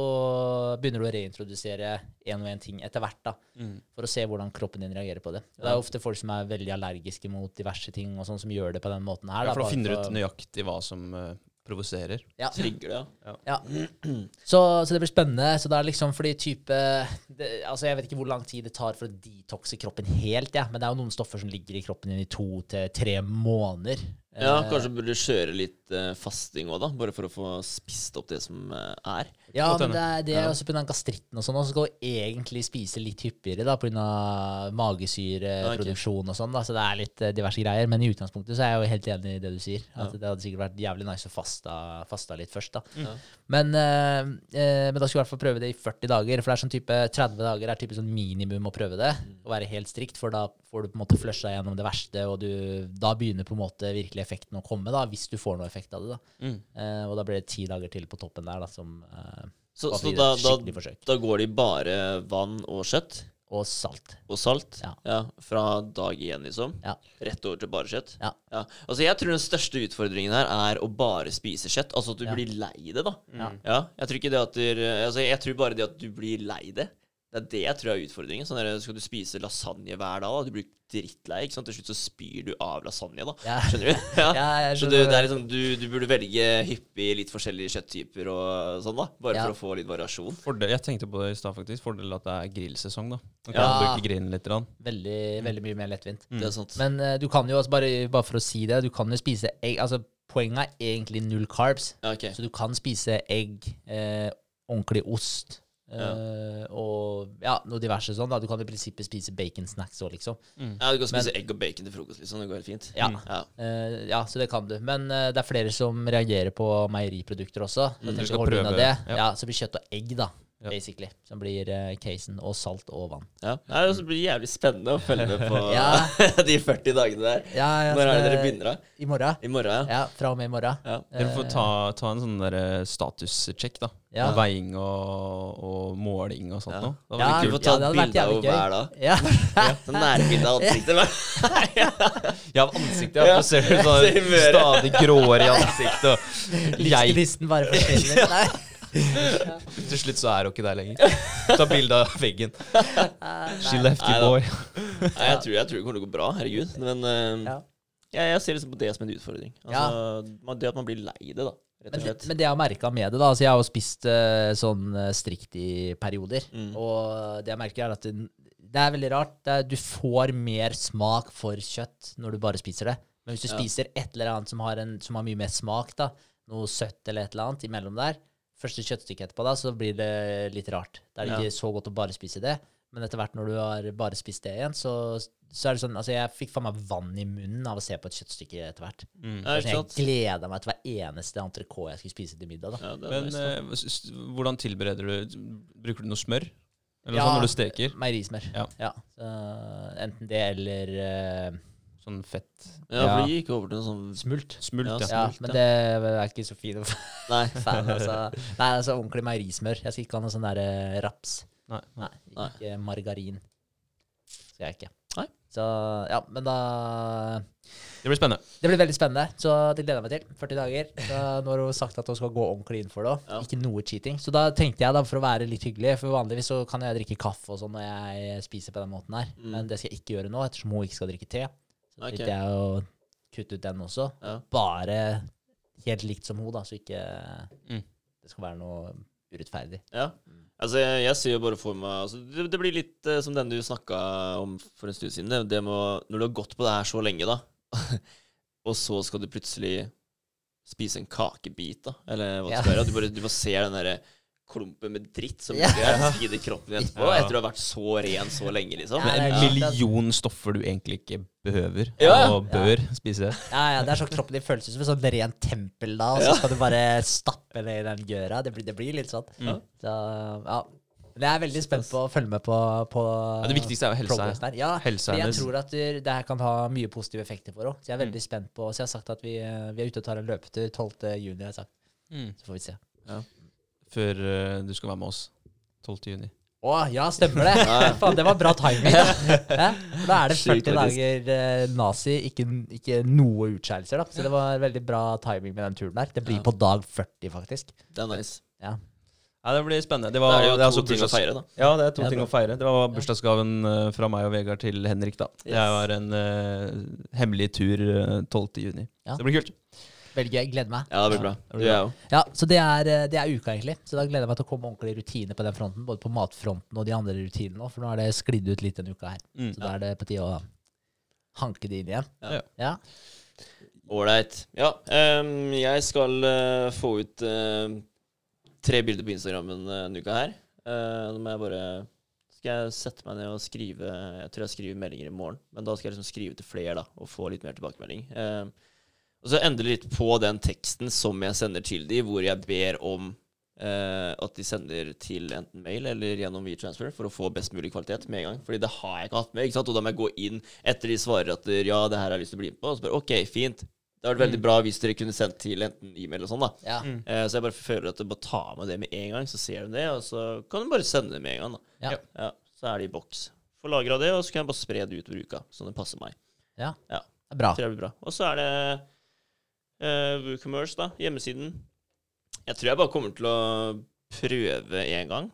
begynner du å reintrodusere én og én ting etter hvert, da, Mm. for å se hvordan kroppen din reagerer på det. Det er ofte folk som er veldig allergiske mot diverse ting, og sånn som gjør det på den måten her. Ja, for da bare finner du ut nøyaktig hva som eh, provoserer. ja. Trigger det, ja. Ja. Så, så det blir spennende. Så det er liksom fordi type det, Altså Jeg vet ikke hvor lang tid det tar for å detoxe kroppen helt, ja. men det er jo noen stoffer som ligger i kroppen din i to til tre måneder. Ja, Eh, Kanskje burde kjøre litt eh, fasting òg, da. Bare for å få spist opp det som eh, er. Ja, men det er, det er Ja. også pga. gastritten og sånn. Og så skal du egentlig spise litt hyppigere da, pga. magesyreproduksjon og sånn. da, Så det er litt diverse greier. Men i utgangspunktet så er jeg jo helt enig i det du sier. At Det hadde sikkert vært jævlig nice å fasta, fasta litt først. da. Ja. Men, eh, men da skulle jeg i hvert fall prøve det i 40 dager. For det er sånn type 30 dager er typisk sånn minimum å prøve det. Å være helt strikt, for da får du på en måte flusha gjennom det verste, og du, da begynner på en måte virkelig effekten å komme, da, hvis du får noe effekt av det. da. Mm. Eh, og da blir det ti dager til på toppen der, da, som eh, Så, så da, da, da går de bare vann og kjøtt Og salt. og salt Ja. fra dag én, liksom? Ja. Rett over til bare kjøtt? Ja. Altså, jeg tror den største utfordringen her er å bare spise kjøtt. Altså at du Ja. blir lei det, da. Ja. Ja, jeg tror ikke det at du, altså, jeg tror bare det at du blir lei det. Det er det jeg tror er utfordringen. Sånn der, Skal du spise lasagne hver dag, da? Du blir drittlei. ikke sant? Til slutt så spyr du av lasagne, da. Ja. Skjønner du? Ja. Ja, jeg Så du, er liksom, du, du burde velge hyppig litt forskjellige kjøtttyper og sånn, da. Bare Ja. for å få litt variasjon. Fordel, jeg tenkte på det i stad, faktisk. Fordel at det er grillsesong, da. Da kan Ja. bruke grillen litt. Da. Veldig, veldig mye mer lettvint. Det er sant. Men uh, du kan jo også, bare, bare for å si det, du kan jo spise egg Altså, poenget er egentlig null carbs. okay. Så du kan spise egg, eh, ordentlig ost eh, og ja, noe diverse sånn. da. Du kan i prinsippet spise baconsnacks òg, liksom. Ja, du kan spise egg og bacon til frokost, liksom. Det går helt fint. Ja. Ja. Uh, ja, så det kan du. Men uh, det er flere som reagerer på meieriprodukter også. Så Mm, du tenker prøve, det. ja. Ja. Så blir kjøtt og egg, da, Ja. basically, som blir uh, casen. Og salt og vann. Ja. Nei, Det blir jævlig spennende å følge med på Ja. de 40 dagene der. Ja, ja, Når er det dere begynner, da? I morgen. I morgen, ja? Ja, fra og med i morgen. Ja. Dere får Eh, ta, ta en sånn eh, statussjekk, da. Ja. Med Veiing og, og måling og sånt Ja. noe. Da var Ja, kult. får ta ja, det hadde et vært bilde av jævlig hver gøy. dag. Ja. Sånn nærbilde av ansiktet. Ja, av ansiktet. Ja. Ja. Så ser du sånn stadig gråere i ansiktet. Og jeg, Livsgnisten bare forsvinner. Til slutt så er hun ikke der lenger. Ta bilde av veggen. She left you, boy. Nei, jeg tror, jeg tror det kommer til å gå bra. Herregud. Men uh, Ja. jeg, jeg ser liksom på det som en utfordring. Altså, ja. Det at man blir lei det, da. Men, det, men det jeg har merka med det, da altså Jeg har jo spist uh, sånn eh, strikt i perioder. Mm. Og det jeg merker, er at det, det er veldig rart. Det er, du får mer smak for kjøtt når du bare spiser det. Men hvis du Ja. spiser et eller annet som har, en, som har mye mer smak, da, noe søtt eller et eller annet imellom der, første kjøttstykket etterpå, da, så blir det litt rart. Det er Ja. ikke så godt å bare spise det. Men etter hvert når du har bare spist det igjen, så, så er det sånn Altså, jeg fikk faen meg vann i munnen av å se på et kjøttstykke etter hvert. Mm. Sånn, Så jeg gleda meg til hver eneste entrecôte jeg skulle spise til middag. da. Ja, Men nice, da. eh, hvordan tilbereder du Bruker du noe smør? Eller Ja. sånn når du steker? Meierismør. Ja. Så, enten det eller eh, Sånn fett ja, for det gikk over til noe sånn smult. smult, Ja, ja. Ja, Smult, men det er ikke så fint. Nei. fan. Altså. Nei, altså ordentlig meierismør. Jeg skal ikke ha noe sånn derre raps. Nei. Nei, Nei. ikke margarin. Skal jeg ikke. Nei. Så ja, men da Det blir spennende. Det blir veldig spennende, så det gleder jeg meg til. 40 dager. Så nå har hun sagt at hun skal gå ordentlig inn for det. Ja. Ikke noe cheating. Så da tenkte jeg, da, for å være litt hyggelig For vanligvis så kan jeg drikke kaffe og sånn når jeg spiser på den måten her. Mm. Men det skal jeg ikke gjøre nå, ettersom hun ikke skal drikke te. Så Ok. tenkte jeg å kutte ut den også. Ja. Bare helt likt som hun, da, så ikke Mm. det skal være noe urettferdig. Ja. Altså, jeg, jeg ser jo bare for meg altså, det, det blir litt eh, som den du snakka om for en stund siden. Det, det med når du har gått på det her så lenge, da, og så skal du plutselig spise en kakebit, da, eller hva det skal være. Du bare, du bare ser den derre klumpen med dritt som Ja. ligger kroppen etterpå, Ja. etter å ha vært så ren så lenge, liksom. Ja, en million stoffer du egentlig ikke behøver Ja. og bør spise. Ja, ja, det er sånn kroppen din føles som et sånn rent tempel da, og så Ja. skal du bare stappe ned i den gøra. Det blir, det blir litt sånn. Mm. Så ja, Men jeg er veldig spent på å følge med på, på Ja, det viktigste er jo helse. der. Ja, Helse er jeg tror at det her kan ha mye positive effekter for henne. Så jeg er Mm. veldig spent på Så jeg har sagt at vi, eh, vi er ute og tar en løpetur 12. juni. Har jeg sagt. Mm. Så får vi se. Før uh, du skal være med oss 12. juni. Å, ja, stemmer det! Faen, det var bra timing. Da. Ja, da er det 40 faktisk. dager eh, nazi, ikke, ikke noe utskeielser. da. Så det var veldig bra timing med den turen der. Det blir Ja. på dag 40, faktisk. Det er nice. Ja. Ja, det blir spennende. Det, var, det er det er to altså ting å feire, da. Ja, det er to Ja, ting å feire. Det var bursdagsgaven eh, fra meg og Vegard til Henrik, da. Det var en uh, hemmelig tur eh, 12. juni. Ja. Så det blir kult. Veldig gøy. Gleder meg. Ja, det blir bra. det blir bra. jeg. Ja, Så det er, eh, det er uka, egentlig. Så da gleder jeg meg til å komme ordentlig i rutine på den fronten. Både på matfronten og de andre rutinene òg, for nå er det sklidd ut litt denne uka her. Mm. Så da er det på tide å hanke det inn igjen. Ja. Ja. Ålreit. Ja, Um, jeg skal uh, få ut uh, tre bilder på Instagrammen uh, denne uka her. Uh, må jeg bare Skal jeg sette meg ned og skrive Jeg tror jeg skriver meldinger i morgen, men da skal jeg liksom skrive til flere da, og få litt mer tilbakemelding. Eh, og så endre litt på den teksten som jeg sender til de, hvor jeg ber om eh, at de sender til enten mail eller gjennom WeTransfer for å få best mulig kvalitet med en gang. Fordi det har jeg ikke hatt med. ikke sant? Og da må jeg gå inn etter de svarer at ja, det her har jeg lyst til å bli med på. Og så bare OK, fint. Det hadde vært veldig bra hvis dere kunne sendt til enten e-mail eller sånn, da. Ja. Mm. Eh, så jeg bare føler at du bare tar med det med en gang, så ser de det, og så kan du bare sende det med en gang, da. Ja. Ja, så er det i boks. Får lagra det, og så kan jeg bare spre det utover uka, sånn det passer meg. ja. Ja. Det er bra. Så blir bra. Og så er det uh, WooCommerce, da. Hjemmesiden. Jeg tror jeg bare kommer til å prøve én gang.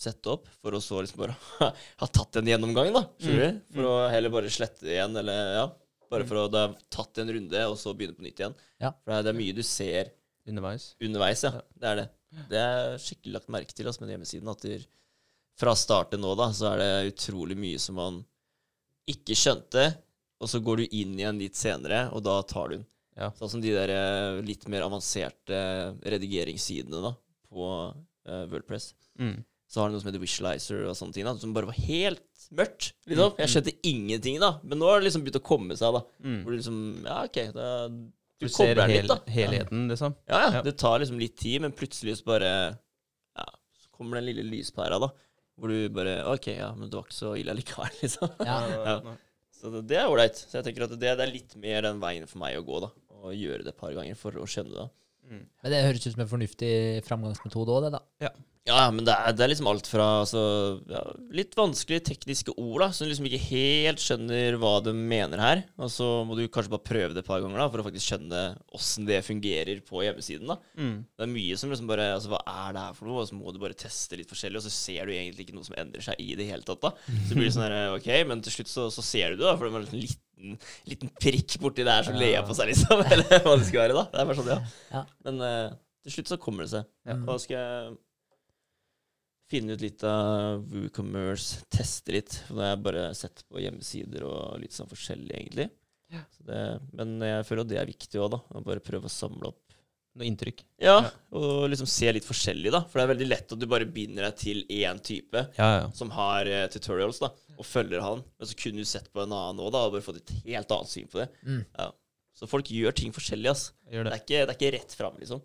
Sette opp, for å så liksom bare ha tatt en gjennomgang, da. Mm. For å heller bare slette igjen, eller ja. Bare for å da ha tatt en runde, og så begynne på nytt igjen. Ja. For det er- mye du ser Underveis. underveis, ja. Det er det. Det er skikkelig lagt merke til altså, med den hjemmesiden. At der, fra start til nå, da, så er det utrolig mye som man ikke skjønte, og så går du inn igjen litt senere, og da tar du den. Ja. Sånn som de der eh, litt mer avanserte redigeringssidene da, på uh, Wordpress. Mm. Så har du noe som heter Visualizer og sånne ting, da, som bare var helt mørkt. Liksom. Jeg skjønte ingenting, da. Men nå har det liksom begynt å komme seg, da. Mm. Hvor du liksom Ja, OK, da, Du, du ser hel, litt, da. helheten, liksom. Ja, ja. Ja. Det tar liksom litt tid, men plutselig så bare Ja, så kommer den lille lyspæra, da. Hvor du bare OK, ja, men det var ikke så ille likevel, liksom. Ja. Ja. Så det, det er ålreit. Så jeg tenker at det, det er litt mer den veien for meg å gå, da. Og gjøre det et par ganger for å skjønne det. Mm. Men det høres ut som en fornuftig framgangsmetode òg, det, da. Ja, men det er, det er liksom alt fra altså, ja, litt vanskelige tekniske ord, da, som du liksom ikke helt skjønner hva de mener her. Og så må du kanskje bare prøve det et par ganger da, for å faktisk skjønne åssen det fungerer på hjemmesiden. da. Mm. Det er mye som liksom bare Altså, hva er det her for noe? Og så må du bare teste litt forskjellig, og så ser du egentlig ikke noe som endrer seg i det hele tatt, da. Så blir det sånn her, OK, men til slutt så, så ser du det, da, for det er en liten, liten, prikk borti der som ler på seg, liksom. Eller hva det skal være, da. Det er bare sånn, ja. Ja. Men uh, til slutt så kommer det seg. Ja. Da skal jeg finne ut litt av WooCommerce, teste litt. For nå har jeg bare sett på hjemmesider og litt sånn forskjellig, egentlig. Ja. Så det, men jeg føler at det er viktig òg, da. Å bare prøve å samle opp Noe inntrykk. ja, Ja. og liksom se litt forskjellig, da. For det er veldig lett at du bare binder deg til én type Ja, ja. som har uh, tutorials, da, og følger han. Men så kunne du sett på en annen òg, da, og bare fått et helt annet syn på det. Mm. Ja. Så folk gjør ting forskjellig, ass. Det det. er ikke, det er ikke rett fram, liksom.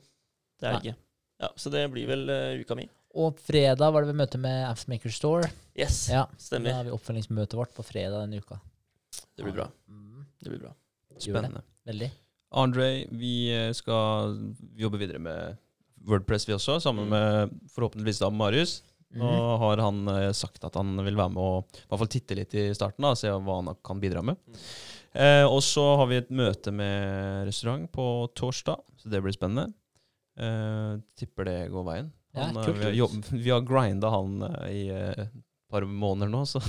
Det er det ikke. Ja, så det blir vel uh, uka mi. Og fredag var det vi møte med Appsmaker Store. Yes, Ja, Da har vi oppfølgingsmøtet vårt på fredag denne uka. Det blir bra. Mm, Det blir bra. Spennende. Veldig. Andre, vi eh, skal jobbe videre med Wordpress, vi også, sammen Mm. med forhåpentligvis da Marius. Nå Mhm. har han eh, sagt at han vil være med og i hvert fall titte litt i starten, da, se hva han kan bidra med. Mm. Eh, og så har vi et møte med restaurant på torsdag, så det blir spennende. Eh, tipper det går veien. Ja, Han, ja, kult. vi, har jobb, vi har grinda han eh, i eh, et par måneder nå, så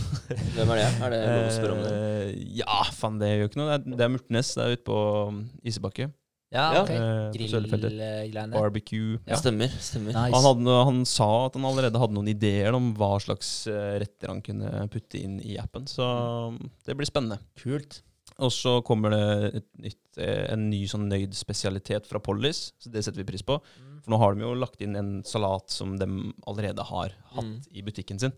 Hvem er det? Er det lov å spørre om det? Eh, ja, faen, det gjør ikke noe. Det er, det er Murtnes. Det er ute på um, Isebakke. Ja, okay. ok. eh. Grillgreiene. Barbecue. Ja. Stemmer. stemmer. Nice. Han, hadde, han sa at han allerede hadde noen ideer om hva slags eh, retter han kunne putte inn i appen, så um, det blir spennende. Kult. Og så kommer det et nytt, eh, en ny sånn nøyd spesialitet fra Pollis, så det setter vi pris på. Mm. For nå har de jo lagt inn en salat som de allerede har hatt Mm. i butikken sin.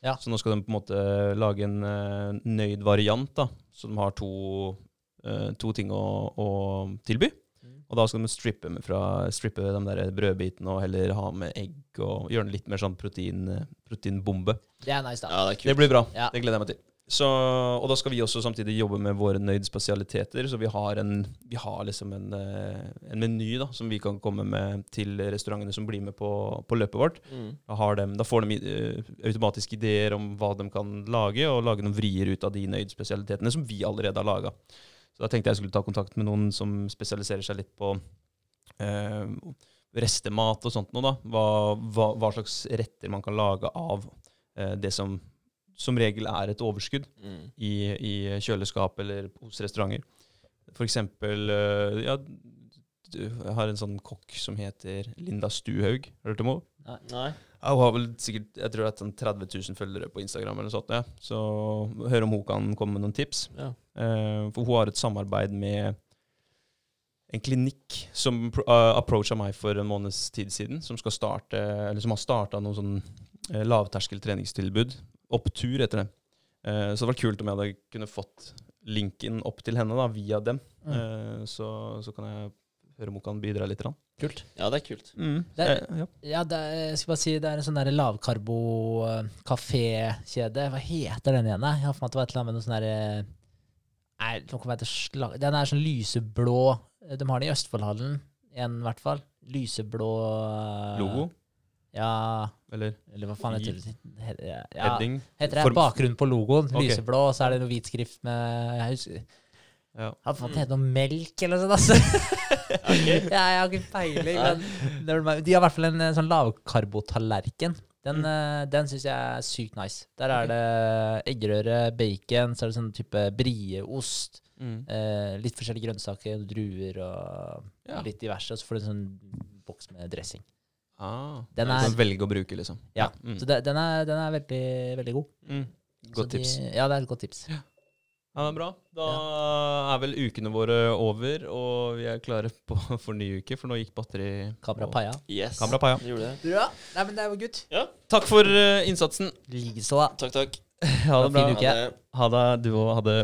Ja. Så nå skal de på en måte lage en uh, nøyd variant, da. Så de har to, uh, to ting å, å tilby. Mm. Og da skal de strippe, med fra, strippe de der brødbitene og heller ha med egg og gjøre den litt mer sånn protein, proteinbombe. Det er nice, da. Ja, det er. Det blir bra. Ja. Det gleder jeg meg til. Så, og da skal vi også samtidig jobbe med våre nøyd-spesialiteter. Så vi har, en, vi har liksom en, eh, en meny da, som vi kan komme med til restaurantene som blir med på, på løpet vårt. Mm. Da, har dem, da får de eh, automatisk ideer om hva de kan lage, og lage noen vrier ut av de nøyd-spesialitetene som vi allerede har laga. Så da tenkte jeg skulle ta kontakt med noen som spesialiserer seg litt på eh, restemat og sånt noe, da. Hva, hva, hva slags retter man kan lage av eh, det som som regel er et overskudd Mm. i, i kjøleskap eller hos restauranter. For eksempel eh, ja, du jeg har en sånn kokk som heter Linda Stuhaug. Har du hørt om henne? Nei. Hun har vel sikkert jeg tror det er sånn 30 000 følgere på Instagram. eller sånt, ja. Så hør om hun kan komme med noen tips. Ja. Eh, for hun har et samarbeid med en klinikk som uh, approacha meg for en måneds tid siden, som, starte, eller som har starta noen sånn lavterskel treningstilbud. Opptur heter det. Uh, så det var kult om jeg hadde kunne fått linken opp til henne da, via dem. Mm. Eh, så, så kan jeg høre om hun kan bidra litt. grann. Kult. Ja, det er kult. Det er- Eh, ja. Ja, det er, jeg skal bare si, det er en sånn lavkarbo-kafékjede. Hva heter den igjen? Jeg har for meg at det var et eller annet med noe sånn derre Nei. Den er sånn lyseblå. De har den i Østfoldhallen, en i hvert fall. Lyseblå Logo, Ja, eller eller hva faen heter det? Ja, heading. heter det Form- bakgrunnen på logoen. Okay. Lyseblå, og så er det noe hvit skrift med Jeg husker Ja. Hadde fått det hete noe melk eller noe sånt. Altså. ja, jeg har ikke peiling. Men de har i hvert fall en, eh, sånn lavkarbotallerken. Den, mm. den syns jeg er sykt nice. Der er det eggerøre, bacon, så er det sånn type brieost. Mm. Eh, litt forskjellige grønnsaker, druer og Ja. litt diverse. Og så får du en sånn boks med dressing. Ah, Den er- velge å bruke, liksom. Ja, Mm. Så det, den, er, den er veldig, veldig god. Mm. Godt de- tips. Ja, det er et godt tips. Ja, det er bra. Da er vel ukene våre over, og vi er klare på, for ny uke, for nå gikk batteri Kamera paia. Yes. Kamera paia. Det gjorde det. Bra. Nei, men det er jo gutt. Takk for uh, innsatsen. Likeså. Takk, takk. Ha det bra. Fin uke. Ha det. Ha det, du òg. Ha det.